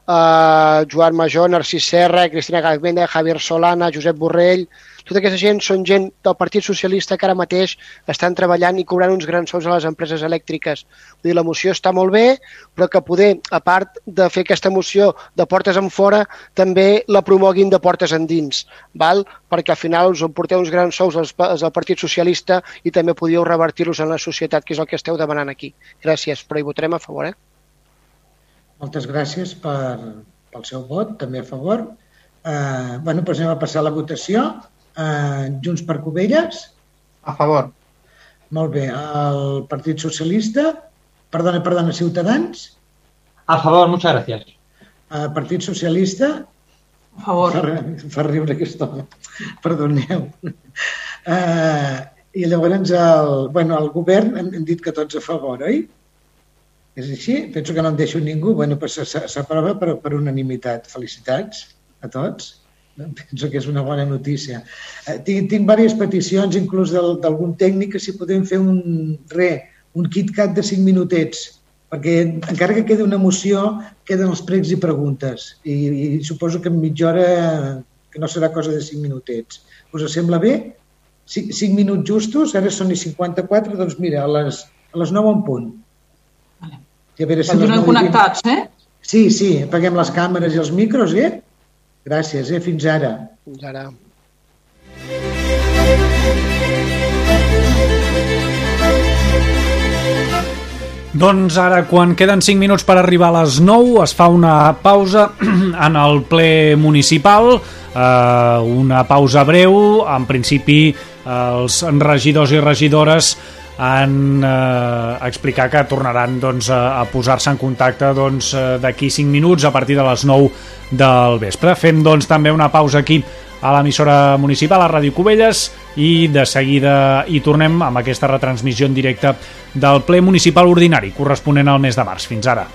eh, Joan Major, Narcís Serra, Cristina Galmenda, Javier Solana, Josep Borrell... Tota aquesta gent són gent del Partit Socialista que ara mateix estan treballant i cobrant uns grans sous a les empreses elèctriques. Vull dir, la moció està molt bé, però que poder, a part de fer aquesta moció de portes en fora, també la promoguin de portes endins, val? perquè al final us porteu uns grans sous als, als del Partit Socialista i també podíeu revertir-los en la societat, que és el que esteu demanant aquí. Gràcies, però hi votarem a favor, eh? Moltes gràcies per, pel seu vot, també a favor. Eh, bueno, doncs anem a passar a la votació. Eh, Junts per Covelles? A favor. Molt bé. El Partit Socialista? Perdona, perdona, Ciutadans? A favor, muchas gracias. El Partit Socialista? A favor. Fa, fa riure aquest home. Perdoneu. Uh, I llavors el, bueno, el govern hem, hem dit que tots a favor, oi? És així? Penso que no en deixo ningú. Bueno, pues s'aprova per, per unanimitat. Felicitats a tots. Penso que és una bona notícia. Eh, tinc, tinc diverses peticions, inclús d'algun tècnic, que si podem fer un, re, un KitKat de 5 minutets, perquè encara que quedi una moció, queden els pregs i preguntes. I, i suposo que en mitja hora, que no serà cosa de 5 minutets. Us sembla bé? 5, 5 minuts justos, ara són i 54, doncs mira, a les, a les 9 en punt. Vale. I a veure si connectats, eh? Sí, sí, apaguem les càmeres i els micros, eh? Gràcies, eh? Fins ara. Fins ara. Doncs ara, quan queden 5 minuts per arribar a les 9, es fa una pausa en el ple municipal, eh, una pausa breu, en principi els regidors i regidores han eh, explicat que tornaran doncs, a, a posar-se en contacte doncs, eh, d'aquí doncs, 5 minuts a partir de les 9 del vespre. Fem doncs, també una pausa aquí a l'emissora municipal, a Ràdio Cubelles, i de seguida hi tornem amb aquesta retransmissió en directe del ple municipal ordinari corresponent al mes de març. Fins ara.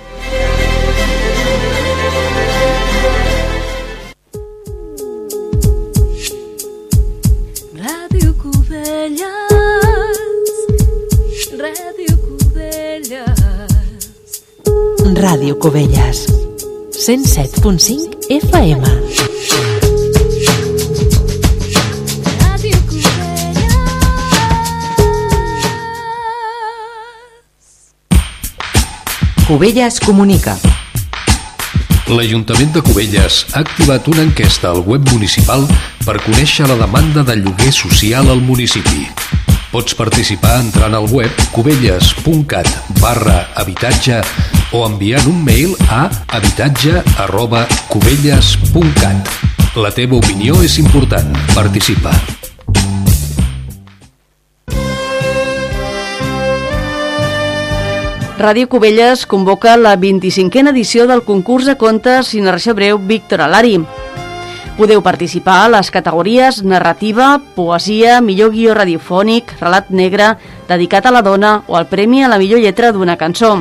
Ràdio Cubelles. 107.5 FM Cubelles comunica. L'Ajuntament de Cubelles ha activat una enquesta al web municipal per conèixer la demanda de lloguer social al municipi. Pots participar entrant al web cubelles.cat barra habitatge o enviant un mail a habitatge arroba cubelles.cat. La teva opinió és important. Participa. Ràdio Cubelles convoca la 25a edició del concurs de contes i narració breu Víctor Alari. Podeu participar a les categories narrativa, poesia, millor guió radiofònic, relat negre, dedicat a la dona o el premi a la millor lletra d'una cançó.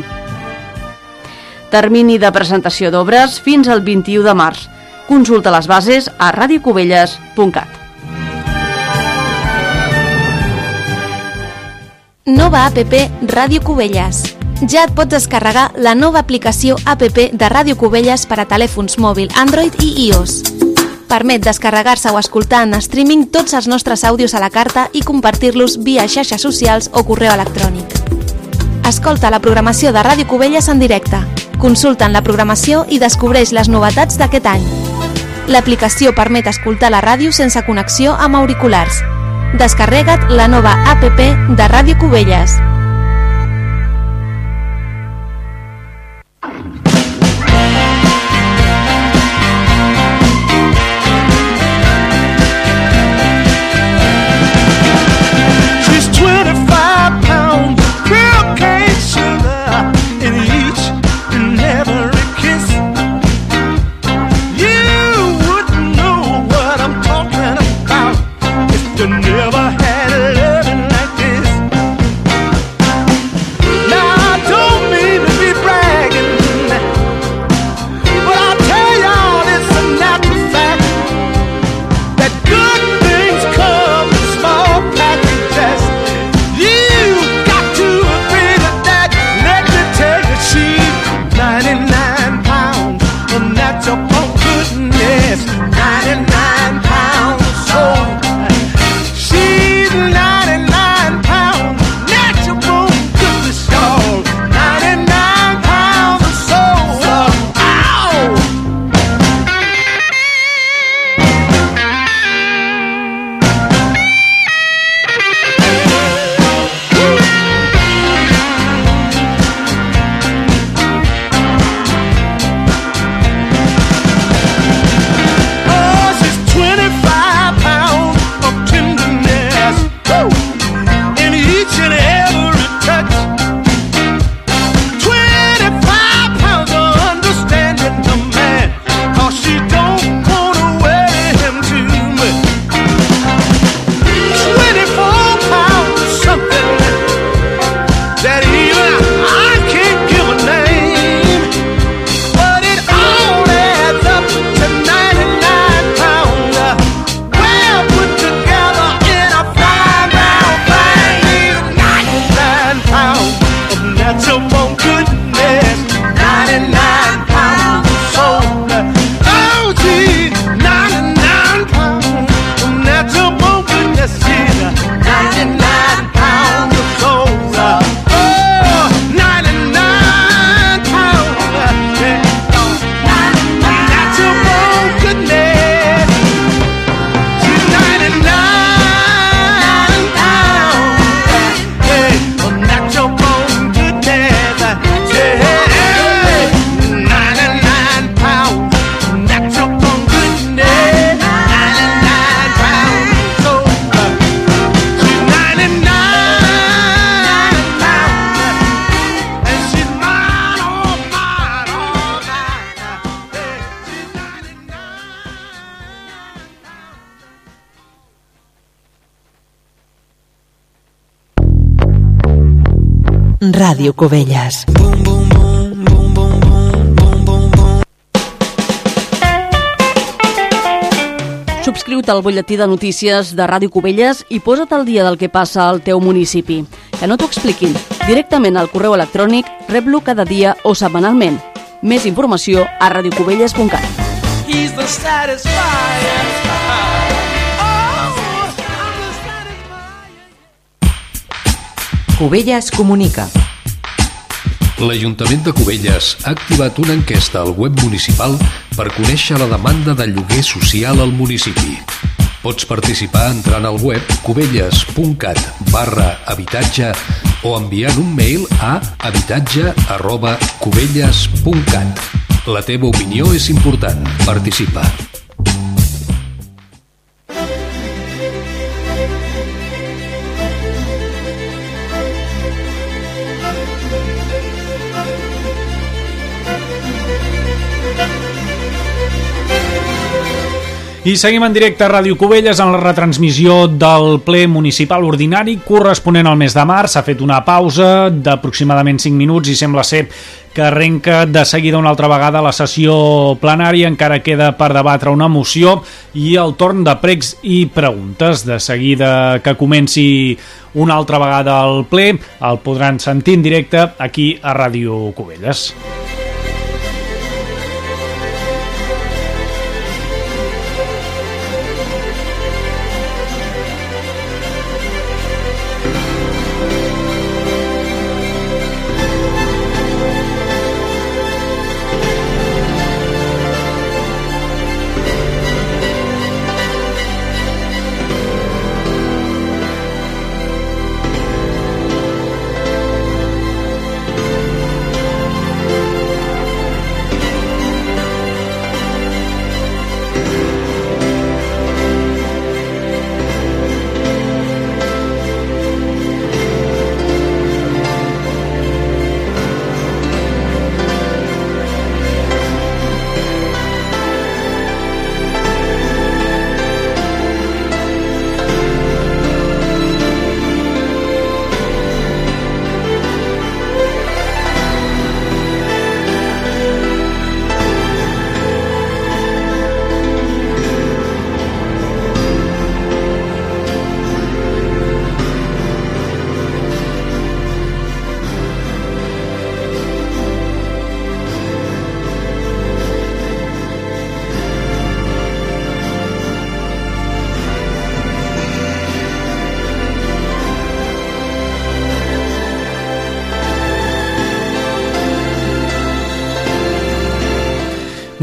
Termini de presentació d'obres fins al 21 de març. Consulta les bases a radiocubelles.cat. Nova APP Ràdio Cubelles. Ja et pots descarregar la nova aplicació APP de Ràdio Cubelles per a telèfons mòbil Android i iOS. Permet descarregar-se o escoltar en streaming tots els nostres àudios a la carta i compartir-los via xarxes socials o correu electrònic. Escolta la programació de Ràdio Cubelles en directe Consulta'n la programació i descobreix les novetats d'aquest any. L'aplicació permet escoltar la ràdio sense connexió amb auriculars. Descarrega't la nova APP de Ràdio Cubelles. Ràdio Cubelles. Subscriu-te al butlletí de notícies de Ràdio Cubelles i posa't al dia del que passa al teu municipi. Que no t'ho expliquin. Directament al correu electrònic rep-lo cada dia o setmanalment. Més informació a radiocubelles.cat. He's the satisfier. Cubelles comunica. L'Ajuntament de Cubelles ha activat una enquesta al web municipal per conèixer la demanda de lloguer social al municipi. Pots participar entrant al web cubelles.cat barra habitatge o enviant un mail a habitatge arroba. La teva opinió és important. Participa. I seguim en directe a Ràdio Cubelles en la retransmissió del ple municipal ordinari corresponent al mes de març. S'ha fet una pausa d'aproximadament 5 minuts i sembla ser que arrenca de seguida una altra vegada la sessió plenària. Encara queda per debatre una moció i el torn de pregs i preguntes. De seguida que comenci una altra vegada el ple, el podran sentir en directe aquí a Ràdio Cubelles.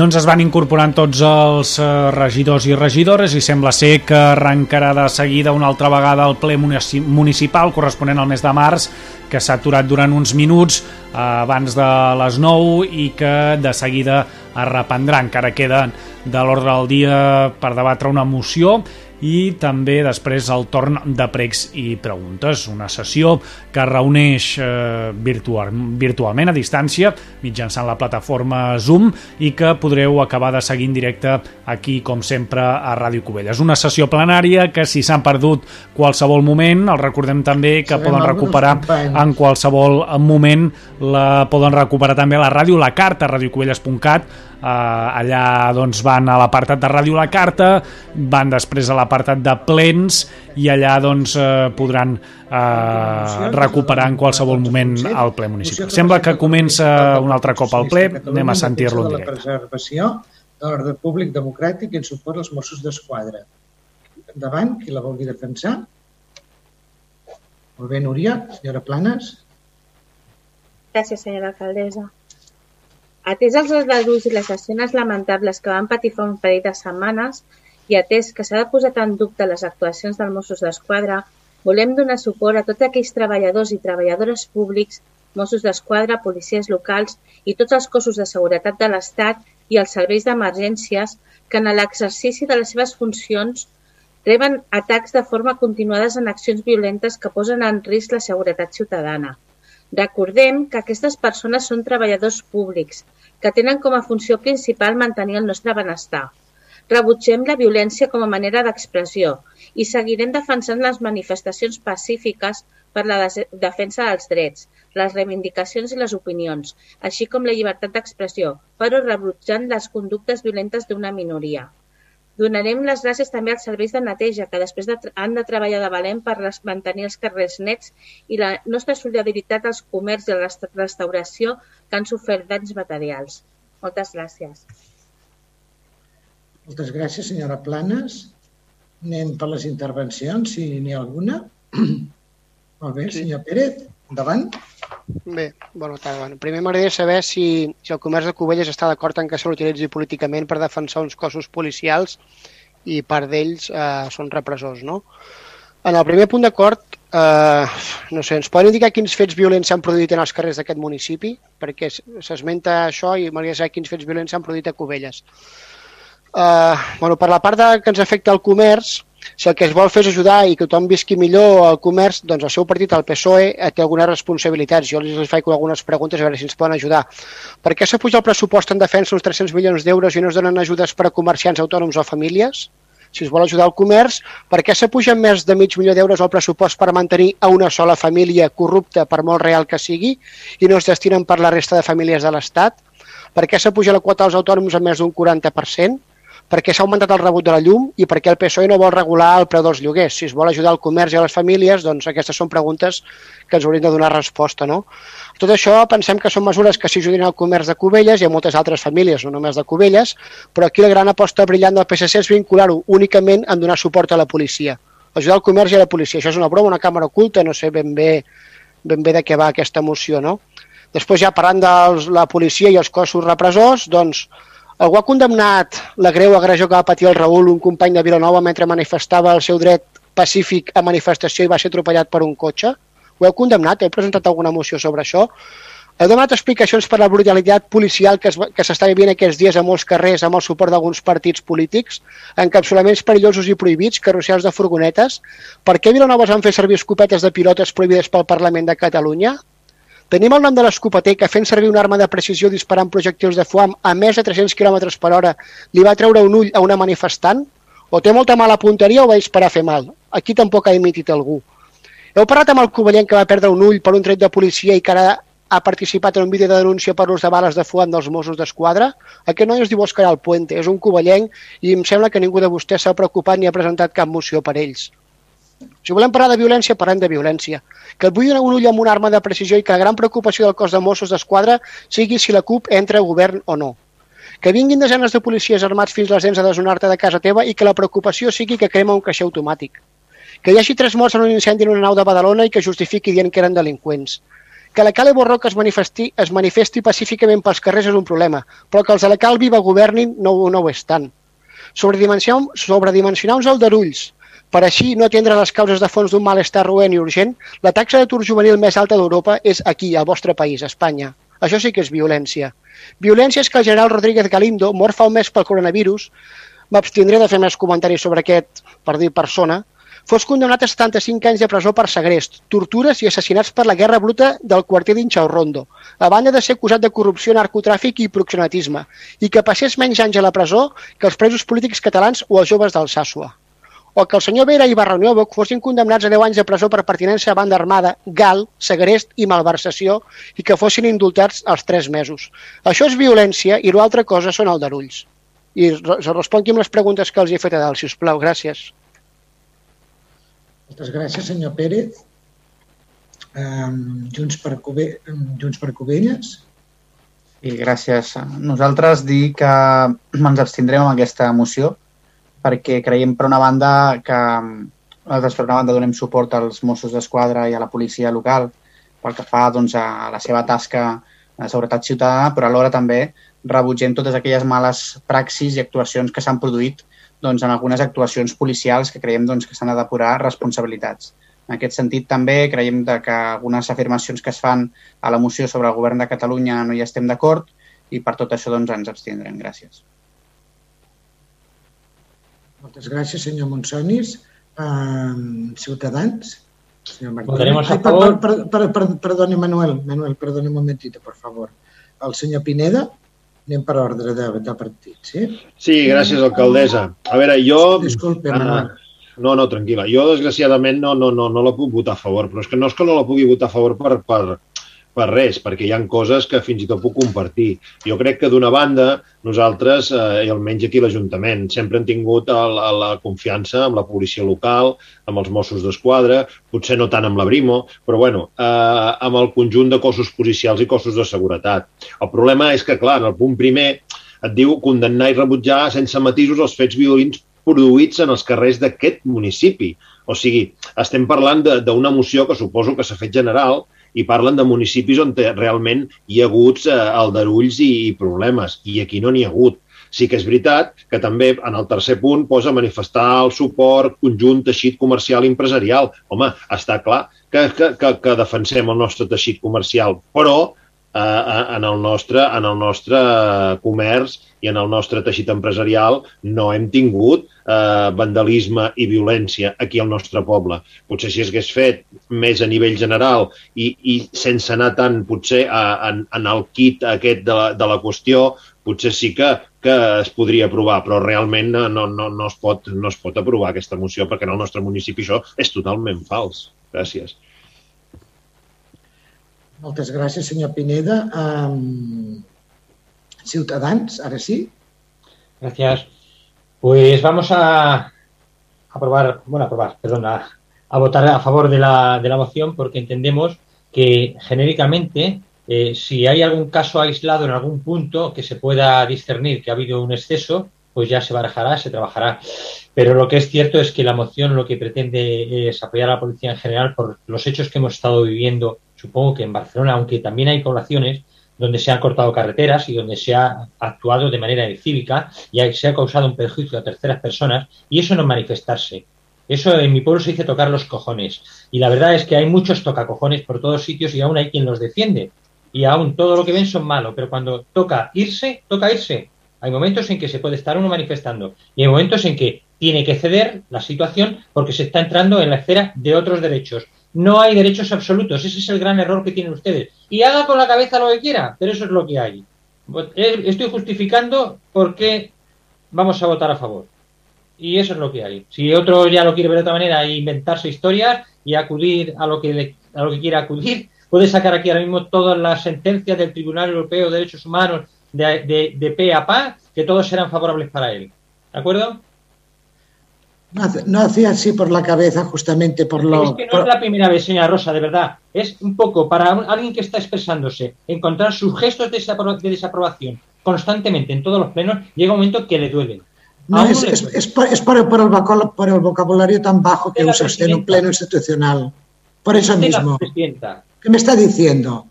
Doncs es van incorporant tots els eh, regidors i regidores i sembla ser que arrencarà de seguida una altra vegada el ple munici- municipal corresponent al mes de març que s'ha aturat durant uns minuts eh, abans de les 9 i que de seguida es reprendrà. Encara queda de l'ordre del dia per debatre una moció i també després el torn de pregs i preguntes, una sessió que reuneix eh, virtual, virtualment a distància mitjançant la plataforma Zoom i que podreu acabar de seguir en directe aquí, com sempre, a Ràdio Cubelles. Una sessió plenària que si s'han perdut qualsevol moment, el recordem també que Sabem poden recuperar en qualsevol moment la poden recuperar també a la ràdio La Carta, radiocubelles.cat Uh, allà doncs, van a l'apartat de Ràdio La Carta, van després a l'apartat de plens i allà doncs, uh, podran uh, recuperar en qualsevol moment el ple municipal. Sembla que comença un altre cop el ple, anem a sentir-lo en de la directe. preservació de l'ordre públic democràtic i en suport als Mossos d'Esquadra. Endavant, qui la vulgui defensar? Molt bé, Núria. Senyora Planes. Gràcies, senyora alcaldessa. Atès els aldarulls i les escenes lamentables que van patir fa un parell de setmanes i atès que s'ha de posar en dubte les actuacions dels Mossos d'Esquadra, volem donar suport a tots aquells treballadors i treballadores públics, Mossos d'Esquadra, policies locals i tots els cossos de seguretat de l'Estat i els serveis d'emergències que en l'exercici de les seves funcions reben atacs de forma continuades en accions violentes que posen en risc la seguretat ciutadana. Recordem que aquestes persones són treballadors públics, que tenen com a funció principal mantenir el nostre benestar. Rebutgem la violència com a manera d'expressió i seguirem defensant les manifestacions pacífiques per la defensa dels drets, les reivindicacions i les opinions, així com la llibertat d'expressió, però rebutjant les conductes violentes d'una minoria. Donarem les gràcies també als serveis de neteja que després de, han de treballar de valent per res- mantenir els carrers nets i la nostra solidaritat als comerç i a la rest- restauració que han sofert danys materials. Moltes gràcies. Moltes gràcies, senyora Planes. Anem per les intervencions, si n'hi ha alguna. Molt bé, senyor Pérez, endavant. Bé, bona tarda. Primer m'agradaria saber si, si el comerç de Cubelles està d'acord en que se l'utilitzi políticament per defensar uns cossos policials i part d'ells eh, són repressors, no? En el primer punt d'acord, eh, no sé, ens poden indicar quins fets violents s'han produït en els carrers d'aquest municipi? Perquè s'esmenta això i m'agradaria saber quins fets violents s'han produït a Cubelles. Uh, bueno, per la part de, que ens afecta el comerç, si el que es vol fer és ajudar i que tothom visqui millor al comerç, doncs el seu partit, el PSOE, eh, té algunes responsabilitats. Jo els faig algunes preguntes a veure si ens poden ajudar. Per què s'apuja el pressupost en defensa uns 300 milions d'euros i no es donen ajudes per a comerciants autònoms o famílies? Si es vol ajudar el comerç, per què s'apugen més de mig milió d'euros al pressupost per mantenir a una sola família corrupta, per molt real que sigui, i no es destinen per la resta de famílies de l'Estat? Per què s'apuja la quota als autònoms a més d'un 40%? Per què s'ha augmentat el rebut de la llum i per què el PSOE no vol regular el preu dels lloguers. Si es vol ajudar el comerç i a les famílies, doncs aquestes són preguntes que ens haurien de donar resposta. No? Tot això pensem que són mesures que s'ajudin al comerç de Cubelles i a moltes altres famílies, no només de Cubelles, però aquí la gran aposta brillant del PSC és vincular-ho únicament en donar suport a la policia. Ajudar el comerç i a la policia. Això és una broma, una càmera oculta, no sé ben bé, ben bé de què va aquesta moció. No? Després ja parlant de la policia i els cossos repressors, doncs Algú ha condemnat la greu agressió que va patir el Raül, un company de Vilanova, mentre manifestava el seu dret pacífic a manifestació i va ser atropellat per un cotxe? Ho heu condemnat? Heu presentat alguna moció sobre això? Heu demanat explicacions per la brutalitat policial que, es, que s'està vivint aquests dies a molts carrers amb el suport d'alguns partits polítics, encapsulaments perillosos i prohibits, carrusels de furgonetes? Per què Vilanova van fer servir escopetes de pilotes prohibides pel Parlament de Catalunya? Tenim el nom de l'escopeter que fent servir una arma de precisió disparant projectils de foam a més de 300 km per hora li va treure un ull a una manifestant? O té molta mala punteria o va disparar a fer mal? Aquí tampoc ha dimitit algú. Heu parlat amb el covellenc que va perdre un ull per un tret de policia i que ara ha participat en un vídeo de denúncia per l'ús de bales de foam dels Mossos d'Esquadra? Aquest noi es diu Òscar Alpuente, és un covellenc i em sembla que ningú de vostès s'ha preocupat ni ha presentat cap moció per ells. Si volem parlar de violència, parlem de violència. Que et bullin un ull amb una arma de precisió i que la gran preocupació del cos de Mossos d'Esquadra sigui si la CUP entra a govern o no. Que vinguin desenes de policies armats fins les dents a desnonar-te de casa teva i que la preocupació sigui que crema un caixer automàtic. Que hi hagi tres morts en un incendi en una nau de Badalona i que justifiqui dient que eren delinqüents. Que la Cale Borroca es manifesti, es manifesti pacíficament pels carrers és un problema, però que els de la Cal Viva governin no, no ho és tant. Sobredimensionar, sobredimensionar uns aldarulls per així no atendre les causes de fons d'un malestar roent i urgent, la taxa d'atur juvenil més alta d'Europa és aquí, al vostre país, Espanya. Això sí que és violència. Violència és que el general Rodríguez Galindo, mort fa un mes pel coronavirus, m'abstindré de fer més comentaris sobre aquest, per dir persona, fos condemnat a 75 anys de presó per segrest, tortures i assassinats per la guerra bruta del quarter d'Inxaurrondo, a banda de ser acusat de corrupció, narcotràfic i proxenetisme, i que passés menys anys a la presó que els presos polítics catalans o els joves d'Alsàsua o que el senyor Vera i Barraniòvoc fossin condemnats a 10 anys de presó per pertinença a banda armada, gal, segrest i malversació i que fossin indultats als 3 mesos. Això és violència i l'altra cosa són aldarulls. I se respongui amb les preguntes que els he fet a dalt, si us plau. Gràcies. Moltes gràcies, senyor Pérez. Um, Junts, per Cube, Junts per Covelles. I gràcies. Nosaltres dir que ens abstindrem amb aquesta moció perquè creiem, per una banda, que nosaltres, per una banda, donem suport als Mossos d'Esquadra i a la policia local pel que fa doncs, a la seva tasca de seguretat ciutadana, però alhora també rebutgem totes aquelles males praxis i actuacions que s'han produït doncs, en algunes actuacions policials que creiem doncs, que s'han de depurar responsabilitats. En aquest sentit, també creiem que algunes afirmacions que es fan a la moció sobre el govern de Catalunya no hi estem d'acord i per tot això doncs, ens abstindrem. Gràcies. Moltes gràcies, senyor Monsonis. Uh, Ciutadans. Senyor a Ai, per, per, per, per, perdoni, Manuel. Manuel, perdoni un momentito, per favor. El senyor Pineda, anem per ordre de, de partit, sí? Sí, gràcies, alcaldessa. A veure, jo... Disculpe, Ah, Manuel. no, no, tranquil·la. Jo, desgraciadament, no, no, no, no la puc votar a favor, però és que no és que no la pugui votar a favor per, per, per res, perquè hi han coses que fins i tot puc compartir. Jo crec que d'una banda, nosaltres, eh, i almenys aquí l'Ajuntament, sempre hem tingut el, la confiança amb la policia local, amb els Mossos d'Esquadra, potser no tant amb la Brimo, però bueno, eh, amb el conjunt de cossos policials i cossos de seguretat. El problema és que, clar, en el punt primer et diu condemnar i rebutjar sense matisos els fets violents produïts en els carrers d'aquest municipi. O sigui, estem parlant d'una moció que suposo que s'ha fet general i parlen de municipis on realment hi ha hagut eh, aldarulls i, i problemes, i aquí no n'hi ha hagut. Sí que és veritat que també en el tercer punt posa manifestar el suport conjunt teixit comercial i empresarial. Home, està clar que, que, que, que defensem el nostre teixit comercial, però en, el nostre, en el nostre comerç i en el nostre teixit empresarial no hem tingut eh, vandalisme i violència aquí al nostre poble. Potser si es fet més a nivell general i, i sense anar tant potser a, en, en el kit aquest de la, de la qüestió, potser sí que, que es podria aprovar, però realment no, no, no, es pot, no es pot aprovar aquesta moció perquè en el nostre municipi això és totalment fals. Gràcies. Moltes gràcies, senyor Pineda. Um, Ciutadans, ara sí? Gracias. Pues vamos a aprobar, bueno, aprobar, perdón, a votar a favor de la, de la moción porque entendemos que genéricamente, eh, si hay algún caso aislado en algún punto que se pueda discernir que ha habido un exceso, pues ya se barajará, se trabajará. Pero lo que es cierto es que la moción lo que pretende es apoyar a la policía en general por los hechos que hemos estado viviendo, supongo que en Barcelona, aunque también hay poblaciones donde se han cortado carreteras y donde se ha actuado de manera cívica y se ha causado un perjuicio a terceras personas, y eso no es manifestarse. Eso en mi pueblo se dice tocar los cojones. Y la verdad es que hay muchos tocacojones por todos sitios y aún hay quien los defiende. Y aún todo lo que ven son malos, pero cuando toca irse, toca irse. Hay momentos en que se puede estar uno manifestando y hay momentos en que tiene que ceder la situación porque se está entrando en la esfera de otros derechos. No hay derechos absolutos, ese es el gran error que tienen ustedes. Y haga con la cabeza lo que quiera, pero eso es lo que hay. Estoy justificando por qué vamos a votar a favor. Y eso es lo que hay. Si otro ya lo quiere ver de otra manera e inventarse historias y acudir a lo que, le- a lo que quiera acudir, puede sacar aquí ahora mismo todas las sentencias del Tribunal Europeo de Derechos Humanos de, de, de pe a pa, que todos serán favorables para él. ¿De acuerdo? No, hacía así por la cabeza justamente por lo... Es que no por- es la primera vez, señora Rosa, de verdad. Es un poco para un- alguien que está expresándose, encontrar sus gestos de, desapro- de desaprobación constantemente en todos los plenos, llega un momento que le duele. No, es, es, por, es por- por el vocabulario, por el vocabulario tan bajo que Usted la usa usted en un pleno institucional. Por eso mismo. ¿Qué me está diciendo?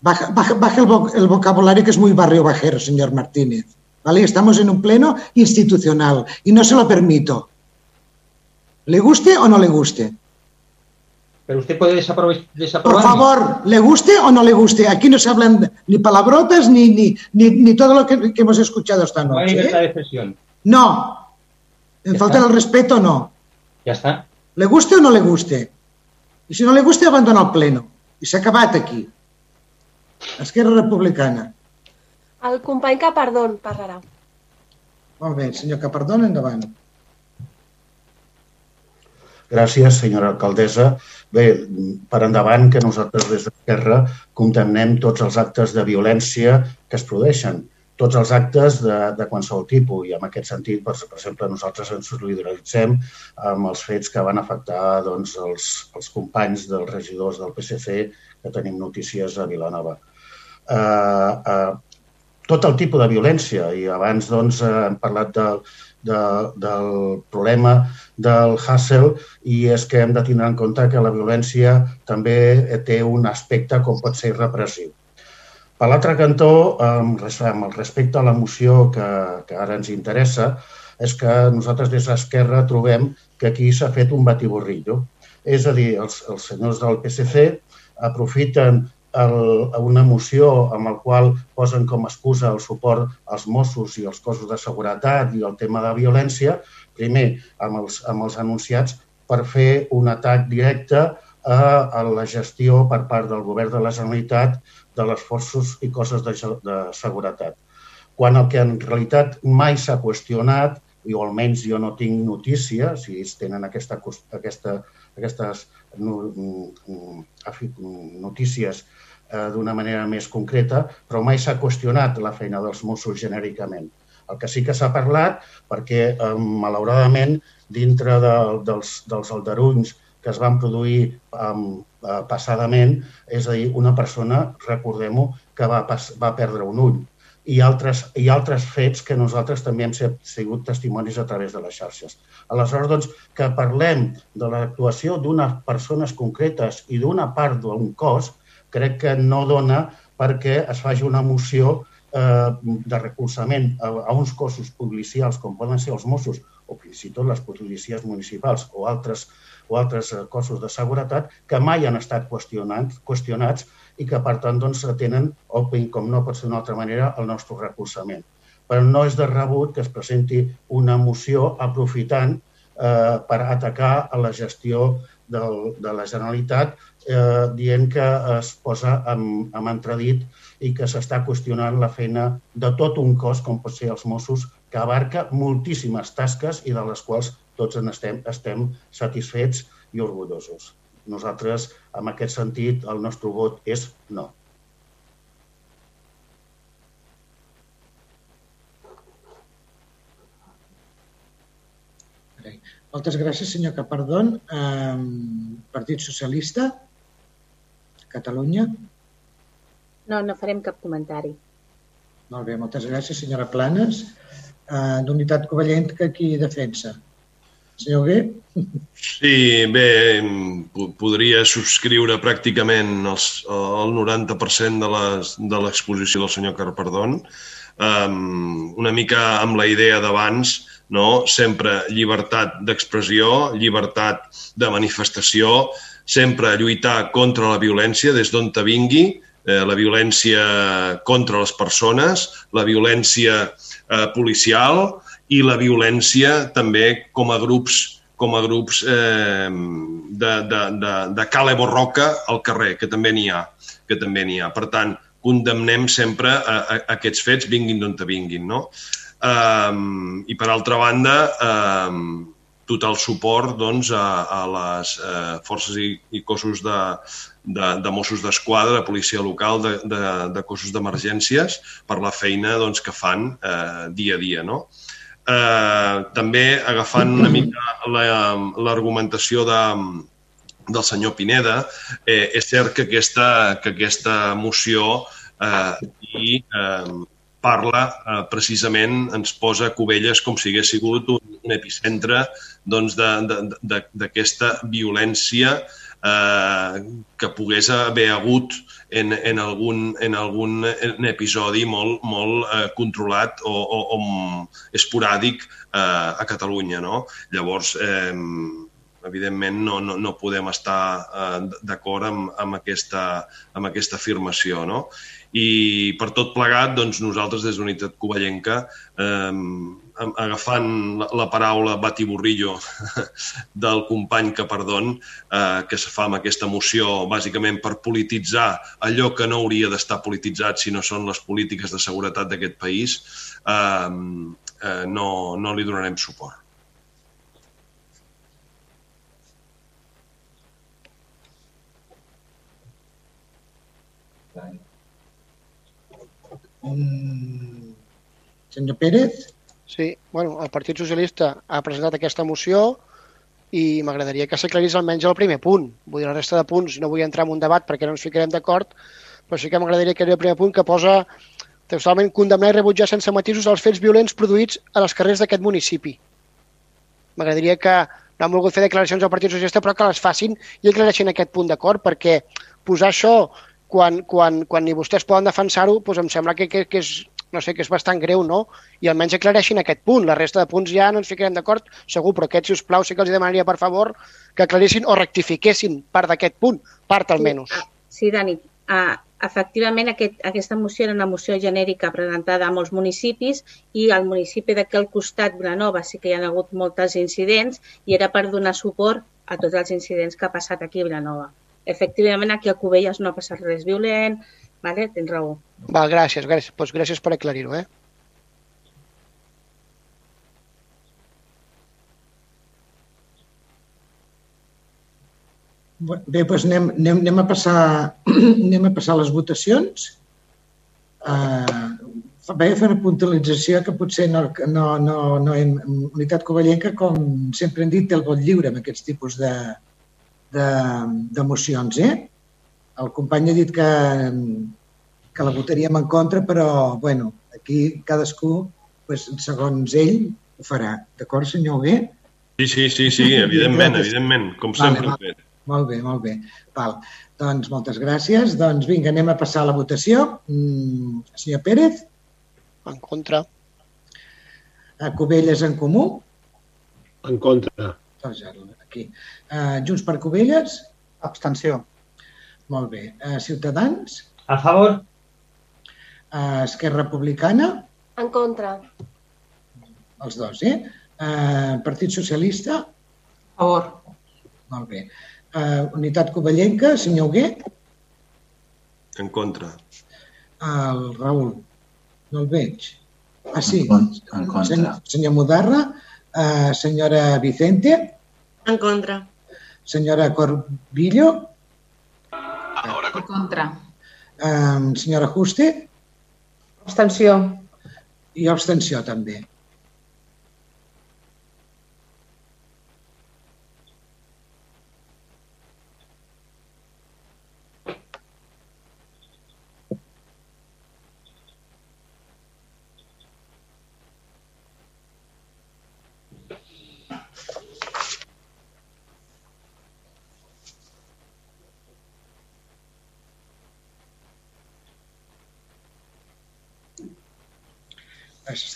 Baja, baja, baja el, vo- el vocabulario que es muy barrio bajero, señor Martínez. ¿Vale? Estamos en un pleno institucional y no se lo permito. ¿Le guste o no le guste? Pero usted puede desaprobar. Por favor, ¿le guste o no le guste? Aquí no se hablan ni palabrotas ni, ni, ni, ni todo lo que, que hemos escuchado esta No hay noche. libertad ¿eh? de expresión. No. En falta está. el respeto, no. Ya está. ¿Le guste o no le guste? I si no le guste, abandona el pleno. I s'ha acabat aquí. Esquerra Republicana. El company Capardón parlarà. Molt bé, senyor Capardón, endavant. Gràcies, senyora alcaldessa. Bé, per endavant que nosaltres des d'Esquerra condemnem tots els actes de violència que es produeixen, tots els actes de, de qualsevol tipus i en aquest sentit, per, per exemple, nosaltres ens solidaritzem amb els fets que van afectar doncs, els, els companys dels regidors del PSC que tenim notícies a Vilanova. Eh, eh, tot el tipus de violència i abans doncs, eh, hem parlat del, de, del problema del Hassel i és que hem de tindre en compte que la violència també té un aspecte com pot ser repressiu. Per l'altre cantó, amb el respecte a la moció que, que ara ens interessa, és que nosaltres des d'Esquerra trobem que aquí s'ha fet un batiborrillo. És a dir, els, els senyors del PSC aprofiten el, una moció amb el qual posen com a excusa el suport als Mossos i als cossos de seguretat i el tema de violència, primer amb els, amb els anunciats per fer un atac directe a, a la gestió per part del govern de la Generalitat de les forces i cossos de, de seguretat. Quan el que en realitat mai s'ha qüestionat, i almenys jo no tinc notícia, si ells tenen aquesta, aquesta, aquestes mm, afi- notícies eh, d'una manera més concreta, però mai s'ha qüestionat la feina dels Mossos genèricament. El que sí que s'ha parlat, perquè eh, malauradament dintre de, dels, dels aldarulls que es van produir um, passadament, és a dir, una persona, recordem-ho, que va, va perdre un ull i altres, i altres fets que nosaltres també hem sigut testimonis a través de les xarxes. Aleshores, doncs, que parlem de l'actuació d'unes persones concretes i d'una part d'un cos, crec que no dona perquè es faci una moció eh, de recolzament a, a uns cossos policials com poden ser els Mossos o fins i tot les policies municipals o altres, o altres eh, cossos de seguretat que mai han estat qüestionats, qüestionats i que, per tant, doncs, tenen, o, com no pot ser d'una altra manera, el nostre recolzament. Però no és de rebut que es presenti una moció aprofitant eh, per atacar a la gestió del, de la Generalitat eh, dient que es posa en, en entredit i que s'està qüestionant la feina de tot un cos, com pot ser els Mossos, que abarca moltíssimes tasques i de les quals tots en estem, estem satisfets i orgullosos. Nosaltres, en aquest sentit, el nostre vot és no. Moltes gràcies, senyor Capardón. Partit Socialista, Catalunya. No, no farem cap comentari. Molt bé, moltes gràcies, senyora Planes. Uh, D'Unitat Covellenca, qui defensa? Senyor Gué? Sí, bé, podria subscriure pràcticament els, el 90% de les- de l'exposició del senyor Carperdón. Um, una mica amb la idea d'abans, no? sempre llibertat d'expressió, llibertat de manifestació, sempre lluitar contra la violència des d'on te vingui, eh, la violència contra les persones, la violència eh, policial i la violència també com a grups com a grups eh, de, de, de, de cale borroca al carrer, que també n'hi ha. Que també n'hi ha. Per tant, condemnem sempre a, a, a aquests fets, vinguin d'on te vinguin. No? Um, I per altra banda, um, total suport doncs, a, a les eh, forces i, i cossos de, de, de Mossos d'Esquadra, de policia local, de, de, de cossos d'emergències, per la feina doncs, que fan eh, dia a dia. No? Eh, també agafant una mica la- l'argumentació de, del senyor Pineda, eh, és cert que aquesta, que aquesta moció eh, i, eh, parla eh, precisament, ens posa Cubelles com si hagués sigut un, un epicentre doncs, de- de- d'aquesta violència eh, que pogués haver hagut en, en, algun, en algun en episodi molt, molt eh, controlat o, o, o esporàdic eh, a Catalunya. No? Llavors, eh, evidentment no, no, no podem estar eh, d'acord amb, amb, aquesta, amb aquesta afirmació. No? I per tot plegat, doncs, nosaltres des d'Unitat Covellenca eh, agafant la, la paraula batiburrillo del company que perdon, eh, que se fa amb aquesta moció bàsicament per polititzar allò que no hauria d'estar polititzat si no són les polítiques de seguretat d'aquest país, eh, eh, no, no li donarem suport. Um, senyor Pérez? Sí, bueno, el Partit Socialista ha presentat aquesta moció i m'agradaria que s'aclarís almenys el primer punt. Vull dir, la resta de punts no vull entrar en un debat perquè no ens ficarem d'acord, però sí que m'agradaria que el primer punt que posa textualment condemnar i rebutjar sense matisos els fets violents produïts a les carrers d'aquest municipi. M'agradaria que no han volgut fer declaracions al Partit Socialista, però que les facin i aclareixin aquest punt d'acord, perquè posar això quan, quan, quan ni vostès poden defensar-ho, doncs em sembla que, que, que és no sé, que és bastant greu, no? I almenys aclareixin aquest punt. La resta de punts ja no ens ficarem d'acord, segur, però aquest, si us plau, sí que els demanaria, per favor, que aclarissin o rectifiquessin part d'aquest punt, part almenys. Sí, sí Dani. Uh, efectivament, aquest, aquesta moció era una moció genèrica presentada a molts municipis i al municipi d'aquí al costat, Vilanova, sí que hi ha hagut moltes incidents i era per donar suport a tots els incidents que ha passat aquí a Vilanova. Efectivament, aquí a Cubelles no ha passat res violent, Vale? Tens raó. Va, gràcies, gràcies. Pues gràcies per aclarir-ho, eh? Bé, doncs anem, anem, anem, a passar, anem a passar les votacions. Uh, vaig fer una puntualització que potser no, no, no, no hem, Unitat Covellenca, com sempre hem dit, té el vot lliure amb aquests tipus de, de, de mocions. Eh? El company ha dit que, que la votaríem en contra, però bueno, aquí cadascú, pues, segons ell, ho farà. D'acord, senyor Bé? Sí, sí, sí, sí, evidentment, evidentment, com sempre vale, fet. Molt bé, molt bé. Val. Doncs moltes gràcies. Doncs vinga, anem a passar a la votació. Mm, senyor Pérez? En contra. A Cubelles en comú? En contra. Doncs aquí. Uh, Junts per Cubelles? Abstenció. Molt bé. Uh, Ciutadans? A favor. Uh, Esquerra Republicana? En contra. Els dos, eh? Uh, Partit Socialista? A favor. Molt bé. Uh, Unitat Covellenca, senyor Hugué? En contra. El Raül? No el veig. Ah, sí. En, en contra. Senyor, senyor Mudarra? Uh, senyora Vicente? En contra. Senyora Corbillo? En contra. Um, senyora Juste? Abstenció. I abstenció també.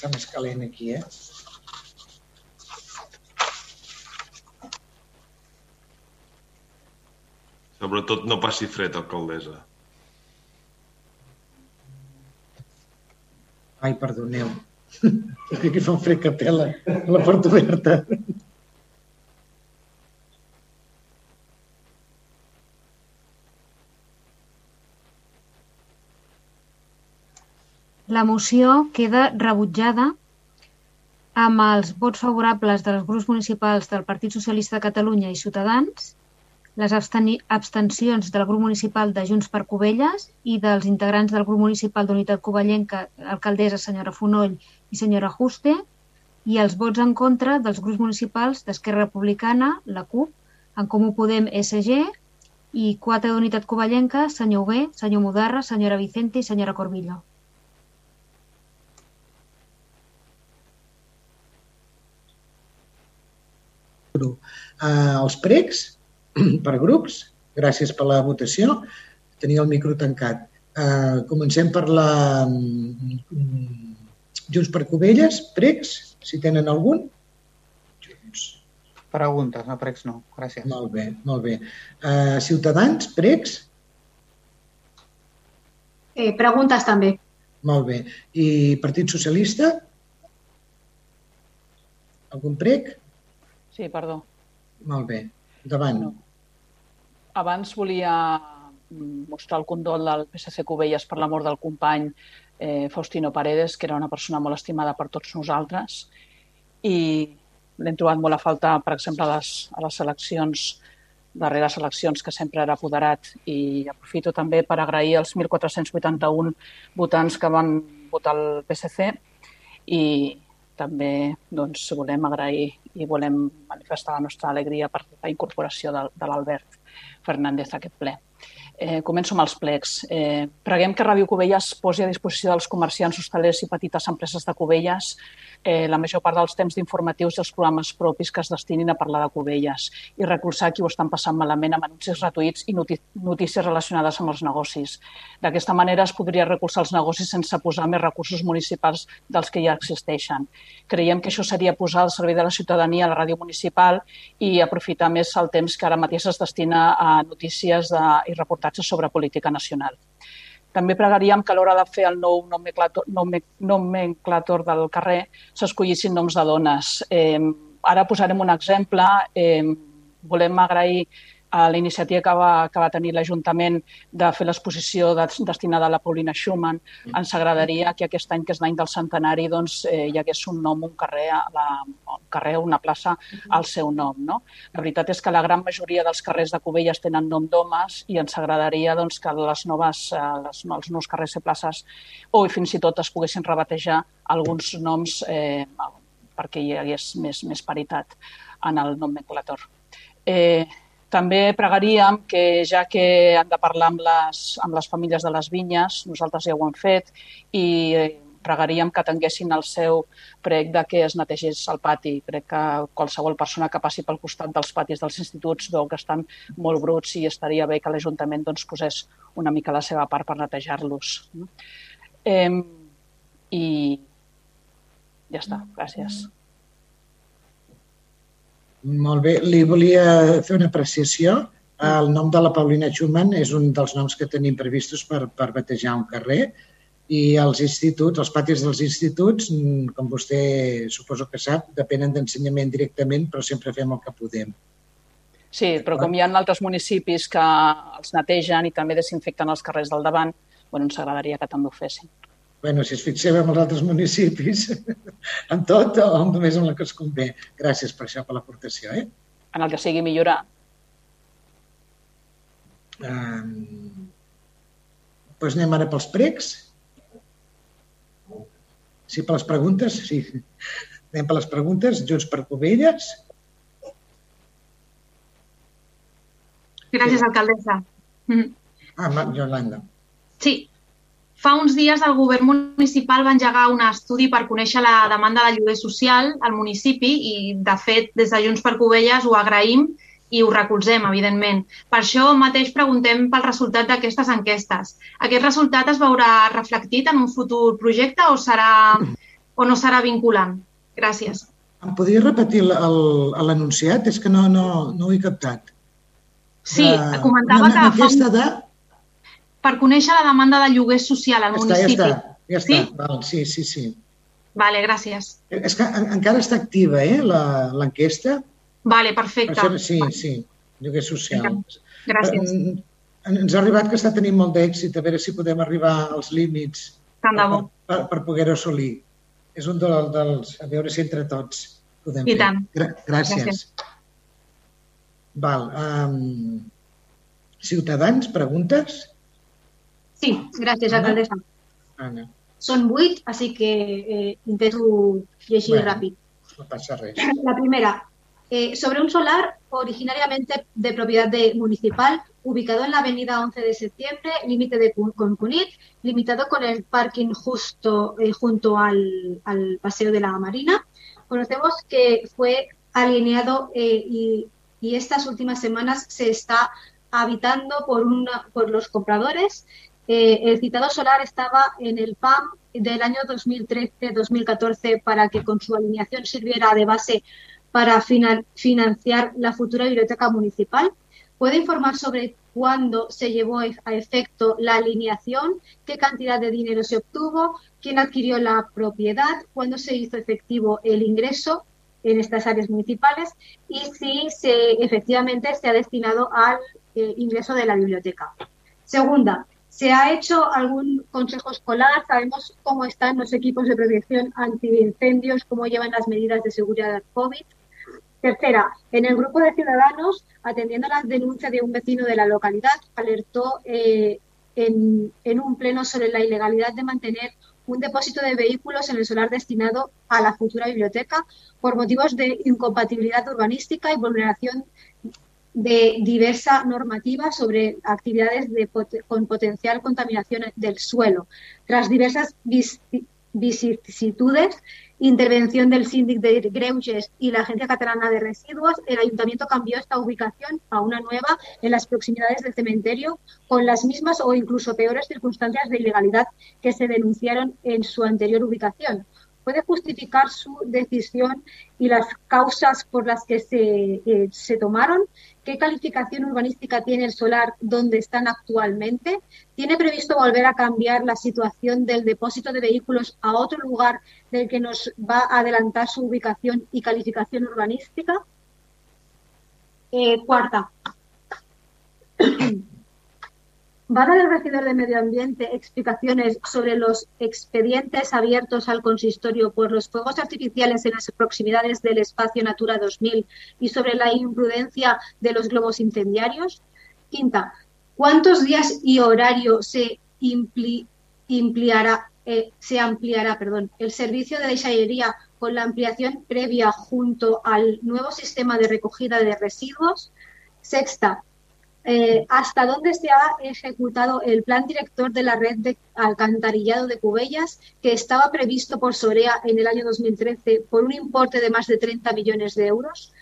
Està més calent aquí, eh? Sobretot no passi fred, alcaldessa. Ai, perdoneu. Que aquí fa un fred que pela. La porta oberta. La moció queda rebutjada amb els vots favorables dels grups municipals del Partit Socialista de Catalunya i Ciutadans, les abstencions del grup municipal de Junts per Cubelles i dels integrants del grup municipal d'Unitat Covellenca, alcaldessa senyora Fonoll i senyora Juste, i els vots en contra dels grups municipals d'Esquerra Republicana, la CUP, en Comú Podem, SG, i quatre d'Unitat Covellenca, senyor Hugué, senyor Mudarra, senyora Vicente i senyora Corbillo. Eh, els pregs per grups? Gràcies per la votació. Tenia el micro tancat. Uh, comencem per la mm, Junts per Covelles, pregs, si tenen algun. Preguntes, no pregs no. Gràcies. Molt bé, molt bé. Uh, Ciutadans, pregs? Eh, preguntes també. Molt bé. I Partit Socialista? Algun prec? Sí, perdó. Molt bé. Endavant. No. Abans volia mm, mostrar el condol del PSC Covelles per la mort del company eh, Faustino Paredes, que era una persona molt estimada per tots nosaltres. I l'hem trobat molt a falta, per exemple, a les, a les eleccions, darreres eleccions, que sempre era apoderat. I aprofito també per agrair els 1.481 votants que van votar el PSC i també doncs, volem agrair i volem manifestar la nostra alegria per la incorporació de, de l'Albert Fernández a aquest ple. Eh, començo amb els plecs. Eh, preguem que Ràdio Cubelles posi a disposició dels comerciants, hostalers i petites empreses de Cubelles eh, la major part dels temps d'informatius i els programes propis que es destinin a parlar de Cubelles i recolzar qui ho estan passant malament amb anuncis gratuïts i notícies relacionades amb els negocis. D'aquesta manera es podria recolzar els negocis sense posar més recursos municipals dels que ja existeixen. Creiem que això seria posar al servei de la ciutadania a la ràdio municipal i aprofitar més el temps que ara mateix es destina a notícies de, i reportatges sobre política nacional. També pregaríem que a l'hora de fer el nou nomenclator, nomenclator del carrer s'escollissin noms de dones. Eh, ara posarem un exemple. Eh, volem agrair la iniciativa que va, que va tenir l'Ajuntament de fer l'exposició de, destinada a la Paulina Schumann. Ens agradaria que aquest any, que és l'any del centenari, doncs, eh, hi hagués un nom, un carrer, a la, un carrer, una plaça al seu nom. No? La veritat és que la gran majoria dels carrers de Cubelles tenen nom d'homes i ens agradaria doncs, que les noves, eh, les, els nous carrers i places o fins i tot es poguessin rebatejar alguns noms eh, perquè hi hagués més, més paritat en el nomenclator. Eh, també pregaríem que, ja que han de parlar amb les, amb les famílies de les vinyes, nosaltres ja ho hem fet, i pregaríem que tinguessin el seu prec de que es netegés el pati. Crec que qualsevol persona que passi pel costat dels patis dels instituts veu que estan molt bruts i estaria bé que l'Ajuntament doncs, posés una mica la seva part per netejar-los. Eh, I ja està, gràcies. Molt bé. Li volia fer una apreciació. El nom de la Paulina Schumann és un dels noms que tenim previstos per, per batejar un carrer i els instituts, els patis dels instituts, com vostè suposo que sap, depenen d'ensenyament directament, però sempre fem el que podem. Sí, però com hi ha altres municipis que els netegen i també desinfecten els carrers del davant, bueno, ens agradaria que també ho fessin bueno, si es fixem en els altres municipis, en tot o només en la que es convé. Gràcies per això, per l'aportació. Eh? En el que sigui millorar. Um, doncs anem ara pels pregs. Sí, per les preguntes? Sí. Anem per les preguntes. Junts per Covelles. Gràcies, alcaldessa. Ah, Yolanda. Sí, Fa uns dies el govern municipal va engegar un estudi per conèixer la demanda de lloguer social al municipi i, de fet, des de Junts per Covelles ho agraïm i ho recolzem, evidentment. Per això mateix preguntem pel resultat d'aquestes enquestes. Aquest resultat es veurà reflectit en un futur projecte o, serà, o no serà vinculant? Gràcies. Em podria repetir l'anunciat? És que no, no, no ho he captat. Sí, comentava una, una que... Fa un... de per conèixer la demanda de lloguer social al ja municipi. Està, ja està, ja està. Sí? Val, sí, sí, sí. Vale, gràcies. És que en, encara està activa, eh, l'enquesta. Vale, perfecte. Per això, sí, sí, lloguer social. Gràcies. En, ens ha arribat que està tenint molt d'èxit, a veure si podem arribar als límits Tant de bo. per, per, per poder-ho assolir. És un del, dels... A veure si entre tots podem I fer. tant. Gra gràcies. Gràcies. Val. Um, ciutadans, preguntes? Sí, gràcies, alcaldessa. Anna. Són vuit, així que eh, intento llegir Bueno. ràpid. No pasa res. La primera, eh, sobre un solar originariamente de propiedad de municipal, ubicado en la avenida 11 de septiembre, límite de con Cunit, limitado con el parking justo eh, junto al, al Paseo de la Marina. Conocemos que fue alineado eh, y, y estas últimas semanas se está habitando por, una, por los compradores. Eh, el citado solar estaba en el PAM del año 2013-2014 para que con su alineación sirviera de base para financiar la futura biblioteca municipal. ¿Puede informar sobre cuándo se llevó a efecto la alineación, qué cantidad de dinero se obtuvo, quién adquirió la propiedad, cuándo se hizo efectivo el ingreso en estas áreas municipales y si se, efectivamente se ha destinado al eh, ingreso de la biblioteca. Segunda, ¿se ha hecho algún consejo escolar? ¿Sabemos cómo están los equipos de protección antiincendios, cómo llevan las medidas de seguridad COVID? Tercera, en el grupo de ciudadanos, atendiendo las denuncias de un vecino de la localidad, alertó eh, en, en un pleno sobre la ilegalidad de mantener un depósito de vehículos en el solar destinado a la futura biblioteca por motivos de incompatibilidad urbanística y vulneración de diversa normativa sobre actividades de con potencial contaminación del suelo. Tras diversas vicisitudes, intervención del síndic de Greuges y la Agencia Catalana de Residuos, el ayuntamiento cambió esta ubicación a una nueva en las proximidades del cementerio con las mismas o incluso peores circunstancias de ilegalidad que se denunciaron en su anterior ubicación. ¿Puede justificar su decisión y las causas por las que se, eh, se tomaron? ¿Qué calificación urbanística tiene el solar donde están actualmente? ¿Tiene previsto volver a cambiar la situación del depósito de vehículos a otro lugar del que nos va a adelantar su ubicación y calificación urbanística? Eh, cuarta. ¿Va a dar el regidor de Medio Ambiente explicaciones sobre los expedientes abiertos al consistorio por los fuegos artificiales en las proximidades del espacio Natura 2000 y sobre la imprudencia de los globos incendiarios? Quinta, ¿cuántos días y horario se impli- eh, se ampliará el servicio de deixallería con la ampliación previa junto al nuevo sistema de recogida de residuos? Sexta, eh, ¿hasta dónde se ha ejecutado el plan director de la red de alcantarillado de Cubellas que estaba previsto por Sorea en el año 2013 por un importe de más de 30 millones de euros?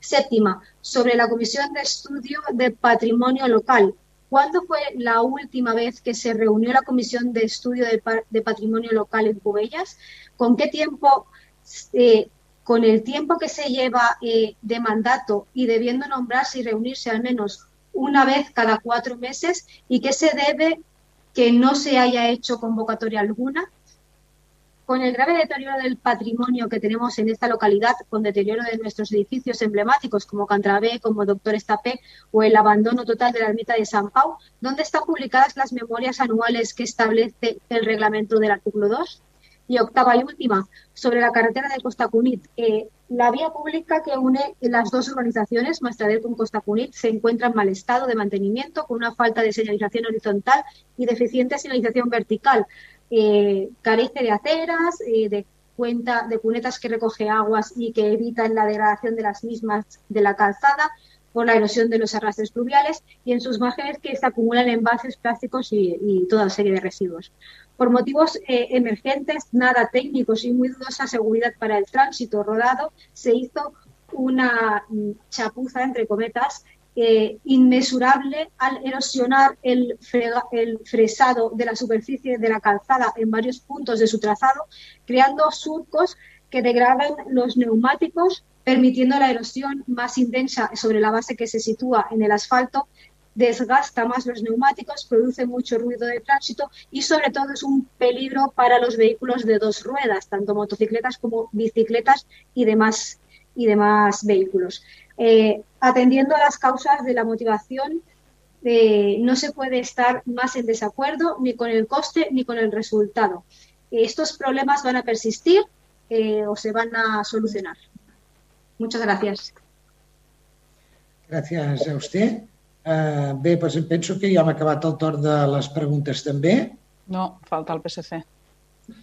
Séptima, sobre la Comisión de Estudio de Patrimonio Local. ¿Cuándo fue la última vez que se reunió la Comisión de Estudio de, Pa- de Patrimonio Local en Cubellas? ¿Con qué tiempo eh, con el tiempo que se lleva eh, de mandato y debiendo nombrarse y reunirse al menos una vez cada cuatro meses y qué se debe que no se haya hecho convocatoria alguna. Con el grave deterioro del patrimonio que tenemos en esta localidad, con deterioro de nuestros edificios emblemáticos como Cantrabé, como Doctor Estapé o el abandono total de la ermita de San Pau, ¿dónde están publicadas las memorias anuales que establece el reglamento del artículo 2? Y octava y última, sobre la carretera de Costa Cunit. Eh, la vía pública que une las dos urbanizaciones, Maestradel con Costa Cunit, se encuentra en mal estado de mantenimiento, con una falta de señalización horizontal y deficiente señalización vertical. Eh, carece de aceras, eh, de cuenta de cunetas que recoge aguas y que evitan la degradación de las mismas de la calzada por la erosión de los arrastres pluviales y en sus márgenes que se acumulan envases plásticos y toda serie de residuos. Por motivos eh, emergentes, nada técnicos y muy dudosa seguridad para el tránsito rodado, se hizo una mm, chapuza, entre cometas, eh, inmesurable al erosionar el, el fresado de la superficie de la calzada en varios puntos de su trazado, creando surcos que degradan los neumáticos, permitiendo la erosión más intensa sobre la base que se sitúa en el asfalto, desgasta más los neumáticos, produce mucho ruido de tránsito y sobre todo es un peligro para los vehículos de dos ruedas, tanto motocicletas como bicicletas y demás, y demás vehículos. Eh, atendiendo a las causas de la motivación, eh, no se puede estar más en desacuerdo ni con el coste ni con el resultado. Estos problemas van a persistir eh, o se van a solucionar. Muchas gracias. Gràcies a vostè. Uh, bé, doncs penso que ja hem acabat el torn de les preguntes també. No, falta el PSC.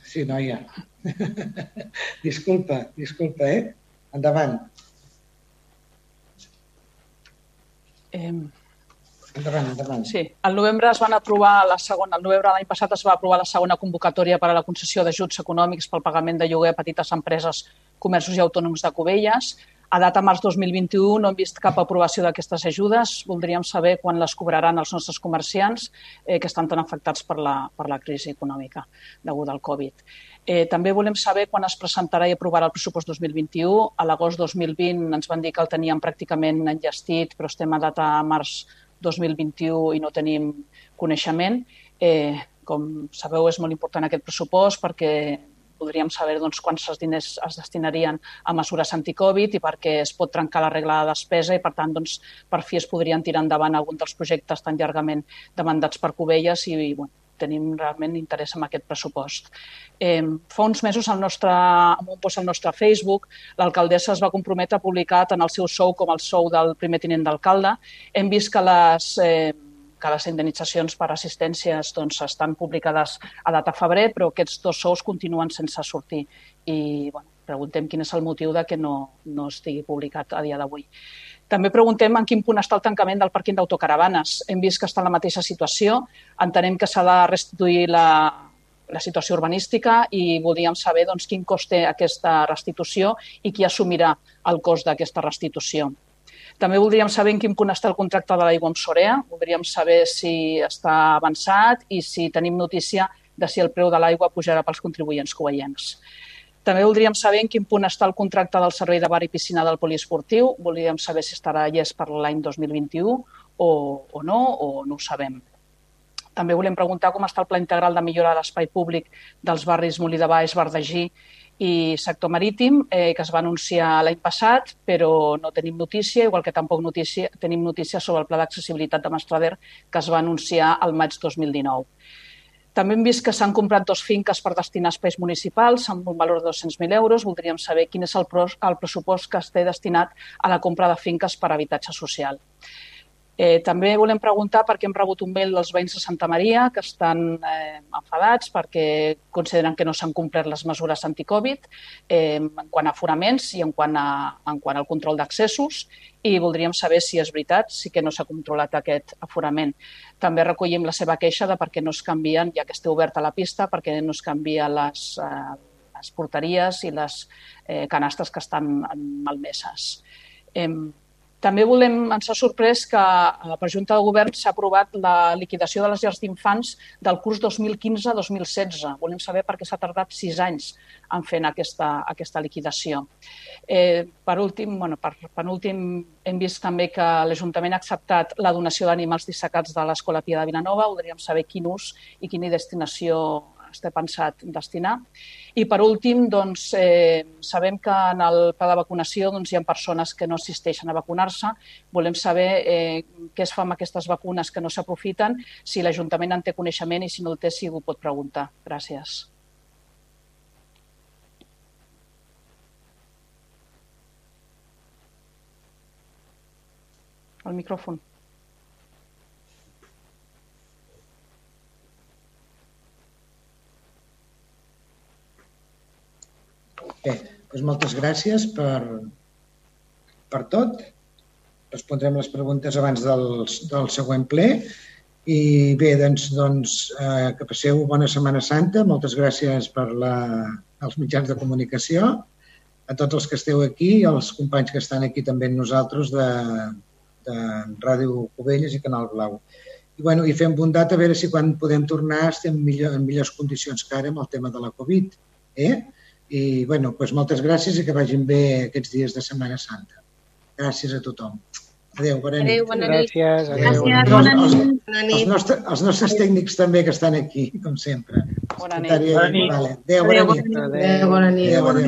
Sí, noia. disculpa, disculpa, eh? Endavant. Eh, Endavant, endavant. Sí, al novembre es van aprovar la segona, al novembre de l'any passat es va aprovar la segona convocatòria per a la concessió d'ajuts econòmics pel pagament de lloguer a petites empreses, comerços i autònoms de Cubelles. A data març 2021 no hem vist cap aprovació d'aquestes ajudes. Voldríem saber quan les cobraran els nostres comerciants eh, que estan tan afectats per la, per la crisi econòmica deguda al Covid. Eh, també volem saber quan es presentarà i aprovarà el pressupost 2021. A l'agost 2020 ens van dir que el teníem pràcticament enllestit, però estem a data març 2021 i no tenim coneixement. Eh, com sabeu, és molt important aquest pressupost perquè podríem saber doncs, quants diners es destinarien a mesures anticovid i perquè es pot trencar la regla de despesa i, per tant, doncs, per fi es podrien tirar endavant algun dels projectes tan llargament demandats per Cubelles i, i bueno, tenim realment interès en aquest pressupost. Eh, fa uns mesos al nostre, en un post al nostre Facebook, l'alcaldessa es va comprometre a publicar tant el seu sou com el sou del primer tinent d'alcalde. Hem vist que les, eh, que les indemnitzacions per assistències doncs, estan publicades a data febrer, però aquests dos sous continuen sense sortir. I bueno, preguntem quin és el motiu de que no, no estigui publicat a dia d'avui. També preguntem en quin punt està el tancament del pàrquing d'autocaravanes. Hem vist que està en la mateixa situació. Entenem que s'ha de restituir la, la situació urbanística i voldríem saber doncs, quin cost té aquesta restitució i qui assumirà el cost d'aquesta restitució. També voldríem saber en quin punt està el contracte de l'aigua amb Sorea. Voldríem saber si està avançat i si tenim notícia de si el preu de l'aigua pujarà pels contribuents coveiencs. També voldríem saber en quin punt està el contracte del servei de bar i piscina del poliesportiu. Voldríem saber si estarà llest per l'any 2021 o, o no, o no ho sabem. També volem preguntar com està el pla integral de millora de l'espai públic dels barris Molí de Baix, Bardagí i sector marítim, eh, que es va anunciar l'any passat, però no tenim notícia, igual que tampoc notícia, tenim notícia sobre el pla d'accessibilitat de Mastrader, que es va anunciar al maig 2019. També hem vist que s'han comprat dos finques per destinar a espais municipals amb un valor de 200.000 euros. Voldríem saber quin és el, el pressupost que es té destinat a la compra de finques per habitatge social. Eh, també volem preguntar per què hem rebut un mail dels veïns de Santa Maria que estan eh, enfadats perquè consideren que no s'han complert les mesures anticovid eh, en quant a aforaments i en quant, a, en quant al control d'accessos i voldríem saber si és veritat, si que no s'ha controlat aquest aforament. També recollim la seva queixa de per què no es canvien, ja que esteu oberta la pista, perquè no es canvien les, eh, les porteries i les eh, canastes que estan malmeses. Eh, també volem, ens ha sorprès que eh, per Junta de Govern s'ha aprovat la liquidació de les llars d'infants del curs 2015-2016. Volem saber per què s'ha tardat sis anys en fent aquesta, aquesta liquidació. Eh, per últim, bueno, per penúltim, hem vist també que l'Ajuntament ha acceptat la donació d'animals dissecats de l'Escola Pia de Vilanova. Voldríem saber quin ús i quina destinació està pensat destinar. I per últim, doncs, eh, sabem que en el pla de vacunació doncs, hi ha persones que no assisteixen a vacunar-se. Volem saber eh, què es fa amb aquestes vacunes que no s'aprofiten, si l'Ajuntament en té coneixement i si no el té, si ho pot preguntar. Gràcies. El micròfon. Bé, doncs moltes gràcies per, per tot. Respondrem les preguntes abans del, del següent ple. I bé, doncs, doncs eh, que passeu bona Setmana Santa. Moltes gràcies per la, els mitjans de comunicació, a tots els que esteu aquí i als companys que estan aquí també amb nosaltres de, de Ràdio Covelles i Canal Blau. I, bueno, i fem bondat a veure si quan podem tornar estem millor, en millors condicions que ara amb el tema de la Covid. Eh? I bueno, doncs moltes gràcies i que vagin bé aquests dies de Setmana Santa. Gràcies a tothom. Adéu, bona nit. Adéu, bona nit. Gràcies, adéu. Gràcies, bona els, nit. els, els, nostres, els nostres tècnics també que estan aquí, com sempre. Bona nit. Bona nit. Vale. Adéu, bona nit. Adéu, bona nit. Adéu, bona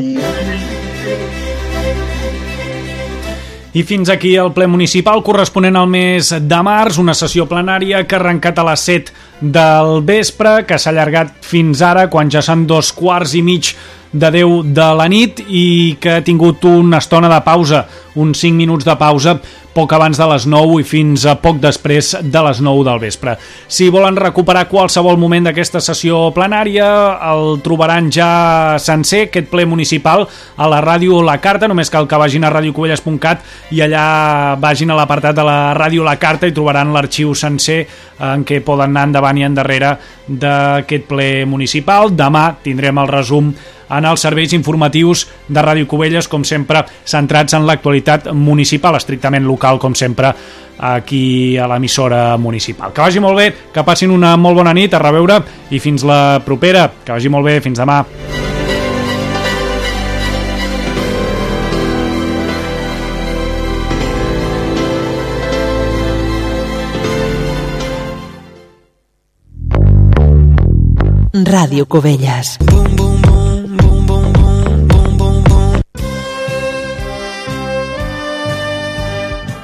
I fins aquí el ple municipal corresponent al mes de març, una sessió plenària que ha arrencat a les 7 del vespre, que s'ha allargat fins ara, quan ja són dos quarts i mig de 10 de la nit i que ha tingut una estona de pausa, uns 5 minuts de pausa poc abans de les 9 i fins a poc després de les 9 del vespre. Si volen recuperar qualsevol moment d'aquesta sessió plenària, el trobaran ja sencer, aquest ple municipal, a la ràdio La Carta, només cal que vagin a radiocovelles.cat i allà vagin a l'apartat de la ràdio La Carta i trobaran l'arxiu sencer en què poden anar endavant endavant i endarrere d'aquest ple municipal. Demà tindrem el resum en els serveis informatius de Ràdio Cubelles, com sempre, centrats en l'actualitat municipal, estrictament local, com sempre, aquí a l'emissora municipal. Que vagi molt bé, que passin una molt bona nit, a reveure i fins la propera. Que vagi molt bé, fins demà. Ràdio Cubelles.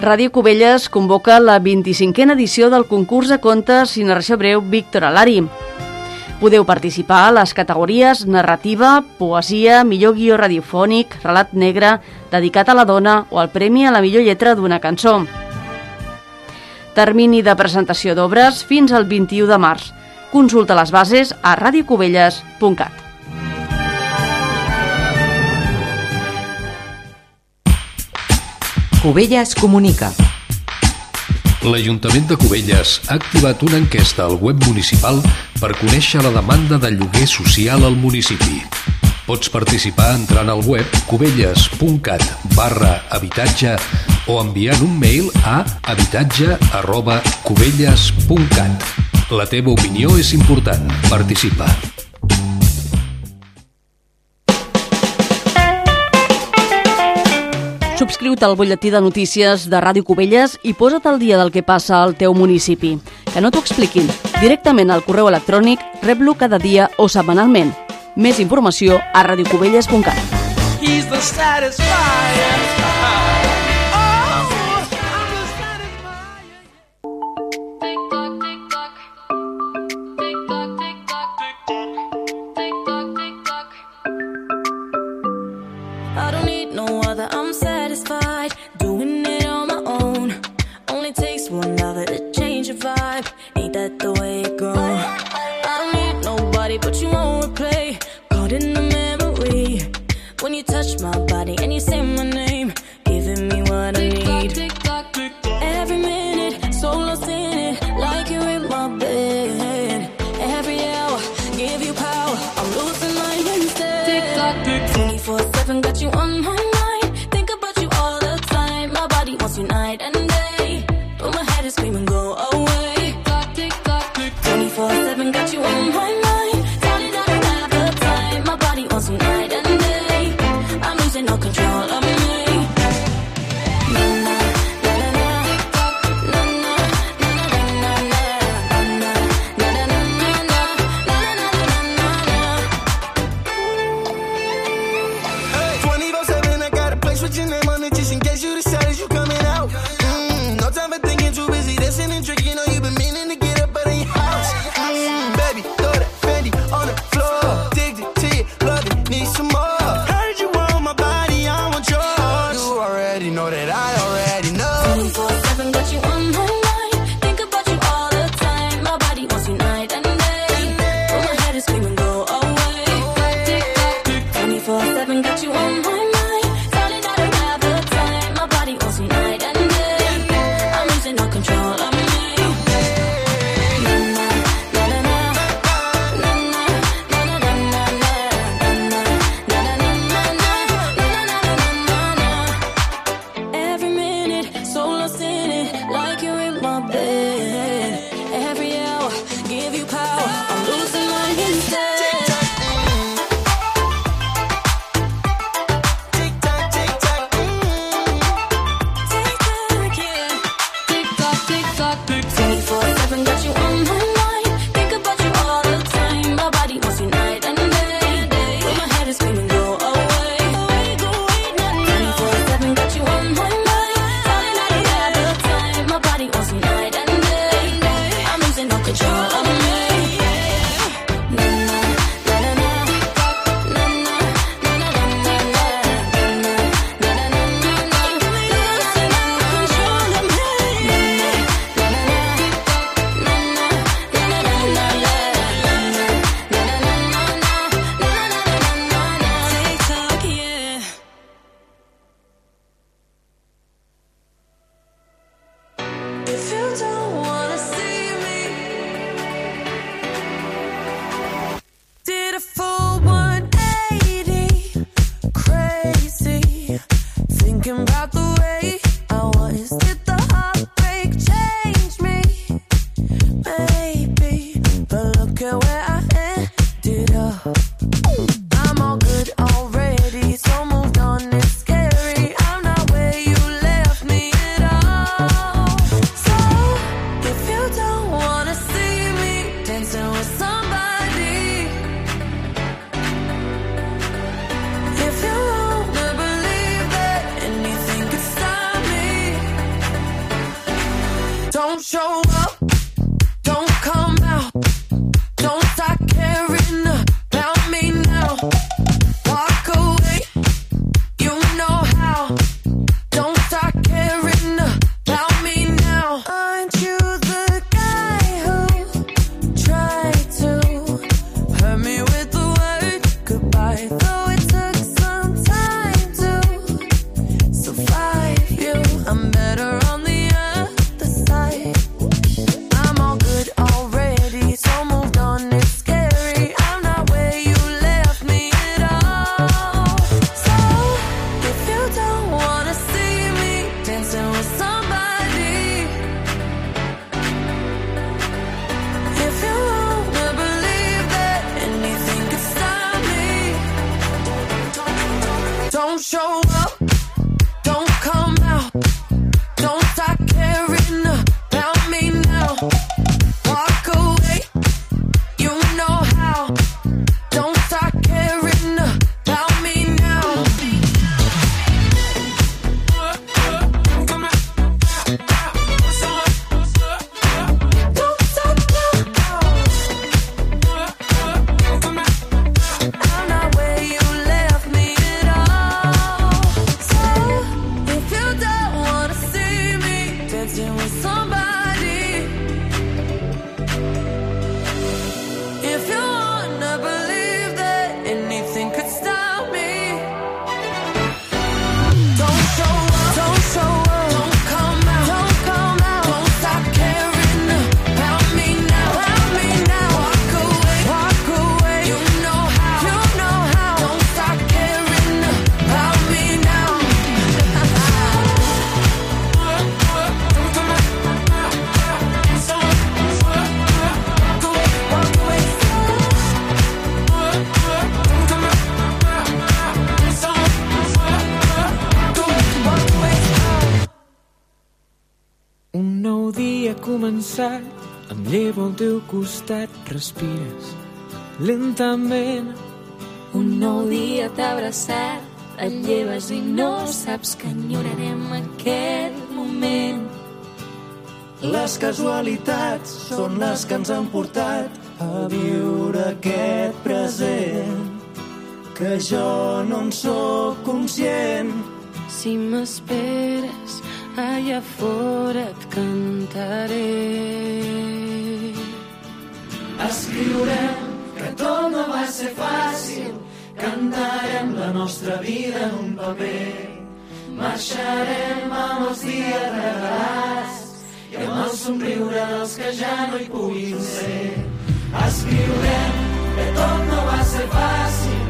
Ràdio Cubelles convoca la 25a edició del concurs de contes i narració breu Víctor Alari. Podeu participar a les categories narrativa, poesia, millor guió radiofònic, relat negre, dedicat a la dona o el premi a la millor lletra d'una cançó. Termini de presentació d'obres fins al 21 de març. Consulta les bases a radiocubelles.cat. Cubelles comunica. L'Ajuntament de Cubelles ha activat una enquesta al web municipal per conèixer la demanda de lloguer social al municipi. Pots participar entrant al web cubelles.cat barra habitatge o enviant un mail a habitatge arroba cubelles.cat. La teva opinió és important. Participa. Subscriu-te al butlletí de notícies de Ràdio Cubelles i posa't al dia del que passa al teu municipi. Que no t'ho expliquin. Directament al correu electrònic, rep-lo cada dia o setmanalment. Més informació a radiocubelles.cat. He's the satisfier. Respires lentament. Un nou dia t'ha abraçat, et lleves i no saps que enyorarem aquest moment. Les casualitats són les que ens han portat a viure aquest present que jo no en sóc conscient. Si m'esperes, allà fora et cantaré. Escriurem que tot no va ser fàcil, cantarem la nostra vida en un paper. Marxarem amb els dies regalats i amb el somriure dels que ja no hi puguin ser. Escriurem que tot no va ser fàcil,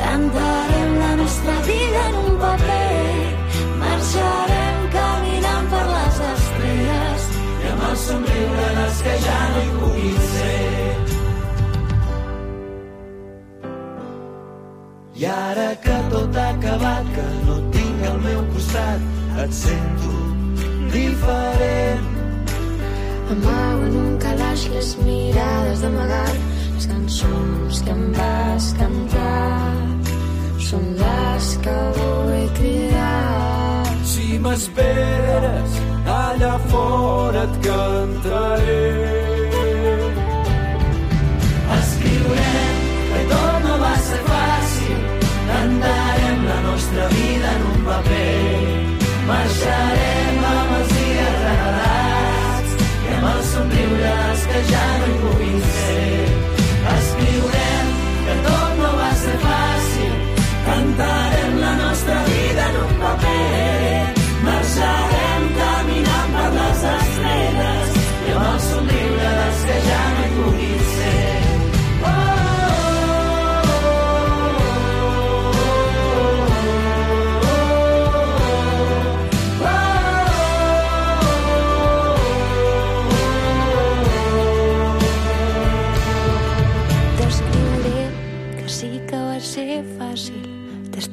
Cantarem la nostra vida en un paper, marxarem caminant per les estrelles i amb el somriure dels que ja no hi puguin ser. I ara que tot ha acabat, que no et tinc al meu costat, et sento diferent. Amago en un calaix les mirades d'amagat, les cançons que em vas cantar són les que vull cridar. Si m'esperes, allà fora et cantaré. Vida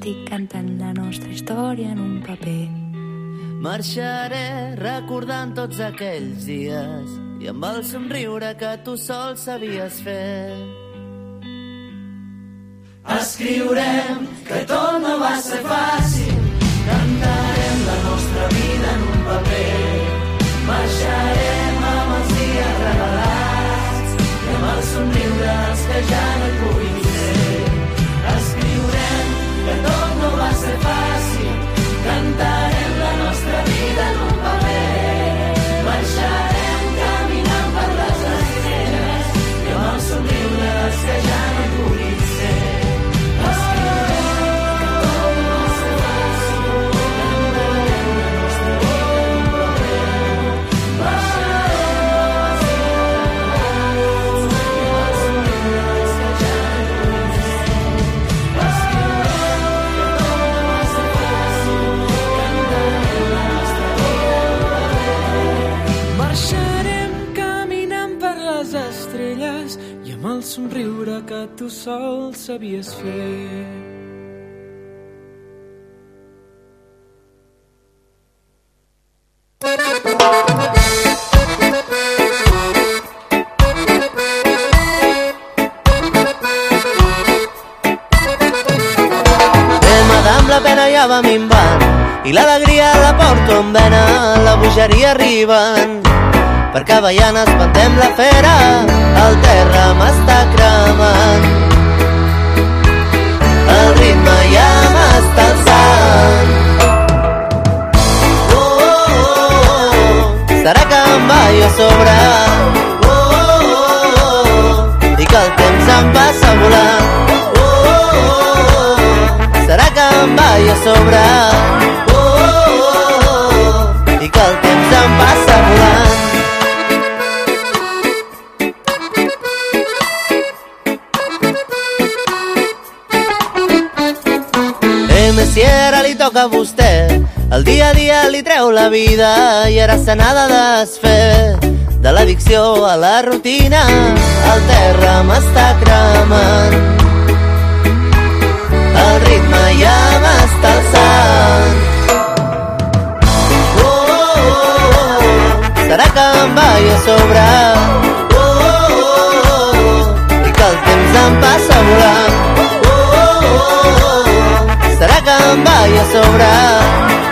estic cantant la nostra història en un paper. Marxaré recordant tots aquells dies i amb el somriure que tu sol sabies fer. Escriurem que tot no va ser fàcil, cantarem la nostra vida en un paper. Marxarem amb els dies revelats i amb el somriure els que ja no puguin perdón no hace falta. Tu sol sabies fer. Eh, la pena ja va minvant i l'alegria la porto en vena, la bogeria arriben. Per Cavallanes espantem la fera, el terra m'està cremant. El ritme ja m'està alçant. Oh, oh, oh, oh, serà que em vaig a sobre. Oh, oh, oh, oh, i que el temps em passa volant. Oh, oh, oh, oh, serà que em vaig a sobre. Oh, oh, oh, oh, i que el temps em passa volant. Messi, ara li toca a vostè. El dia a dia li treu la vida i ara se n'ha de desfer. De l'addicció a la rutina, el terra m'està cremant. El ritme ja m'està alçant. Oh, oh, oh, serà que em vaig a sobre? Oh, oh, oh, oh, i que el temps em passa volant. Oh, oh, oh, oh, em vaig a sobre?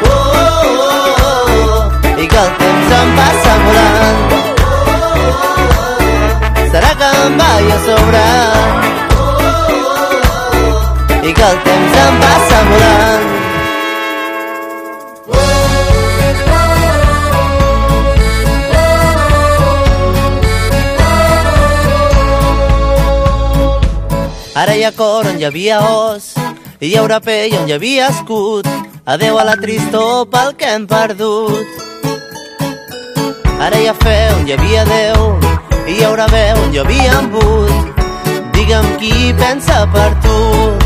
Oh, oh, oh, oh, i que el temps em passa volant. Serà que em vaig a sobre? I que el temps em passa volant. Ara hi ha cor on hi havia os, hi haurà pell on hi havia escut. Adeu a la tristor pel que hem perdut. Ara hi ha fe on hi havia Déu, i hi haurà veu on hi havia embut. Digue'm qui pensa per tu.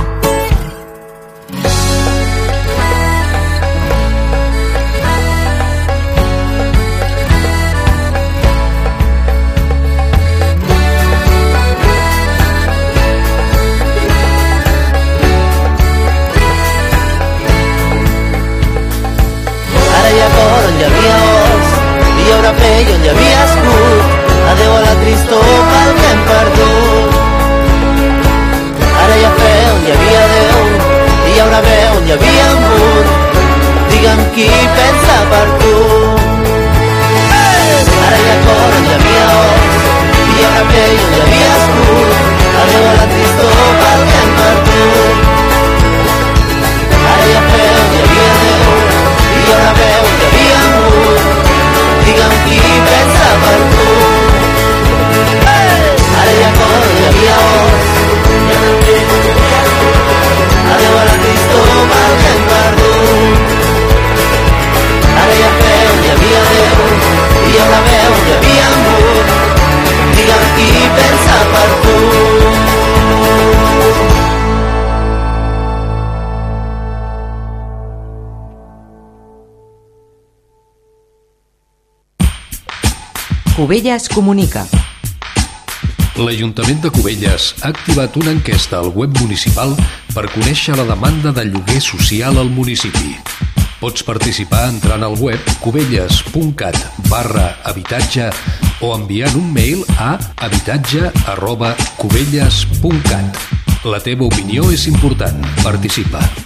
Pell on hi a la tristor que perdut. Ara hi ha fe on hi havia Déu, i hi haurà on hi havia. Digue'm qui pensa per tu. Ara hi ha cor on hi la que Cubelles comunica. L'Ajuntament de Cubelles ha activat una enquesta al web municipal per conèixer la demanda de lloguer social al municipi. Pots participar entrant al web cubelles.cat barra habitatge o enviant un mail a habitatge arroba. La teva opinió és important. Participa.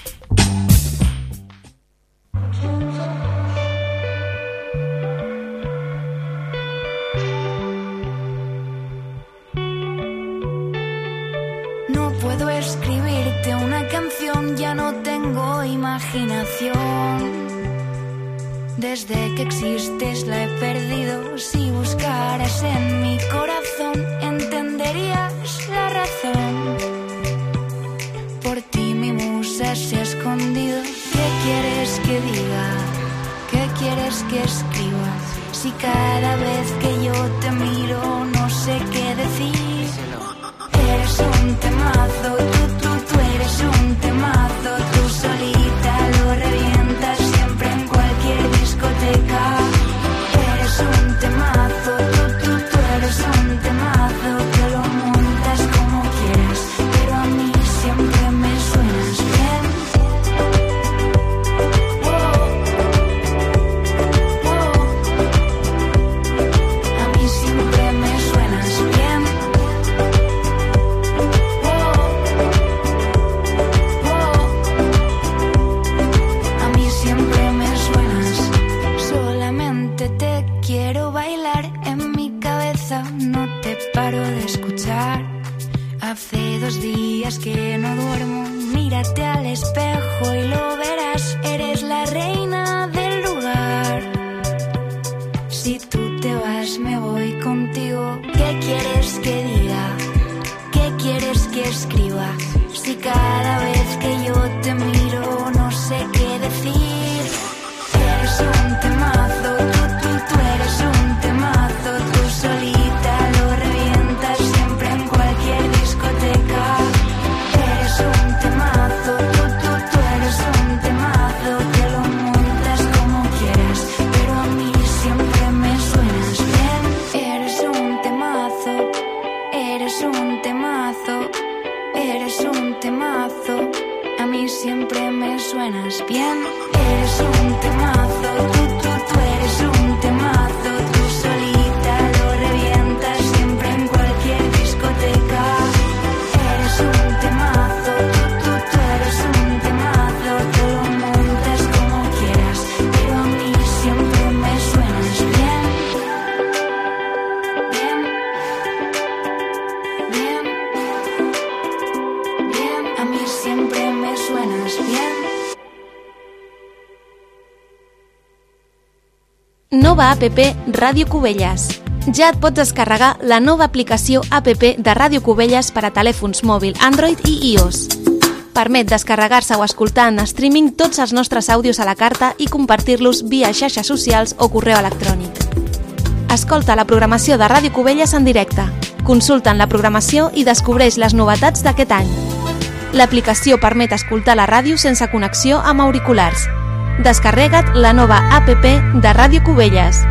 nova app Ràdio Cubelles. Ja et pots descarregar la nova aplicació app de Ràdio Cubelles per a telèfons mòbil Android i iOS. Permet descarregar-se o escoltar en streaming tots els nostres àudios a la carta i compartir-los via xarxes socials o correu electrònic. Escolta la programació de Ràdio Cubelles en directe. Consulta en la programació i descobreix les novetats d'aquest any. L'aplicació permet escoltar la ràdio sense connexió amb auriculars Descarrega't la nova app de Ràdio Cubelles.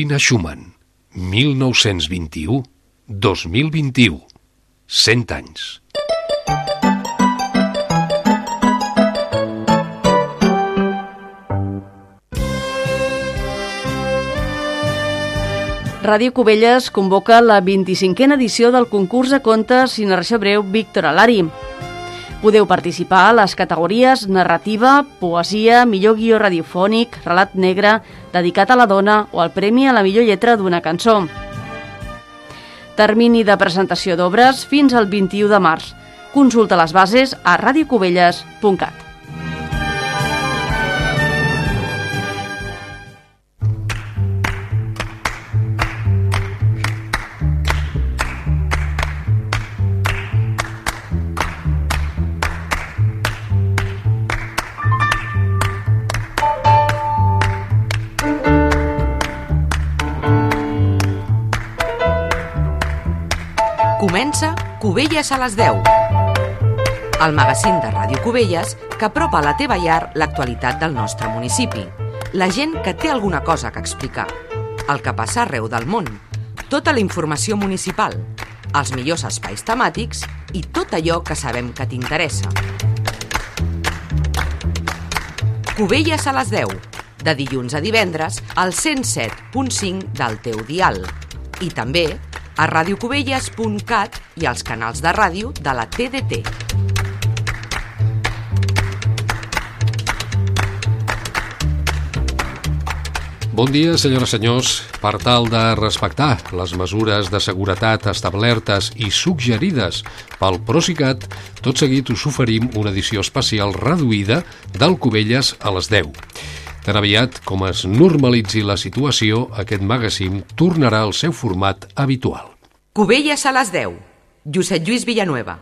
Carolina Schumann, 1921-2021. 100 anys. Ràdio Cubelles convoca la 25a edició del concurs de contes i narració breu Víctor Alari. Podeu participar a les categories narrativa, poesia, millor guió radiofònic, relat negre, dedicat a la dona o el premi a la millor lletra d'una cançó. Termini de presentació d'obres fins al 21 de març. Consulta les bases a radiocubelles.cat. Cubelles a les 10. El magazín de Ràdio Cubelles que apropa a la teva llar l'actualitat del nostre municipi. La gent que té alguna cosa que explicar. El que passa arreu del món. Tota la informació municipal. Els millors espais temàtics i tot allò que sabem que t'interessa. Cubelles a les 10. De dilluns a divendres al 107.5 del teu dial. I també a radiocubelles.cat i als canals de ràdio de la TDT. Bon dia, senyores i senyors. Per tal de respectar les mesures de seguretat establertes i suggerides pel Procicat, tot seguit us oferim una edició especial reduïda del Cubelles a les 10. Tan aviat com es normalitzi la situació, aquest magazín tornarà al seu format habitual. Cubelles a les 10. Josep Lluís Villanueva.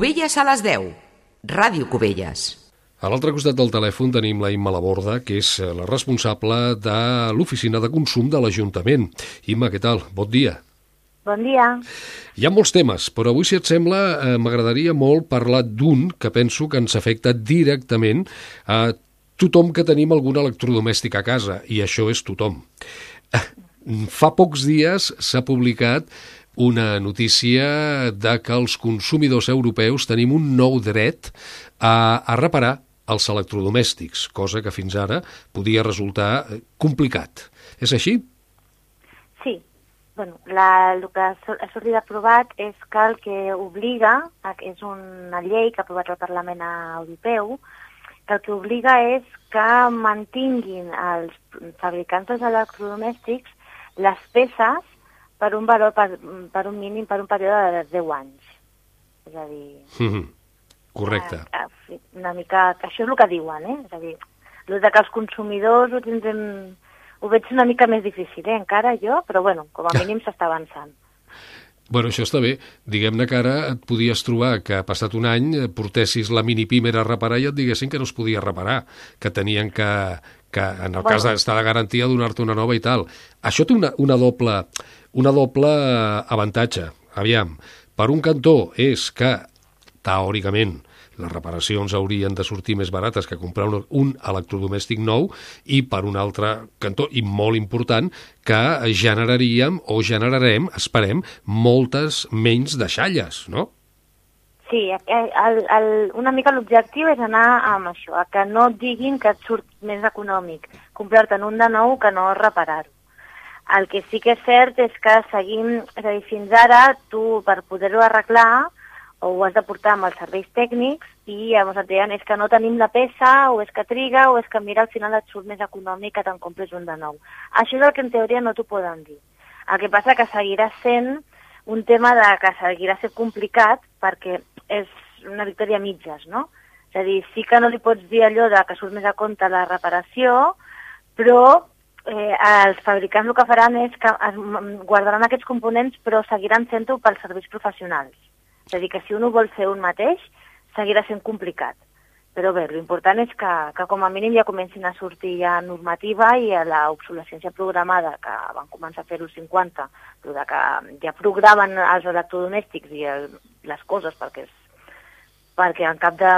Cubelles a les 10. Ràdio Cubelles. A l'altre costat del telèfon tenim la Imma Laborda, que és eh, la responsable de l'oficina de consum de l'Ajuntament. Imma, què tal? Bon dia. Bon dia. Hi ha molts temes, però avui, si et sembla, eh, m'agradaria molt parlar d'un que penso que ens afecta directament a tothom que tenim algun electrodomèstic a casa, i això és tothom. Fa pocs dies s'ha publicat una notícia de que els consumidors europeus tenim un nou dret a, a reparar els electrodomèstics, cosa que fins ara podia resultar eh, complicat. És així? Sí. Bueno, la, el que ha sor- ha sortit aprovat és que el que obliga, és una llei que ha aprovat el Parlament Europeu, que el que obliga és que mantinguin els fabricants dels electrodomèstics les peces per un valor, per, per un mínim, per un període de 10 anys. És a dir, Mhm. Correcte. Ah, sí, una mica... Això és el que diuen, eh? És a dir, el de que els consumidors ho tindrem... Ho veig una mica més difícil, eh? Encara jo, però bueno, com a mínim s'està avançant. Bueno, això està bé. Diguem-ne que ara et podies trobar que passat un any eh, portessis la mini pimer a reparar i et diguessin que no es podia reparar, que tenien que, que en el Bueno. cas d'estar la garantia, donar-te una nova i tal. Això té una, una doble, una doble avantatge. Aviam, per un cantó és que, teòricament, les reparacions haurien de sortir més barates que comprar un, un electrodomèstic nou i per un altre cantó, i molt important, que generaríem o generarem, esperem, moltes menys deixalles, no? Sí, el, el, una mica l'objectiu és anar amb això, a que no et diguin que et surt més econòmic comprar-te'n un de nou que no reparar-ho. El que sí que és cert és que seguim, és a dir, fins ara tu per poder-ho arreglar o ho has de portar amb els serveis tècnics i llavors et deien és que no tenim la peça o és que triga o és que mira al final et surt més econòmic que te'n compres un de nou. Això és el que en teoria no t'ho poden dir. El que passa que seguirà sent un tema de que seguirà sent complicat perquè és una victòria a mitges, no? És a dir, sí que no li pots dir allò de que surt més a compte la reparació, però eh, els fabricants el que faran és que es m- guardaran aquests components però seguiran sent-ho pels serveis professionals. És a dir, que si un ho vol fer un mateix, seguirà sent complicat. Però bé, l'important és que, que com a mínim ja comencin a sortir ja normativa i a l'obsolescència programada, que van començar a fer-ho als 50, però de que ja programen els electrodomèstics i el, les coses perquè, és, perquè en cap de,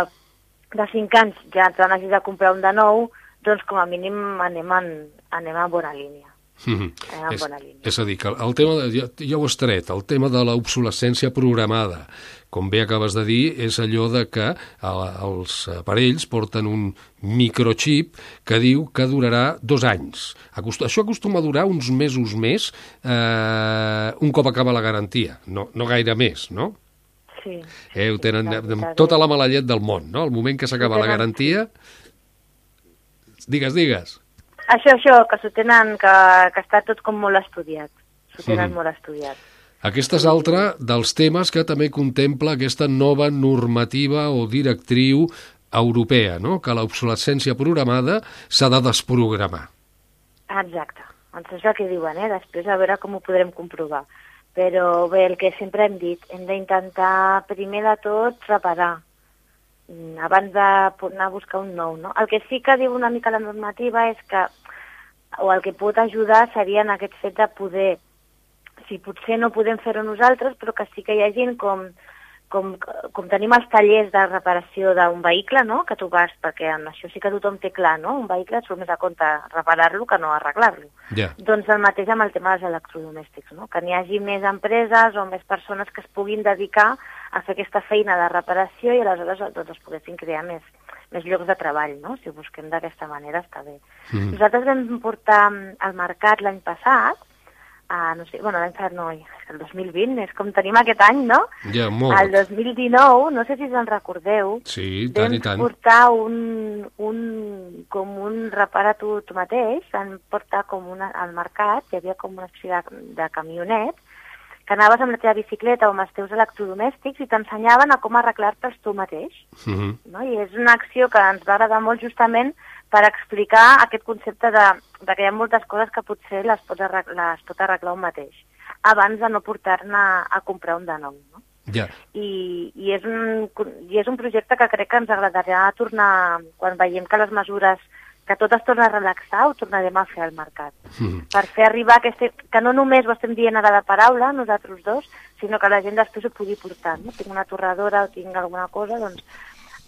de 5 anys ja te n'hagis de comprar un de nou, doncs com a mínim anem en, anem en bona línia. Mhm. Anem en és, bona línia. és a dir, que el tema, de, ja, ja ho has tret, el tema de l'obsolescència programada, com bé acabes de dir, és allò de que el, els aparells porten un microchip que diu que durarà dos anys. Acost això acostuma a durar uns mesos més eh, un cop acaba la garantia, no, no gaire més, no? Sí. Eh, ho tenen la amb veritat tota la mala llet del món, no? El moment que s'acaba la garantia... Digues, digues. Això, això, que s'ho tenen, que, que està tot com molt estudiat. S'ho tenen Mhm. molt estudiat. Aquest és altre dels temes que també contempla aquesta nova normativa o directriu europea, no? que l'obsolescència programada s'ha de desprogramar. Exacte. Doncs és el que diuen, eh? Després a veure com ho podrem comprovar. Però bé, el que sempre hem dit, hem d'intentar primer de tot reparar mm, abans de anar a buscar un nou, no? El que sí que diu una mica la normativa és que, o el que pot ajudar seria en aquest fet de poder, si potser no podem fer-ho nosaltres, però que sí que hi ha gent com, com, com tenim els tallers de reparació d'un vehicle, no? que tu vas, perquè amb això sí que tothom té clar, no? un vehicle et surt més a compte reparar-lo que no arreglar-lo. Ja. Doncs el mateix amb el tema dels electrodomèstics, no? que n'hi hagi més empreses o més persones que es puguin dedicar a fer aquesta feina de reparació i aleshores doncs, es poguessin crear més, més llocs de treball, no? si ho busquem d'aquesta manera està bé. Mm. Nosaltres vam portar al mercat l'any passat, a, no sé, bueno, l'any passat no, el 2020, és com tenim aquest any, no? Ja, molt. El 2019, no sé si us en recordeu, Sí, i tant i vam tant. portar un, un, com un repara tu, tu mateix, vam portar com una, al mercat, hi havia com una espècie de, de camionet, que anaves amb la teva bicicleta o amb els teus electrodomèstics i t'ensenyaven a com arreglar-te'ls tu mateix. Mhm. No? I és una acció que ens va agradar molt justament per explicar aquest concepte de, de que hi ha moltes coses que potser les pot arreglar, les pot arreglar un mateix, abans de no portar-ne a comprar un de nou. No? Ja. I, i, és un, I és un projecte que crec que ens agradarà tornar, quan veiem que les mesures, que tot es torna a relaxar, ho tornarem a fer al mercat. Mhm. Per fer arribar que, este, que no només ho estem dient ara de paraula, nosaltres dos, sinó que la gent després ho pugui portar. No? Tinc una torradora o tinc alguna cosa, doncs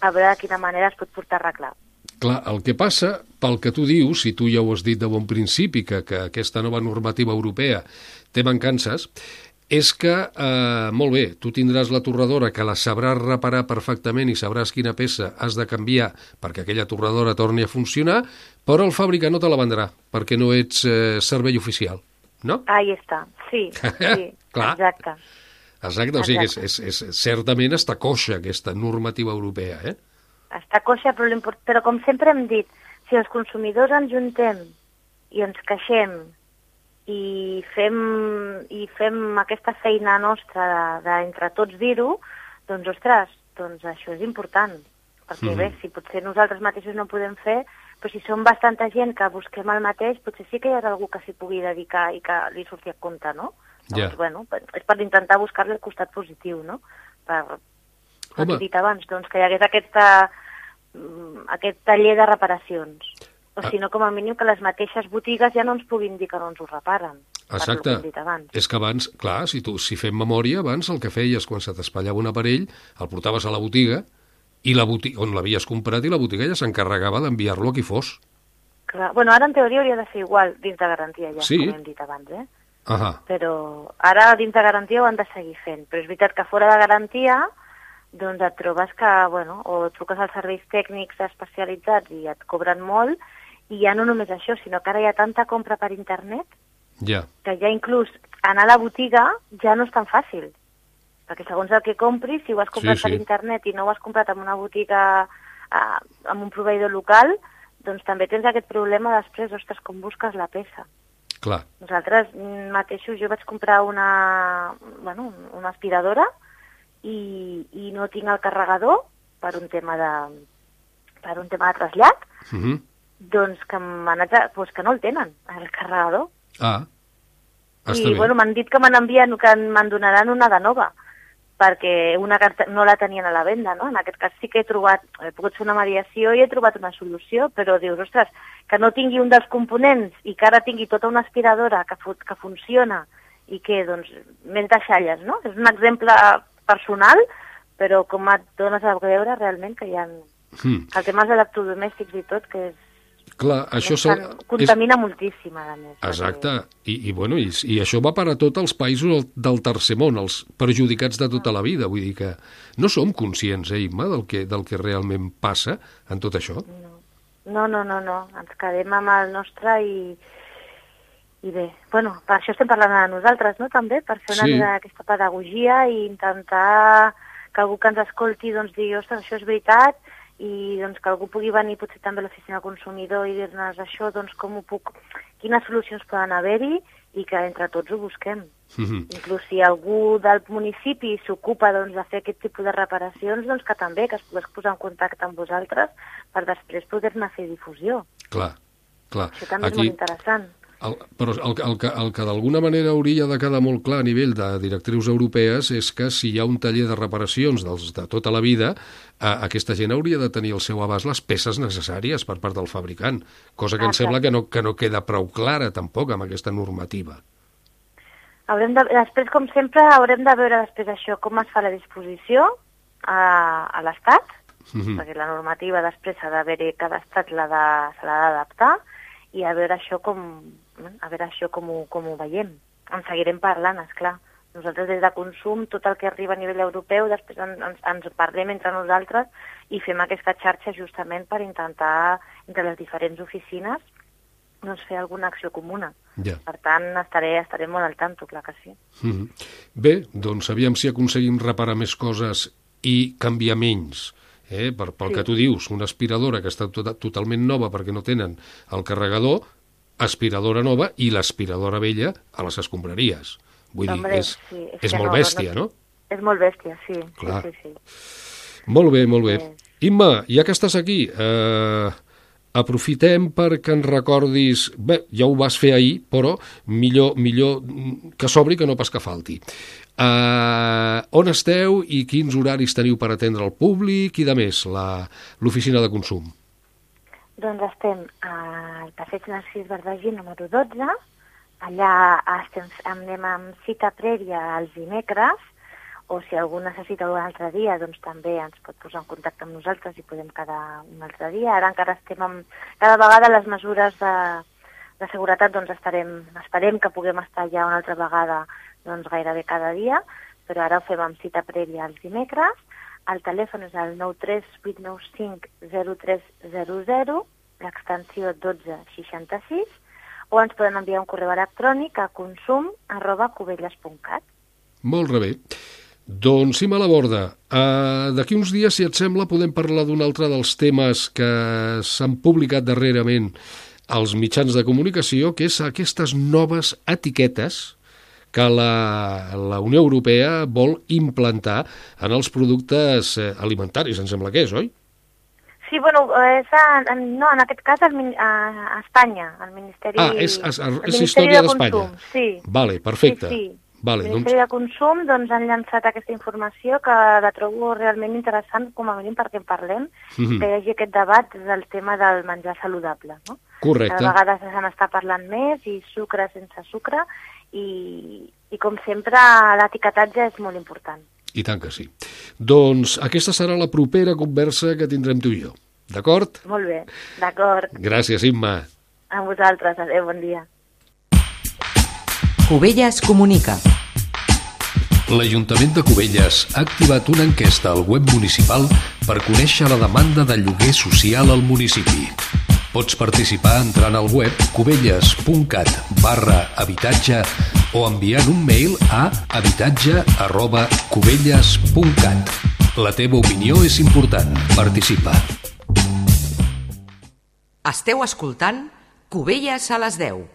a veure de quina manera es pot portar a arreglar. Clar, el que passa, pel que tu dius, si tu ja ho has dit de bon principi, que, que aquesta nova normativa europea té mancances, és que, eh, molt bé, tu tindràs la torradora que la sabràs reparar perfectament i sabràs quina peça has de canviar perquè aquella torradora torni a funcionar, però el fabricant no te la vendrà perquè no ets eh, servei oficial, no? Ahí està, sí, sí, Clar. exacte. Exacte, o sigui és, és, és, certament està coixa aquesta normativa europea, eh? Està coixa, però, però com sempre hem dit, si els consumidors ens juntem i ens queixem i fem, i fem aquesta feina nostra de- d'entre tots dir-ho, doncs, ostres, doncs això és important. Perquè Mhm. bé, si potser nosaltres mateixos no ho podem fer, però si som bastanta gent que busquem el mateix, potser sí que hi ha algú que s'hi pugui dedicar i que li surti a compte, no? Ja. Doncs, bueno, és per intentar buscar-li el costat positiu, no? Per, com he dit abans, doncs, que hi hagués aquesta, mm, aquest taller de reparacions. O Ah. si no, com a mínim que les mateixes botigues ja no ens puguin dir que no ens ho reparen. que Exacte. abans. És que abans, clar, si, tu, si fem memòria, abans el que feies quan se t'espatllava un aparell, el portaves a la botiga, i la botiga, on l'havies comprat, i la botiga ja s'encarregava d'enviar-lo a qui fos. Clar. Bueno, ara en teoria hauria de ser igual dins de garantia ja, Sí. com hem dit abans, eh? Ahà. Però ara dins de garantia ho han de seguir fent. Però és veritat que fora de garantia doncs et trobes que, bueno, o truques als serveis tècnics especialitzats i et cobren molt, i ja no només això, sinó que ara hi ha tanta compra per internet Ja. que ja inclús anar a la botiga ja no és tan fàcil. Perquè segons el que compris, si ho has comprat Sí, per sí. internet i no ho has comprat en una botiga, eh, amb un proveïdor local, doncs també tens aquest problema després, ostres, com busques la peça. Clar. Nosaltres mateixos, jo vaig comprar una, bueno, una aspiradora i, i no tinc el carregador per un tema de, per un tema de trasllat, Mhm. Doncs que m'han haig- doncs que no el tenen, el carregador. Ah. Està I bé. bueno, m'han dit que me n'envien, que me'n donaran una de nova, perquè una que no la tenien a la venda, no? En aquest cas sí que he trobat, he pogut fer una mediació i he trobat una solució, però dius, ostres, que no tingui un dels components i que ara tingui tota una aspiradora que, que funciona i que, doncs, més deixalles, no? És un exemple personal, però com et dones a veure realment que hi ha... Mm. El tema dels electrodomèstics i tot, que és, Clar, això s'ha- bastant- contamina moltíssim, a més. Exacte, I, i, bueno, i, i això va per a tots els països del, tercer món, els perjudicats de tota la vida, vull dir que no som conscients, eh, Imma, del que, del que realment passa en tot això. No, no, no, no. Ens quedem amb el nostre i, i bé, bueno, per això estem parlant de nosaltres, no?, també, per fer una Sí. aquesta pedagogia i intentar que algú que ens escolti doncs digui, ostres, això és veritat, i doncs que algú pugui venir potser també a l'oficina del consumidor i dir-nos això, doncs com ho puc, quines solucions poden haver-hi i que entre tots ho busquem. Mhm. Inclús si algú del municipi s'ocupa doncs, de fer aquest tipus de reparacions, doncs que també, que es pogués posar en contacte amb vosaltres per després poder-ne fer difusió. Clar, clar. Això també és molt interessant. El, però el, el, que, el que d'alguna manera hauria de quedar molt clar a nivell de directrius europees és que si hi ha un taller de reparacions dels, de tota la vida, eh, aquesta gent hauria de tenir al seu abast les peces necessàries per part del fabricant, cosa que em Exacte. sembla que no, que no queda prou clara tampoc amb aquesta normativa. Haurem de, després, com sempre, haurem de veure després això com es fa la disposició a, a l'Estat, Mhm. perquè la normativa després de veure, cada estat de- se l'ha d'adaptar, i a veure això com, a veure això com ho, com ho veiem. En seguirem parlant, és clar. Nosaltres des de consum, tot el que arriba a nivell europeu, després en, ens, ens parlem entre nosaltres i fem aquesta xarxa justament per intentar, entre les diferents oficines, doncs fer alguna acció comuna. Ja. Per tant, estaré, estaré molt al tanto, clar que sí. Mhm. Bé, doncs aviam si aconseguim reparar més coses i canviar menys. Eh? Per, pel Sí. que tu dius, una aspiradora que està tot, totalment nova perquè no tenen el carregador, aspiradora nova i l'aspiradora vella a les escombraries. Vull Hombre, dir, és, sí, és que molt no, bèstia, no? És molt bèstia, sí. Clar. Sí, sí, sí. Molt bé, molt bé. Imma, ja que estàs aquí, eh, aprofitem perquè ens recordis... Bé, ja ho vas fer ahir, però millor, millor que sobri que no pas que falti. Eh, on esteu i quins horaris teniu per atendre el públic i de més, la- l'oficina de consum? Doncs estem al passeig Narcís Verdagí número 12. Allà estem, anem amb cita prèvia els dimecres, o si algú necessita un altre dia, doncs també ens pot posar en contacte amb nosaltres i podem quedar un altre dia. Ara encara estem amb... Cada vegada les mesures de, de seguretat doncs estarem, esperem que puguem estar ja una altra vegada doncs gairebé cada dia, però ara ho fem amb cita prèvia els dimecres. El telèfon és el 938950300, l'extensió 1266, o ens poden enviar un correu electrònic a consum arroba cubelles.cat. Molt bé. Doncs, Imma Laborda, eh, d'aquí uns dies, si et sembla, podem parlar d'un altre dels temes que s'han publicat darrerament als mitjans de comunicació, que és aquestes noves etiquetes que la, la Unió Europea vol implantar en els productes eh, alimentaris, em sembla que és, oi? Sí, bueno, és a, no, en aquest cas el, a, a Espanya, al Ministeri... Ah, és- és- el és Ministeri història de d'Espanya. Sí. Vale, perfecte. Sí, sí. Vale, doncs, de Consum doncs, han llançat aquesta informació que la trobo realment interessant, com a mínim perquè en parlem, Mhm. que hi hagi aquest debat del tema del menjar saludable. No? Correcte. Cada vegada se n'està parlant més, i sucre sense sucre, i, i com sempre l'etiquetatge és molt important. i tant que sí. Doncs aquesta serà la propera conversa que tindrem tu i jo. D'acord? Molt bé, d'acord. Gràcies, Imma. A vosaltres, adéu, bon dia. Cubelles comunica. L'Ajuntament de Cubelles ha activat una enquesta al web municipal per conèixer la demanda de lloguer social al municipi. Pots participar entrant al web cubelles.cat barra habitatge o enviant un mail a habitatge arroba cubelles.cat. La teva opinió és important. Participa. Esteu escoltant Cubelles a les 10.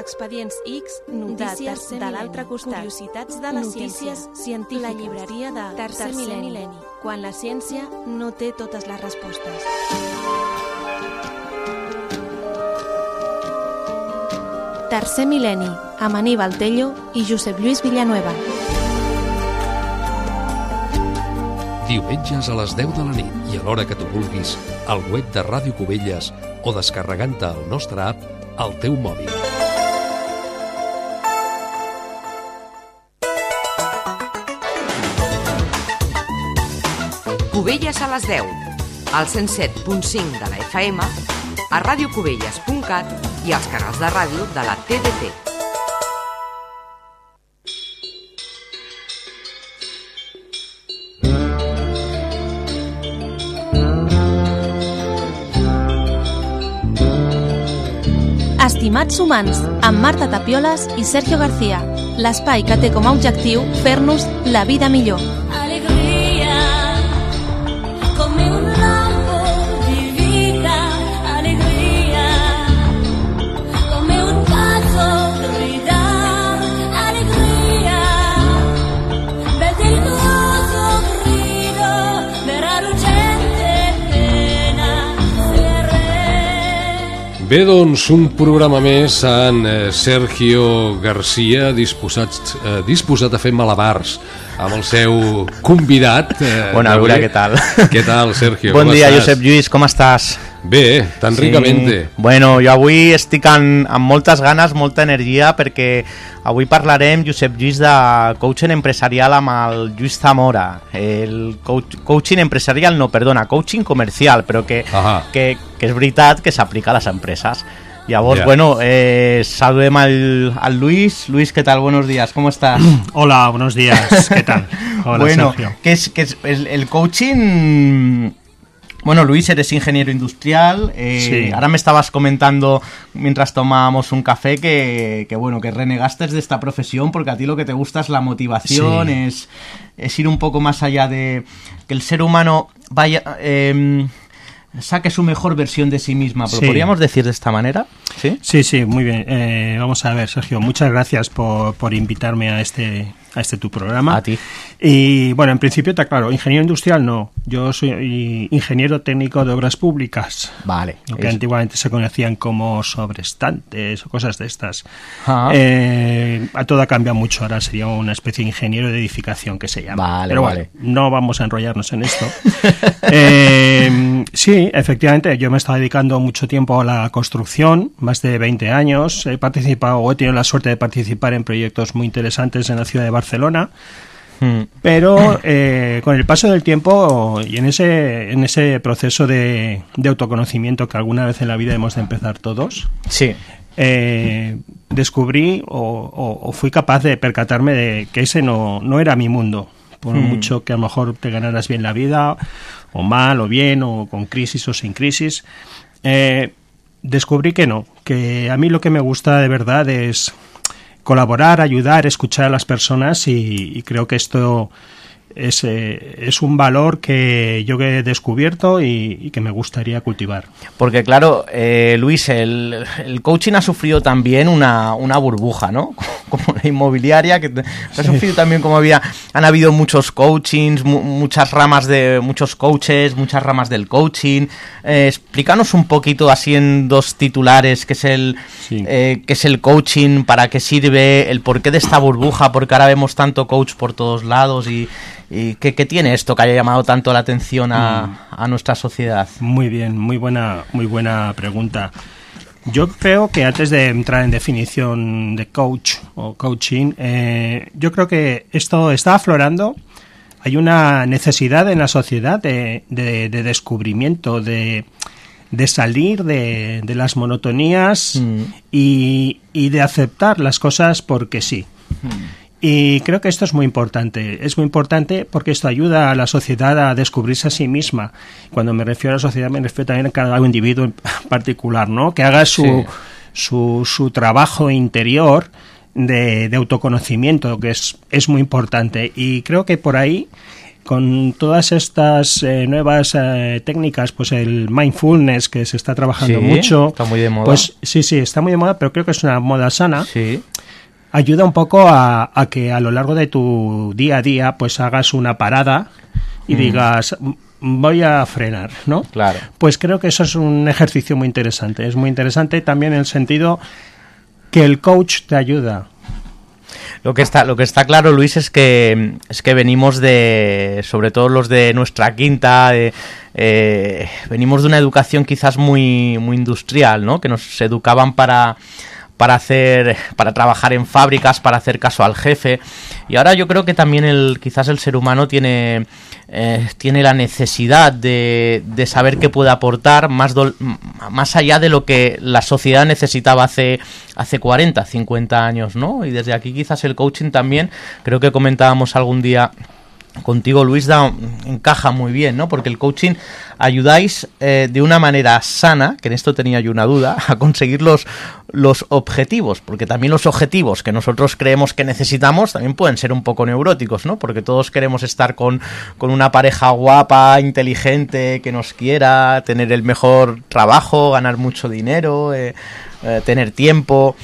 Expedients X, notícies de, de l'altre costat, curiositats de la notícies científiques, la llibreria de Tercer, Tercer mil·lenni. mil·lenni, quan la ciència no té totes les respostes. Tercer mil·lenni, amb Aníbal Tello i Josep Lluís Villanueva. Diumenges a les 10 de la nit i a l'hora que tu vulguis, al web de Ràdio Cubelles o descarregant-te el nostre app al teu mòbil. Cubelles a les 10, al 107.5 de la FM, a radiocubelles.cat i als canals de ràdio de la TDT. Estimats humans, amb Marta Tapioles i Sergio García. L'espai que té com a objectiu fer-nos la vida millor. Bé, doncs, un programa més en eh, Sergio Garcia disposat, eh, disposat a fer malabars amb el seu convidat. Eh, Bona hora, què tal? Què tal, Sergio? Bon com dia, estàs? Josep Lluís, com estàs? Bé, tan ricamente. Bueno, jo avui estic amb, amb moltes ganes, molta energia, perquè avui parlarem, Josep Lluís, de coaching empresarial amb el Lluís Zamora. El coach, coaching empresarial, no, perdona, coaching comercial, però que, que, que és veritat que s'aplica a les empreses. Llavors, Ya. bueno, eh, saludem al, al Luis. Luis, ¿qué tal? Buenos días, ¿cómo estás? Hola, buenos días, ¿qué tal? Hola, bueno, Sergio. ¿qué es, qué es el, el coaching? Bueno, Luis, eres ingeniero industrial. eh, Sí. Ahora me estabas comentando mientras tomábamos un café que, que, bueno, que renegaste de esta profesión porque a ti lo que te gusta es la motivación, Sí. es, es ir un poco más allá de que el ser humano vaya eh, saque su mejor versión de sí misma. ¿Lo Sí. podríamos decir de esta manera? Sí. Sí, sí, muy bien. Eh, vamos a ver, Sergio, muchas gracias por, por invitarme a este, a este tu programa. A ti. Y bueno, en principio está claro, ingeniero industrial no. Yo soy ingeniero técnico de obras públicas. Vale. Lo que Es- antiguamente se conocían como sobrestantes o cosas de estas. Ah. Eh, a todo ha cambiado mucho. Ahora sería una especie de ingeniero de edificación que se llama. Vale, Pero vale. bueno, no vamos a enrollarnos en esto. Eh, sí, efectivamente, yo me he estado dedicando mucho tiempo a la construcción, más de 20 años. He participado o he tenido la suerte de participar en proyectos muy interesantes en la ciudad de Barcelona. Hmm. Pero eh, con el paso del tiempo y en ese, en ese proceso de, de autoconocimiento que alguna vez en la vida hemos de empezar todos, Sí. eh, descubrí o, o- o fui capaz de percatarme de que ese no, no era mi mundo. Por Hmm. mucho que a lo mejor te ganaras bien la vida, o mal, o bien, o con crisis o sin crisis, eh, descubrí que no, que a mí lo que me gusta de verdad es colaborar, ayudar, escuchar a las personas y, y creo que esto es, eh, es un valor que yo he descubierto y, y que me gustaría cultivar. Porque claro, eh, Luis, el, el coaching ha sufrido también una, una burbuja, ¿no? Como la inmobiliaria, que te- ha sufrido también como había, han habido muchos coachings, mu- muchas ramas de, muchos coaches, muchas ramas del coaching. Eh, explícanos un poquito así en dos titulares, qué es el, eh, qué es el coaching, para qué sirve, el porqué de esta burbuja, porque ahora vemos tanto coach por todos lados y, y qué, qué tiene esto que haya llamado tanto la atención a, a nuestra sociedad. Muy bien, muy buena, muy buena pregunta. Yo creo que antes de entrar en definición de coach o coaching, eh, yo creo que esto está aflorando. Hay una necesidad en la sociedad de, de- de descubrimiento, de, de salir de, de las monotonías y, y de aceptar las cosas porque sí. Y creo que esto es muy importante. Es muy importante porque esto ayuda a la sociedad a descubrirse a sí misma. Cuando me refiero a la sociedad me refiero también a cada individuo en particular, ¿no? Que haga su, Sí. su, su trabajo interior de, de autoconocimiento, que es, es muy importante. Y creo que por ahí con todas estas eh, nuevas eh, técnicas, pues el mindfulness que se está trabajando Sí, mucho. está muy de moda. Pues sí, sí, está muy de moda, pero creo que es una moda sana. Sí. Ayuda un poco a, a que a lo largo de tu día a día, pues hagas una parada y Mm. digas, "M- voy a frenar, ¿no? Claro. Pues creo que eso es un ejercicio muy interesante. Es muy interesante también en el sentido que el coach te ayuda. Lo que está, lo que está claro, Luis, es que es que venimos de, sobre todo los de nuestra quinta, de, eh, venimos de una educación quizás muy, muy industrial, ¿no? Que nos educaban para para hacer, para trabajar en fábricas, para hacer caso al jefe. Y ahora yo creo que también el, quizás el ser humano tiene, eh, tiene la necesidad de, de saber qué puede aportar más, m- más allá de lo que la sociedad necesitaba hace, hace 40, 50 años, ¿no? Y desde aquí quizás el coaching también, creo que comentábamos algún día contigo Luis da, encaja muy bien, ¿no? Porque el coaching ayudáis eh, de una manera sana, que en esto tenía yo una duda, a conseguir los, los objetivos, porque también los objetivos que nosotros creemos que necesitamos también pueden ser un poco neuróticos, ¿no? Porque todos queremos estar con, con una pareja guapa, inteligente, que nos quiera, tener el mejor trabajo, ganar mucho dinero, eh, eh, tener tiempo.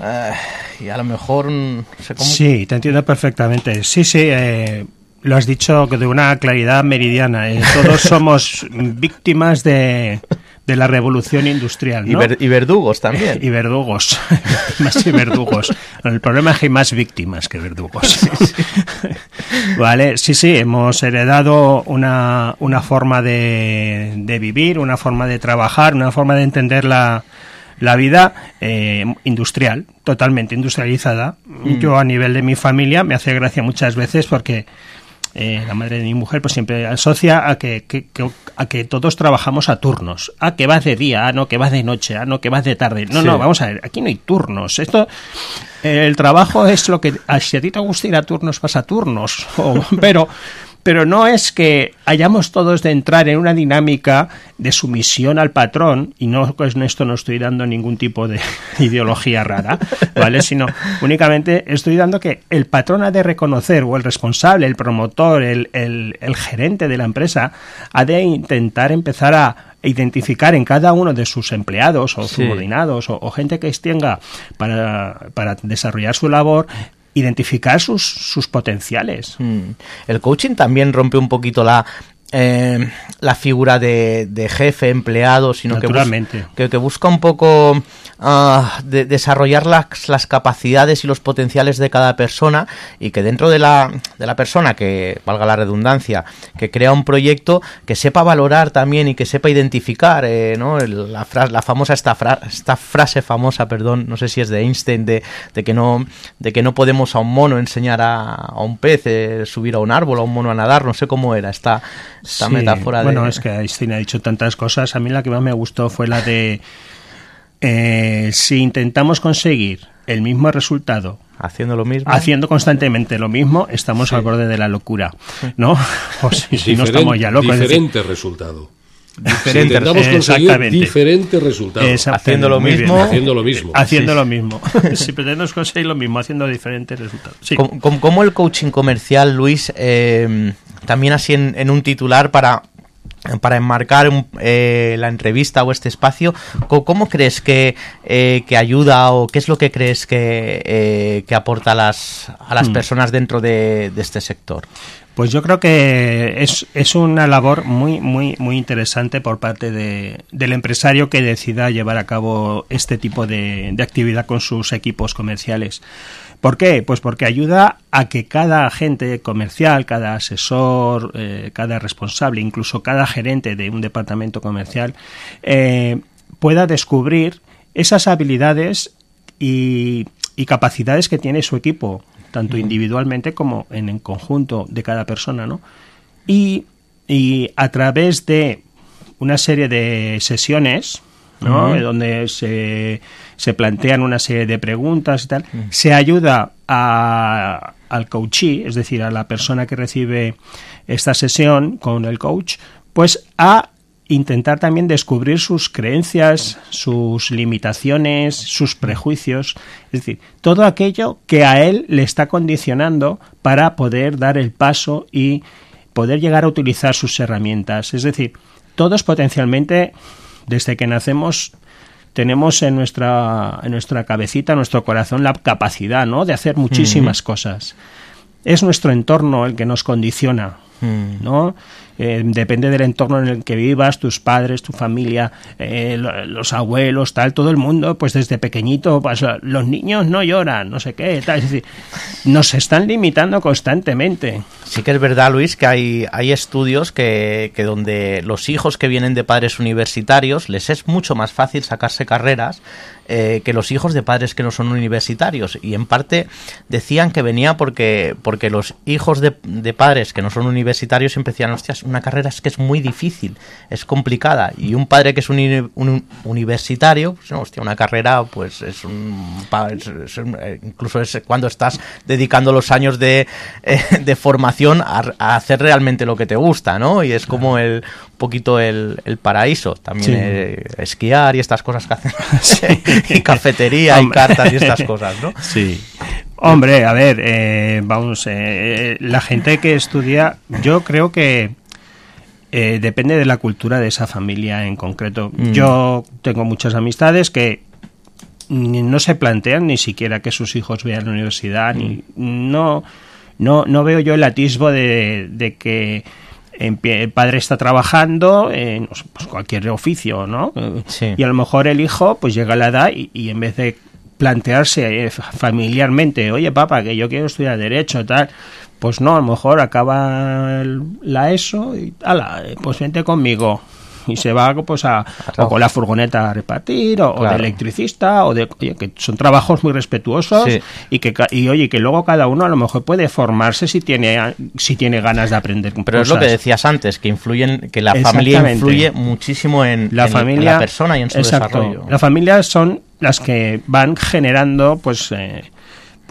eh, y a lo mejor mm, no sé cómo Sí, te entiendo perfectamente. Sí, sí, lo has dicho de una claridad meridiana. eh, todos somos víctimas de, de la revolución industrial. Y ver- y verdugos también. Y verdugos. víctimas y verdugos. El problema es que hay más víctimas que verdugos. vale, sí, sí, hemos heredado una, una forma de, de vivir, una forma de trabajar, una forma de entender la, la vida eh, industrial, totalmente industrializada. Mm. Yo a nivel de mi familia me hace gracia muchas veces porque eh, la madre de mi mujer pues siempre asocia a que, que- que- a que todos trabajamos a turnos. A que vas de día, ah, no, que vas de noche, ah, no, que vas de tarde. No, Sí. no, vamos a ver, aquí no hay turnos. Esto, el trabajo es lo que, a- si a ti te gusta ir a turnos, vas a turnos. O- pero, pero no es que hayamos todos de entrar en una dinámica de sumisión al patrón, y no con esto no estoy dando ningún tipo de ideología rara, ¿vale? Sino únicamente estoy dando que el patrón ha de reconocer, o el responsable, el promotor, el, el- el gerente de la empresa, ha de intentar empezar a identificar en cada uno de sus empleados o Sí. subordinados o, o gente que tenga para, para desarrollar su labor, identificar sus, sus potenciales. Mm. El coaching también rompe un poquito la eh, la figura de, de jefe, empleado, sino que, bus- que, que busca un poco ah, de- desarrollar las, las capacidades y los potenciales de cada persona y que dentro de la, de la persona que, valga la redundancia, que crea un proyecto, que sepa valorar también y que sepa identificar, eh, ¿no? La, la famosa, esta, fra- esta frase famosa, perdón, no sé si es de Einstein, de, de que no de que no podemos a un mono enseñar a, a un pez eh, subir a un árbol, a un mono a nadar, no sé cómo era esta, esta Sí, metáfora Bueno, de... es que Einstein ha dicho tantas cosas. A mí la que más me gustó fue la de eh, si intentamos conseguir el mismo resultado haciendo lo mismo, haciendo constantemente lo mismo, estamos al borde de la locura, ¿no? O si, si no estamos ya locos. es decir, Diferente resultado. Diferente, Si intentamos conseguir exactamente. diferente resultado. Exactamente, muy bien. Haciendo lo mismo. Haciendo lo mismo. si pretendemos conseguir lo mismo, haciendo diferentes resultados. Sí. ¿Cómo, cómo- cómo el coaching comercial, Luis, eh, también así en, en un titular para, para enmarcar un- eh, la entrevista o este espacio, co- ¿cómo, crees que, eh, que ayuda o qué es lo que crees que, eh, que aporta a las, a las Hmm. personas dentro de, de este sector? Pues yo creo que es, es una labor muy, muy, muy interesante por parte de, del empresario que decida llevar a cabo este tipo de, de actividad con sus equipos comerciales. ¿Por qué? Pues porque ayuda a que cada agente comercial, cada asesor, eh, cada responsable, incluso cada gerente de un departamento comercial, eh, pueda descubrir esas habilidades y, y capacidades que tiene su equipo, tanto individualmente como en el conjunto de cada persona, ¿no? Y, y a través de una serie de sesiones, donde se, se plantean una serie de preguntas y tal, se ayuda a- al coachee, es decir, a la persona que recibe esta sesión con el coach, pues a intentar también descubrir sus creencias, sus limitaciones, sus prejuicios, es decir, todo aquello que a él le está condicionando para poder dar el paso y poder llegar a utilizar sus herramientas. Es decir, todos potencialmente, desde que nacemos, tenemos en nuestra, en nuestra cabecita, en nuestro corazón, la capacidad ¿no? de hacer muchísimas cosas. Es nuestro entorno el que nos condiciona, ¿no? Eh, depende del entorno en el que vivas, tus padres, tu familia, eh, lo- los abuelos, tal, todo el mundo, pues desde pequeñito, pues los niños no lloran, no sé qué, tal. Nos están limitando constantemente. Sí que es verdad, Luis, que hay, hay estudios que, que donde los hijos que vienen de padres universitarios les es mucho más fácil sacarse carreras eh, que los hijos de padres que no son universitarios. Y en parte decían que venía porque, porque los hijos de, de padres que no son universitarios siempre decían, hostias, una carrera es que es muy difícil, es complicada. Y un padre que es un, un universitario, pues, no, hostia, una carrera, pues es un... es- es eh, incluso es cuando estás dedicando los años de, eh, de formación a, a hacer realmente lo que te gusta, ¿no? Y es como el un poquito el, el paraíso. También Sí. eh, esquiar y estas cosas que hacen. y cafetería y cartas y estas cosas, ¿no? Sí. Hombre, a ver, eh, vamos, eh, la gente que estudia, yo creo que eh, depende de la cultura de esa familia en concreto. Mm. Yo tengo muchas amistades que no se plantean ni siquiera que sus hijos vean la universidad, ni no, no, no veo yo el atisbo de, de que el padre está trabajando en sé, pues cualquier oficio, ¿no? Y a lo mejor el hijo pues llega a la edad y, y en vez de plantearse eh, fa- familiarmente, oye papá, que yo quiero estudiar derecho, tal, pues no, a lo mejor acaba la ESO y ala, eh, pues vente conmigo. Y se va pues a, o con la furgoneta a repartir, o, o de electricista, o de oye, que son trabajos muy respetuosos Sí. y que y oye que luego cada uno a lo mejor puede formarse si tiene si tiene ganas de aprender Pero es lo que decías antes, que influyen, que la familia influye muchísimo en, la en- en familia la persona y en su exacto. desarrollo. las familias son las que van generando pues eh,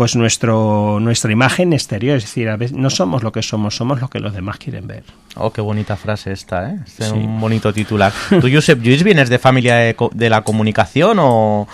pues nuestro nuestra imagen exterior es decir a veces no somos lo que somos somos lo que los demás quieren ver Oh, qué bonita frase esta, ¿eh? Este Sí. un bonito titular. ¿Tú, Josep Lluís, vienes de familia de, la comunicación o,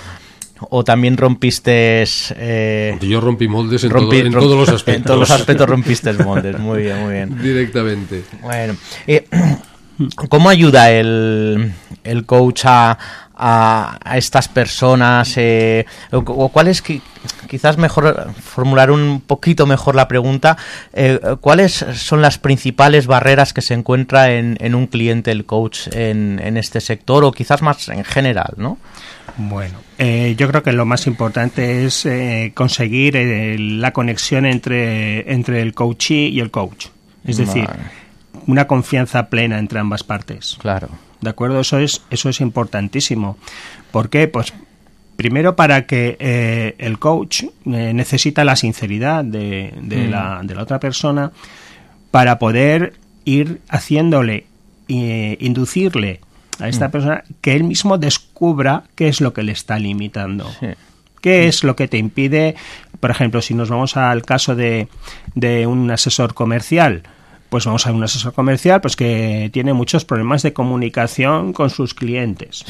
o también rompiste... Eh, Yo rompí moldes en, rompi- todo- en romp- todos los aspectos. En todos los aspectos rompiste moldes, muy bien, muy bien. Directamente. Bueno, eh, ¿cómo ayuda el, el coach a, a, a estas personas? eh, o, o cuál es, qui- quizás mejor formular un poquito mejor la pregunta, eh, ¿cuáles son las principales barreras que se encuentra en, en un cliente el coach en, en este sector o quizás más en general, ¿no? Bueno, eh, yo creo que lo más importante es eh, conseguir eh, la conexión entre, entre el coachee y el coach. Es decir, una confianza plena entre ambas partes. Claro. ¿De acuerdo? Eso es, eso es importantísimo. ¿Por qué? Pues primero para que eh, el coach eh, necesita la sinceridad de, de Mm. la, de la otra persona para poder ir haciéndole, eh, inducirle a esta Mm. persona que él mismo descubra qué es lo que le está limitando. ¿Qué es lo que te impide, por ejemplo, si nos vamos al caso de, de un asesor comercial? Pues vamos a un asesor comercial pues que tiene muchos problemas de comunicación con sus clientes.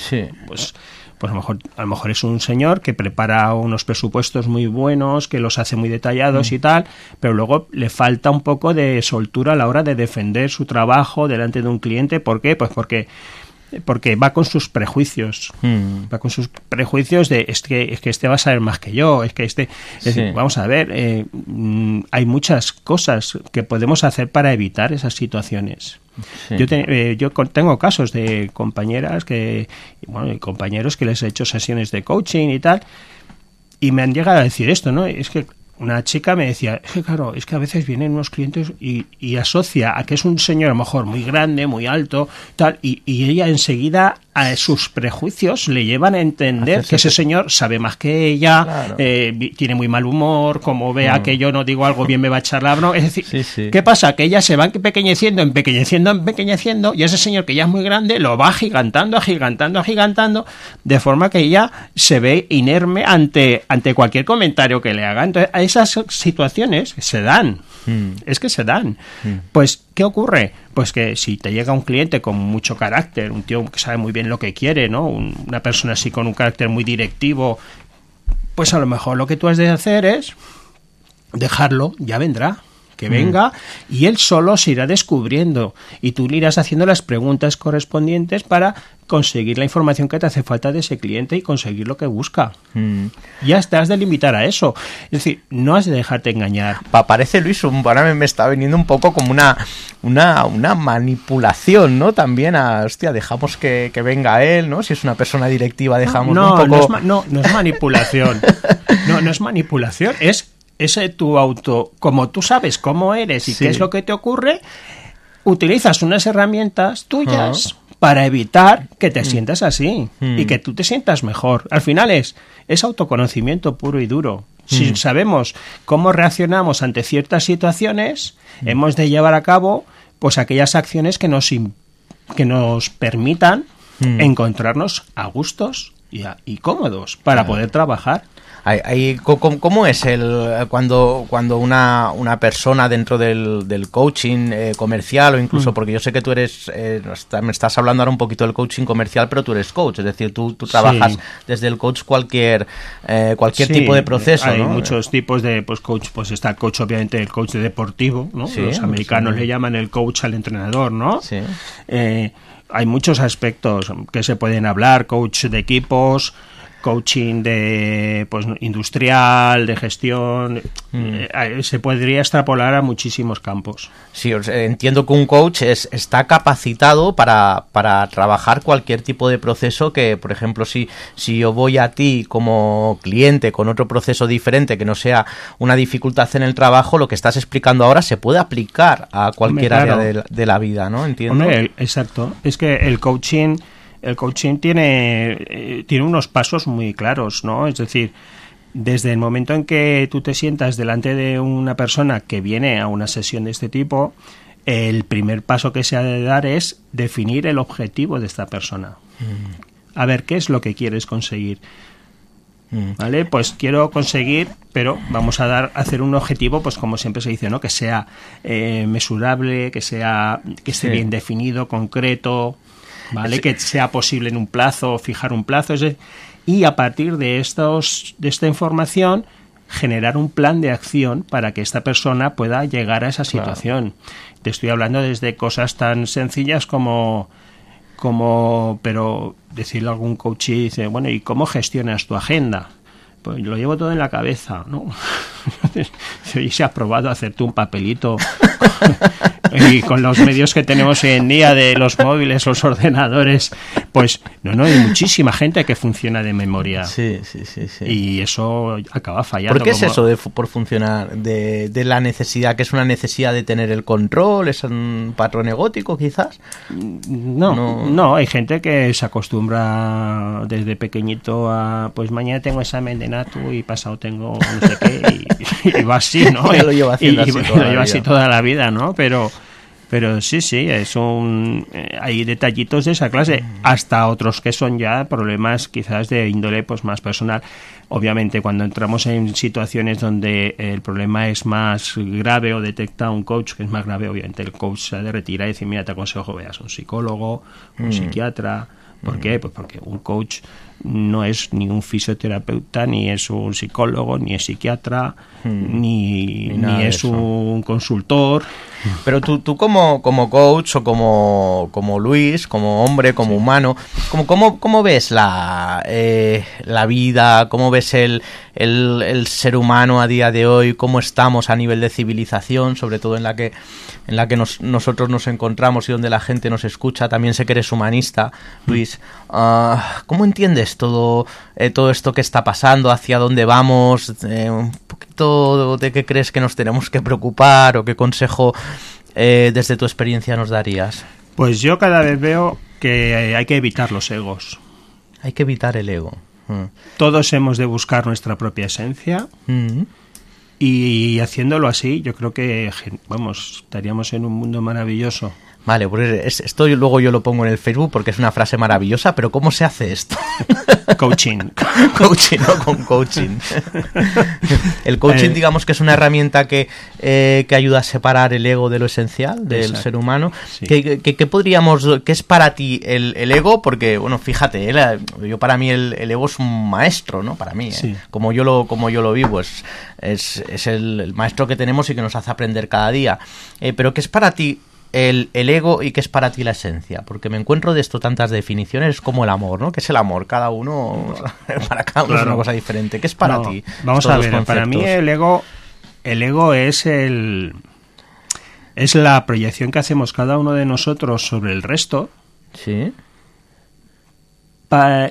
Pues, pues a, lo mejor, a lo mejor es un señor que prepara unos presupuestos muy buenos, que los hace muy detallados Mm. y tal, pero luego le falta un poco de soltura a la hora de defender su trabajo delante de un cliente. ¿Por qué? Pues porque porque va con sus prejuicios Mm. va con sus prejuicios de es que es que este va a saber más que yo es que este es Sí. vamos a ver eh, mm, hay muchas cosas que podemos hacer para evitar esas situaciones Sí. yo te- eh, yo tengo casos de compañeras que bueno y compañeros que les he hecho sesiones de coaching y tal y me han llegado a decir esto, ¿no? Es que una chica me decía, es que claro, es que a veces vienen unos clientes y, y asocia a que es un señor a lo mejor muy grande, muy alto, tal, y, y ella enseguida a sus prejuicios le llevan a entender Hacerse que ese señor sabe más que ella, Claro. eh, tiene muy mal humor, como vea Mm. que yo no digo algo bien me va a echar la bronca. Es decir, ¿qué pasa? Que ella se va empequeñeciendo, empequeñeciendo, empequeñeciendo, y ese señor que ya es muy grande lo va agigantando, agigantando, agigantando, de forma que ella se ve inerme ante, ante cualquier comentario que le haga. Entonces, esas situaciones se dan. Mm. Es que se dan. Pues, ¿qué ocurre? Pues que si te llega un cliente con mucho carácter, un tío que sabe muy bien lo que quiere, ¿no? Un- una persona así con un carácter muy directivo, pues a lo mejor lo que tú has de hacer es dejarlo, ya vendrá. Que Mm. venga y él solo se irá descubriendo y tú le irás haciendo las preguntas correspondientes para conseguir la información que te hace falta de ese cliente y conseguir lo que busca. Mm. Ya estás de limitar a eso. Es decir, no has de dejarte engañar. Pa- parece Luis, un, ahora me, está viniendo un poco como una, una, una manipulación, ¿no? También a, hostia, dejamos que, que venga él, ¿no? Si es una persona directiva, dejamos no, un poco... no, es no, no es manipulación. No, no es manipulación. Es ese tu auto, como tú sabes cómo eres y Sí. qué es lo que te ocurre, utilizas unas herramientas tuyas Ajá. para evitar que te sientas así Mm. y que tú te sientas mejor. Al final es, es autoconocimiento puro y duro. Si Mm. sabemos cómo reaccionamos ante ciertas situaciones, Mm. hemos de llevar a cabo pues aquellas acciones que nos que nos permitan Mm. encontrarnos a gustos y, a- y cómodos para Claro. poder trabajar. Hay- hay- co- ¿Cómo es el cuando, cuando una, una persona dentro del, del coaching eh, comercial o incluso Mm. porque yo sé que tú eres, eh, me estás hablando ahora un poquito del coaching comercial, pero tú eres coach, es decir, tú, tú trabajas Sí. desde el coach cualquier eh, cualquier Sí, tipo de proceso, Hay ¿no? muchos tipos de pues, coach. Pues está el coach, obviamente, el coach deportivo, ¿no? Sí, Los americanos le llaman el coach al entrenador, ¿no? Sí. Eh, hay muchos aspectos que se pueden hablar, coach de equipos, coaching de pues industrial, de gestión, Mm. eh, se podría extrapolar a muchísimos campos. Sí, sea, entiendo que un coach es, está capacitado para, para trabajar cualquier tipo de proceso que, por ejemplo, si, si yo voy a ti como cliente con otro proceso diferente que no sea una dificultad en el trabajo, lo que estás explicando ahora se puede aplicar a cualquier Hombre, claro. área de, la- de la vida, ¿no? Entiendo. Hombre, el- exacto. Es que el coaching, el coaching tiene, eh, tiene unos pasos muy claros, ¿no? Es decir, desde el momento en que tú te sientas delante de una persona que viene a una sesión de este tipo, el primer paso que se ha de dar es definir el objetivo de esta persona. A ver, ¿qué es lo que quieres conseguir? ¿Vale? Pues quiero conseguir, pero vamos a dar, a hacer un objetivo, pues como siempre se dice, ¿no? Que sea eh, mesurable, que sea, que esté Sí. bien definido, concreto, ¿vale? Sí. Que sea posible en un plazo, fijar un plazo, es y a partir de estos, de esta información, generar un plan de acción para que esta persona pueda llegar a esa Claro. situación. Te estoy hablando desde cosas tan sencillas como como pero decirle a algún coach y dice bueno y cómo gestionas tu agenda pues lo llevo todo en la cabeza no y se ha probado hacerte un papelito y con los medios que tenemos hoy en día de los móviles los ordenadores pues no no hay muchísima gente que funciona de memoria sí sí sí, sí. y eso acaba fallando ¿Por qué es como- eso de por funcionar? De, de la necesidad, que es una necesidad de tener el control, es un patrón egótico quizás. No, no, hay gente que se acostumbra desde pequeñito a, pues mañana tengo examen de y pasado tengo no sé qué, y, y va así, ¿no? Ya lo haciendo Y- y así lo toda la lleva así toda la vida, ¿no? Pero, pero sí, sí, es un, eh, hay detallitos de esa clase, hasta otros que son ya problemas quizás de índole pues más personal. Obviamente, cuando entramos en situaciones donde el problema es más grave o detecta un coach que es más grave, obviamente el coach se ha de retirar y decir, mira, te aconsejo veas a un psicólogo, un Mm. psiquiatra. ¿Por qué? Pues porque un coach no es ni un fisioterapeuta, ni es un psicólogo, ni es psiquiatra, Mm. ni, Ni es un consultor. Pero tú, tú como, como coach o como, como Luis, como hombre, como humano, como, ¿cómo, cómo ves la, eh, la vida? ¿Cómo ves el, el, el ser humano a día de hoy? ¿Cómo estamos a nivel de civilización? Sobre todo en la que, en la que nos- nosotros nos encontramos y donde la gente nos escucha. También sé que eres humanista, Luis. Ah, ¿Cómo entiendes todo, eh, todo esto que está pasando? ¿Hacia dónde vamos? Eh, un poquito de qué crees que nos tenemos que preocupar o qué consejo eh, desde tu experiencia nos darías? Pues yo cada vez veo que hay que evitar los egos. Hay que evitar el ego. Mm. Todos hemos de buscar nuestra propia esencia Mm. y haciéndolo así yo creo que vamos estaríamos en un mundo maravilloso. Vale, pues es- esto luego yo lo pongo en el Facebook porque es una frase maravillosa, pero ¿cómo se hace esto? Coaching. coaching, no con coaching. el coaching, Eh, digamos que es una herramienta que, eh, que ayuda a separar el ego de lo esencial del Exacto. ser humano. Sí. ¿Qué, qué- qué podríamos, qué es para ti el, el ego? Porque, bueno, fíjate, eh, yo para mí el, el ego es un maestro, ¿no? Para mí, eh. Sí. como yo lo como yo lo vivo, es, es, es el, el maestro que tenemos y que nos hace aprender cada día. Eh, pero ¿qué es para ti el, el ego y qué es para ti la esencia? Porque me encuentro de esto tantas definiciones es como el amor, ¿no? ¿Qué es el amor? Cada uno, para cada uno es una cosa diferente. ¿Qué es para No, ti? Vamos a ver, para mí el ego, el ego es el es la proyección que hacemos cada uno de nosotros sobre el resto. Sí.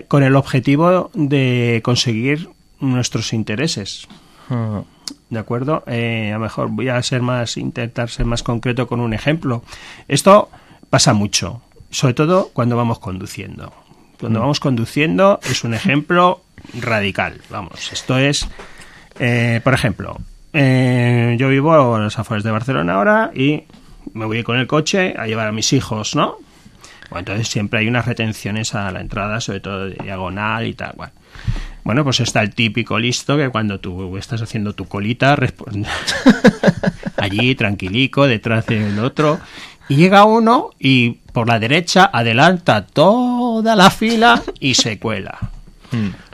con el objetivo de conseguir nuestros intereses. Ah, ¿De acuerdo? Eh, a lo mejor voy a ser más, intentar ser más concreto con un ejemplo. Esto pasa mucho, sobre todo cuando vamos conduciendo. Cuando Mm. vamos conduciendo es un ejemplo radical. Vamos, esto es, eh, por ejemplo, eh, yo vivo a las afueras de Barcelona ahora y me voy con el coche a llevar a mis hijos, ¿no? Bueno, entonces siempre hay unas retenciones a la entrada, sobre todo diagonal y tal. Bueno, bueno pues está el típico listo que cuando tú estás haciendo tu colita, responde allí tranquilico, detrás del otro, y llega uno y por la derecha adelanta toda la fila y se cuela.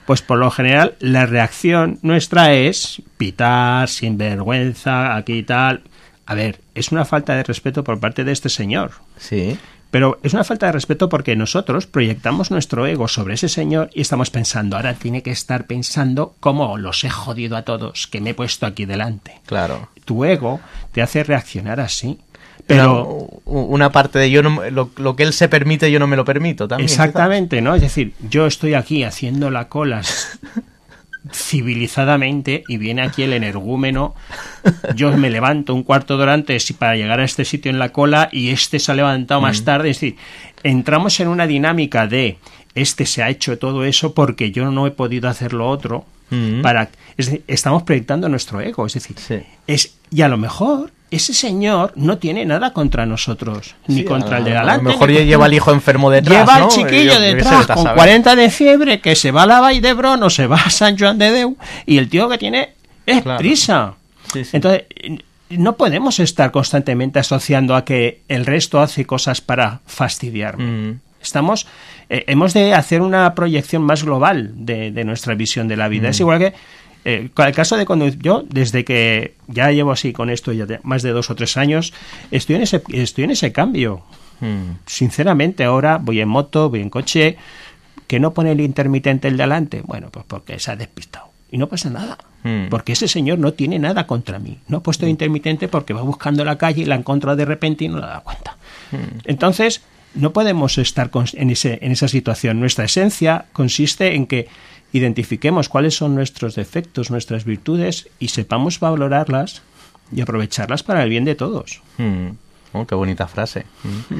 Pues por lo general la reacción nuestra es pitar, sin vergüenza, aquí y tal. A ver, es una falta de respeto por parte de este señor. Sí. Pero es una falta de respeto porque nosotros proyectamos nuestro ego sobre ese señor y estamos pensando, ahora tiene que estar pensando cómo los he jodido a todos, que me he puesto aquí delante. Claro. Tu ego te hace reaccionar así. Pero Una, una parte de yo no, lo, lo que él se permite yo no me lo permito también. Exactamente, ¿no? Es decir, yo estoy aquí haciendo la cola civilizadamente y viene aquí el energúmeno. Yo me levanto un cuarto de hora antes para llegar a este sitio en la cola y este se ha levantado más Mm. tarde. Es decir, entramos en una dinámica de este se ha hecho todo eso porque yo no he podido hacer lo otro. Mm. Para, es decir, estamos proyectando nuestro ego. Es decir, es, y a lo mejor ese señor no tiene nada contra nosotros, ni contra a- el de a lo mejor ni lleva al hijo enfermo detrás, Lleva ¿no? al chiquillo Yo- detrás con saber. 40 de fiebre que se va a la Vall o se va a San Joan de Deu y el tío que tiene es Claro. prisa. Sí, sí. Entonces, no podemos estar constantemente asociando a que el resto hace cosas para fastidiarme. Mm. Estamos, eh, hemos de hacer una proyección más global de, de nuestra visión de la vida. Mm. Es igual que eh, el caso de cuando yo, desde que ya llevo así con esto ya más de dos o tres años, estoy en ese, estoy en ese cambio. Mm. Sinceramente, ahora voy en moto, voy en coche, que no pone el intermitente el de adelante. Bueno, pues porque se ha despistado. Y no pasa nada. Mm. Porque ese señor no tiene nada contra mí. No ha puesto el intermitente porque va buscando la calle y la encontrado de repente y no la da cuenta. Entonces, no podemos estar en, ese, en esa situación. Nuestra esencia consiste en que identifiquemos cuáles son nuestros defectos, nuestras virtudes y sepamos valorarlas y aprovecharlas para el bien de todos. Mm. Oh, qué bonita frase. Mm.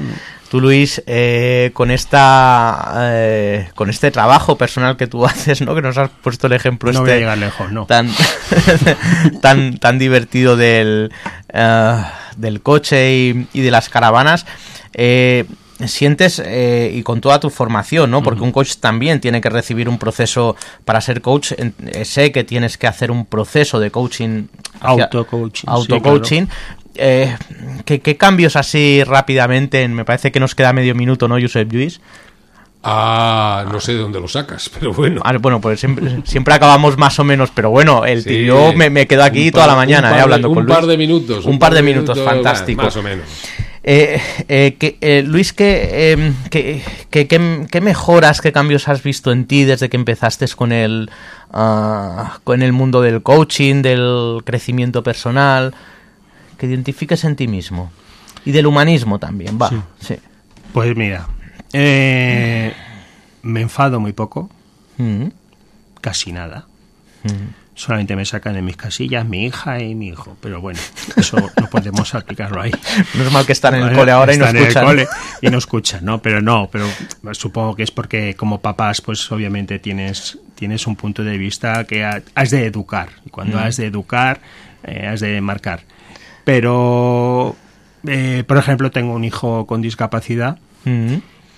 Tú, Luis, eh, con esta eh, con este trabajo personal que tú haces, ¿no? Que nos has puesto el ejemplo No este voy a llegar lejos, no. tan tan tan divertido del eh, del coche y, y de las caravanas. eh, sientes eh, y con toda tu formación, ¿no? Porque un coach también tiene que recibir un proceso para ser coach. eh, sé que tienes que hacer un proceso de coaching, Auto-coaching, sí, auto-coaching. Eh, ¿qué, qué cambios así rápidamente? en- me parece que nos queda medio minuto, ¿no, Josep Lluís? Ah, no sé de dónde lo sacas, pero bueno. Ah, bueno, pues siempre, siempre acabamos más o menos, pero bueno, el Sí. yo me, me quedo aquí Un toda par- la mañana un par eh, hablando un con par Luis. de minutos, Un, par de minutos, fantástico. Más o menos. Eh, eh, que, eh, Luis, ¿qué, eh, qué, qué- mejoras, qué cambios has visto en ti desde que empezaste con el, ah, con el mundo del coaching, del crecimiento personal? Que identifiques en ti mismo. Y del humanismo también, va. Sí. Pues mira, eh, me enfado muy poco, Mm. casi nada. Mm. Solamente me sacan de mis casillas mi hija y mi hijo, pero bueno, eso no podemos aplicarlo ahí. No es mal que están en el cole ahora y no Están en el escuchan. cole y no escuchan, ¿no? Pero no, pero supongo que es porque como papás, pues obviamente tienes, tienes un punto de vista que ha- has de educar. Y cuando Mm. has de educar, eh, has de marcar. Pero Eh, por ejemplo, tengo un hijo con discapacidad Mm.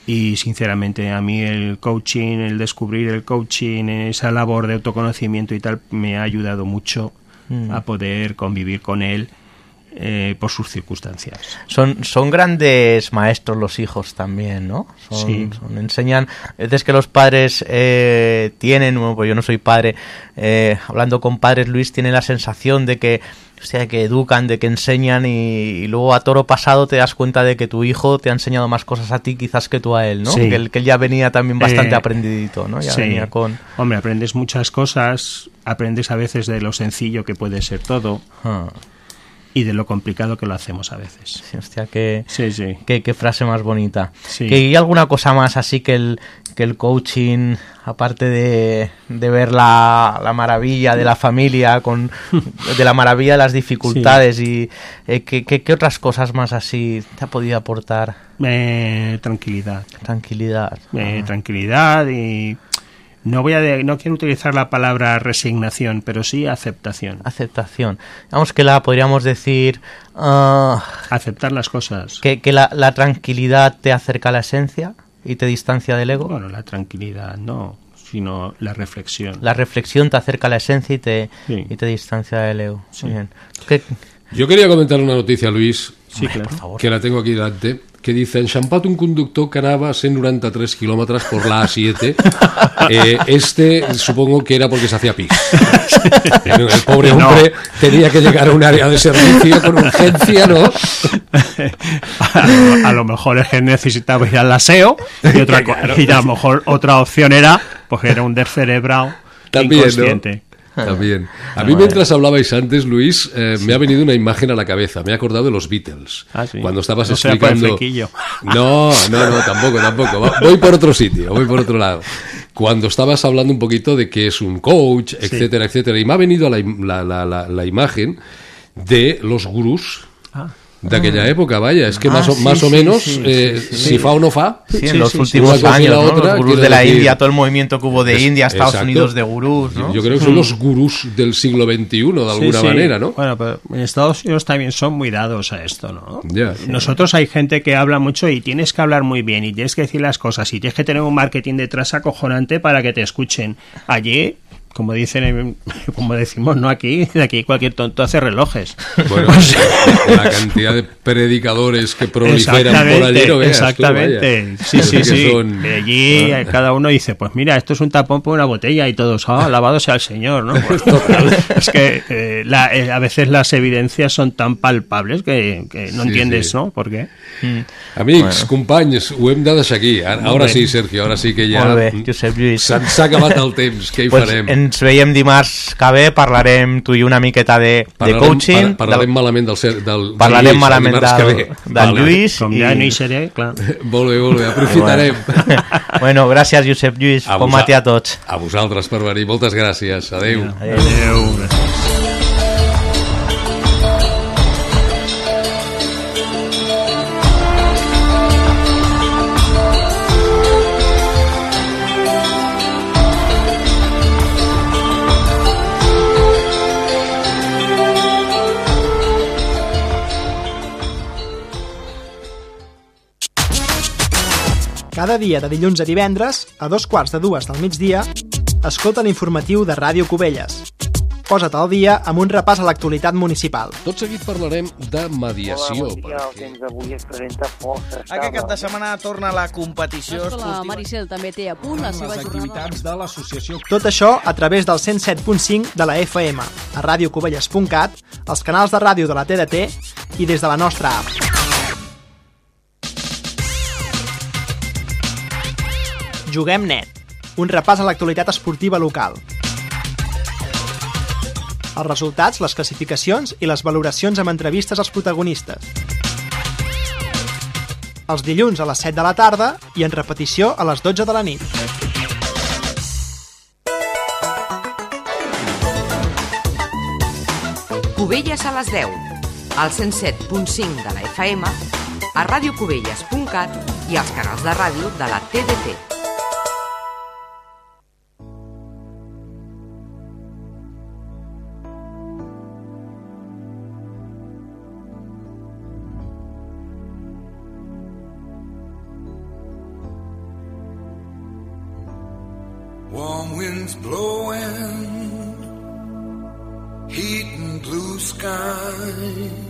Y sinceramente a mí el coaching, el descubrir el coaching, esa labor de autoconocimiento y tal, me ha ayudado mucho Mm. a poder convivir con él eh, por sus circunstancias. Son, son grandes maestros los hijos también, ¿no? Son, Sí. son- enseñan, veces que los padres eh, tienen, bueno, pues yo no soy padre, eh, hablando con padres, Luis, tiene la sensación de que, hostia, que educan, de que enseñan y, y luego a toro pasado te das cuenta de que tu hijo te ha enseñado más cosas a ti quizás que tú a él, ¿no? Sí. Que, él, que él ya venía también bastante Eh, aprendidito, ¿no? Ya sí. venía con... Hombre, aprendes muchas cosas, aprendes a veces de lo sencillo que puede ser todo Ah. y de lo complicado que lo hacemos a veces. Sí, hostia, qué, Sí, sí. qué, qué frase más bonita. ¿Que ¿Hay alguna cosa más así que el, que el coaching, aparte de, de ver la, la maravilla de la familia, con, de la maravilla de las dificultades, y eh, ¿qué, qué, qué otras cosas más así te ha podido aportar? Eh, tranquilidad. Tranquilidad. Eh, Ah. tranquilidad y no voy a de- no quiero utilizar la palabra resignación, pero sí aceptación. Aceptación. Vamos que la podríamos decir ah, Aceptar las cosas. que, que la, la tranquilidad te acerca a la esencia y te distancia del ego. Bueno, la tranquilidad no, sino la reflexión. La reflexión te acerca a la esencia y te, Sí. y te distancia del ego. Muy bien. ¿Qué- Jo queria comentar una notícia, Luis, Sí, claro. que la tengo aquí delante, que dice, enxampat un conductor que anava a 193 kilómetros por la A7. Eh, este supongo que era porque se hacía pis. El pobre No. hombre tenía que llegar a un área de servicio con urgencia, ¿no? a, lo, a lo mejor es que necesitaba ir al aseo y, otra, Claro. y a lo mejor otra opción era, pues era un descerebrado También, ¿no? También. A mí mientras hablabais antes, Luis, eh, me ha venido una imagen a la cabeza. Me he acordado de los Beatles. Ah, sí. Cuando estabas No explicando... No, no, no, tampoco, tampoco. Voy por otro sitio, voy por otro lado. Cuando estabas hablando un poquito de que es un coach, etcétera, etcétera, y me ha venido la, la, la, la imagen de los gurús Ah. d'aquella època, vaya, és que Ah, más, o, sí, más o sí, menos, sí, eh, sí, sí. si fa o no fa, Sí, en los últimos años, la ¿no? otra, los gurús de la decir- India, todo el movimiento que hubo de Es- India, Estados exacto. Unidos de gurús, ¿no? Yo creo que son Mm. los gurús del siglo XXI, de alguna Sí, sí. manera, ¿no? Bueno, pero en Estados Unidos también son muy dados a esto, ¿no? Nosotros hay gente que habla mucho y tienes que hablar muy bien y tienes que decir las cosas y tienes que tener un marketing detrás acojonante para que te escuchen. Allí, como dicen, en- como decimos, no aquí, de aquí cualquier tonto hace relojes. Bueno, la cantidad de predicadores que proliferan por allí, Exactamente, no veas exactamente. sí, sí, sí. son- De allí Ah. eh, cada uno dice, pues mira, esto es un tapón por una botella y todos, ah, alabado sea el Señor, ¿no? Pues, es que eh, la- eh, a veces las evidencias son tan palpables que, que no Sí, entiendes, sí. ¿no? ¿Por qué? Amics, companys, ho hem de deixar aquí. Ara, sí, Sergio, ara sí que ja... Molt bé, Josep Lluís. S'ha acabat el temps, què hi pues farem? Ens veiem dimarts que ve, parlarem tu i una miqueta de, de coaching. par- parlarem del- malament del, del, del Parlarem Lluís, malament dimarts que del- ve. del Lluís Com i- ja no hi seré, clar. Molt bé, molt bé, aprofitarem. bueno, gràcies, Josep Lluís. A Bon matí a tots. A vosaltres per venir, moltes gràcies. Adéu. Adéu. Cada dia de dilluns a divendres, a dos quarts de dues del migdia, escolta l'informatiu de Ràdio Cubelles. Posa't al dia amb un repàs a l'actualitat municipal. Tot seguit parlarem de mediació. Hola, bon dia. El temps d'avui es presenta força Aquest cap de setmana torna la competició L'escola esportiva. Maricel també té a punt la seva jornada. de l'associació Tot això a través del 107.5 de la FM, a radiocubelles.cat, els canals de ràdio de la TDT i des de la nostra app. Juguem net, un repàs a l'actualitat esportiva local. Els resultats, les classificacions i les valoracions amb entrevistes als protagonistes. Els dilluns a les 7 de la tarda i en repetició a les 12 de la nit. Cubelles a les 10, al 107.5 de la FM, a radiocubelles.cat i als canals de ràdio de la TDT. time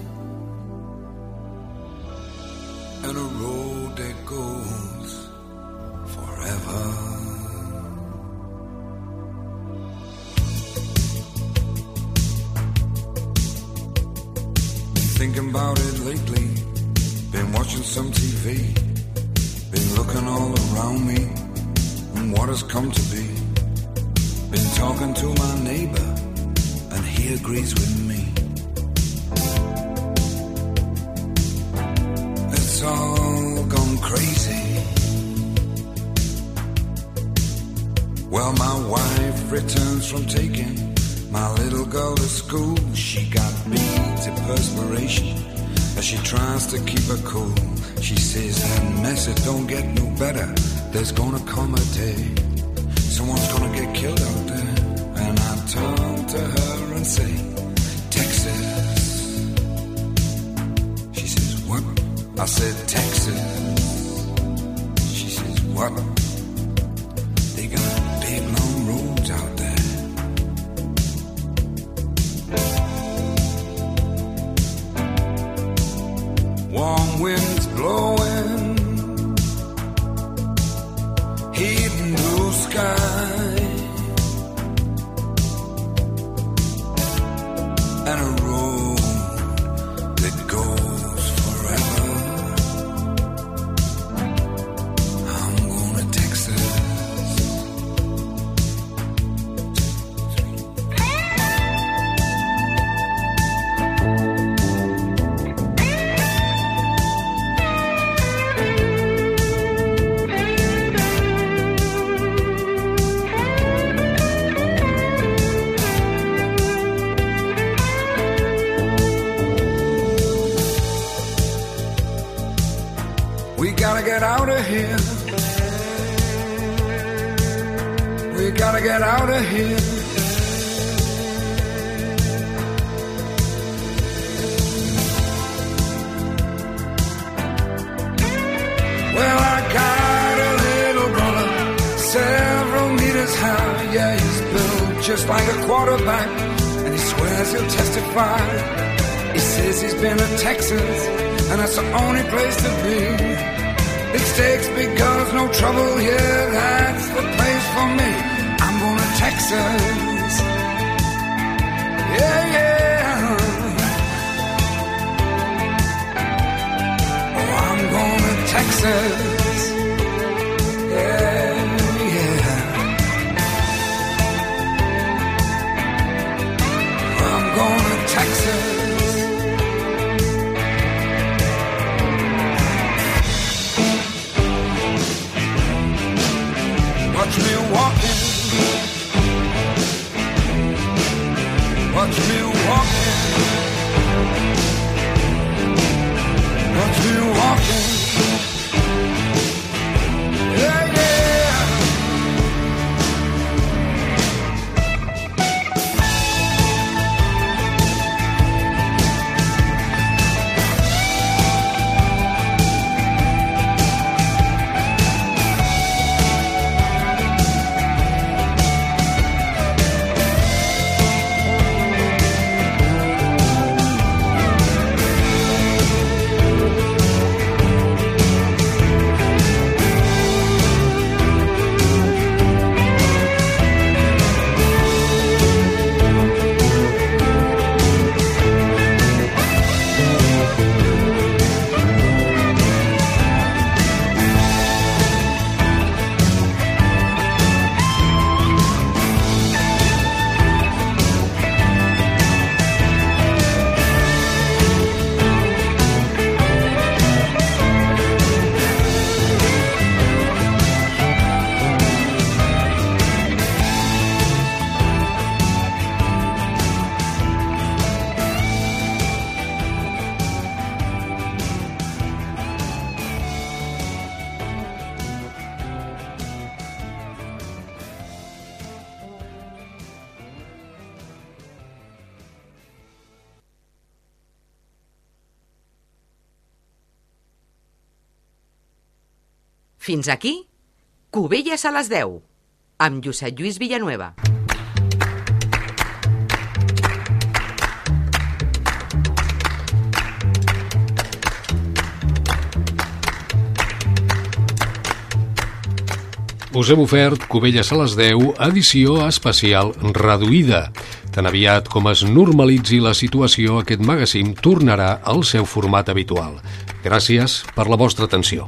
Fins aquí, Cubelles a les 10. amb Josep Lluís Villanueva. Us hem ofert Cubelles a les 10, edició especial reduïda. Tan aviat com es normalitzi la situació, aquest magazín tornarà al seu format habitual. Gràcies per la vostra atenció.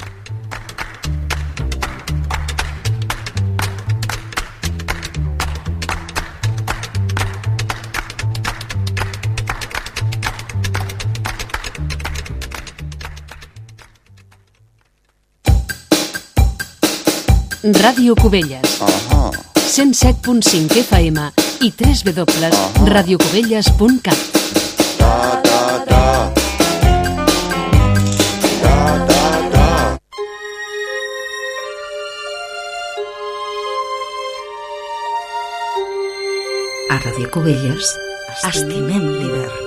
Ràdio Cubelles. 107.5 FM i www.radiocubelles.cat. A Ràdio Cubelles estimem l'hivern.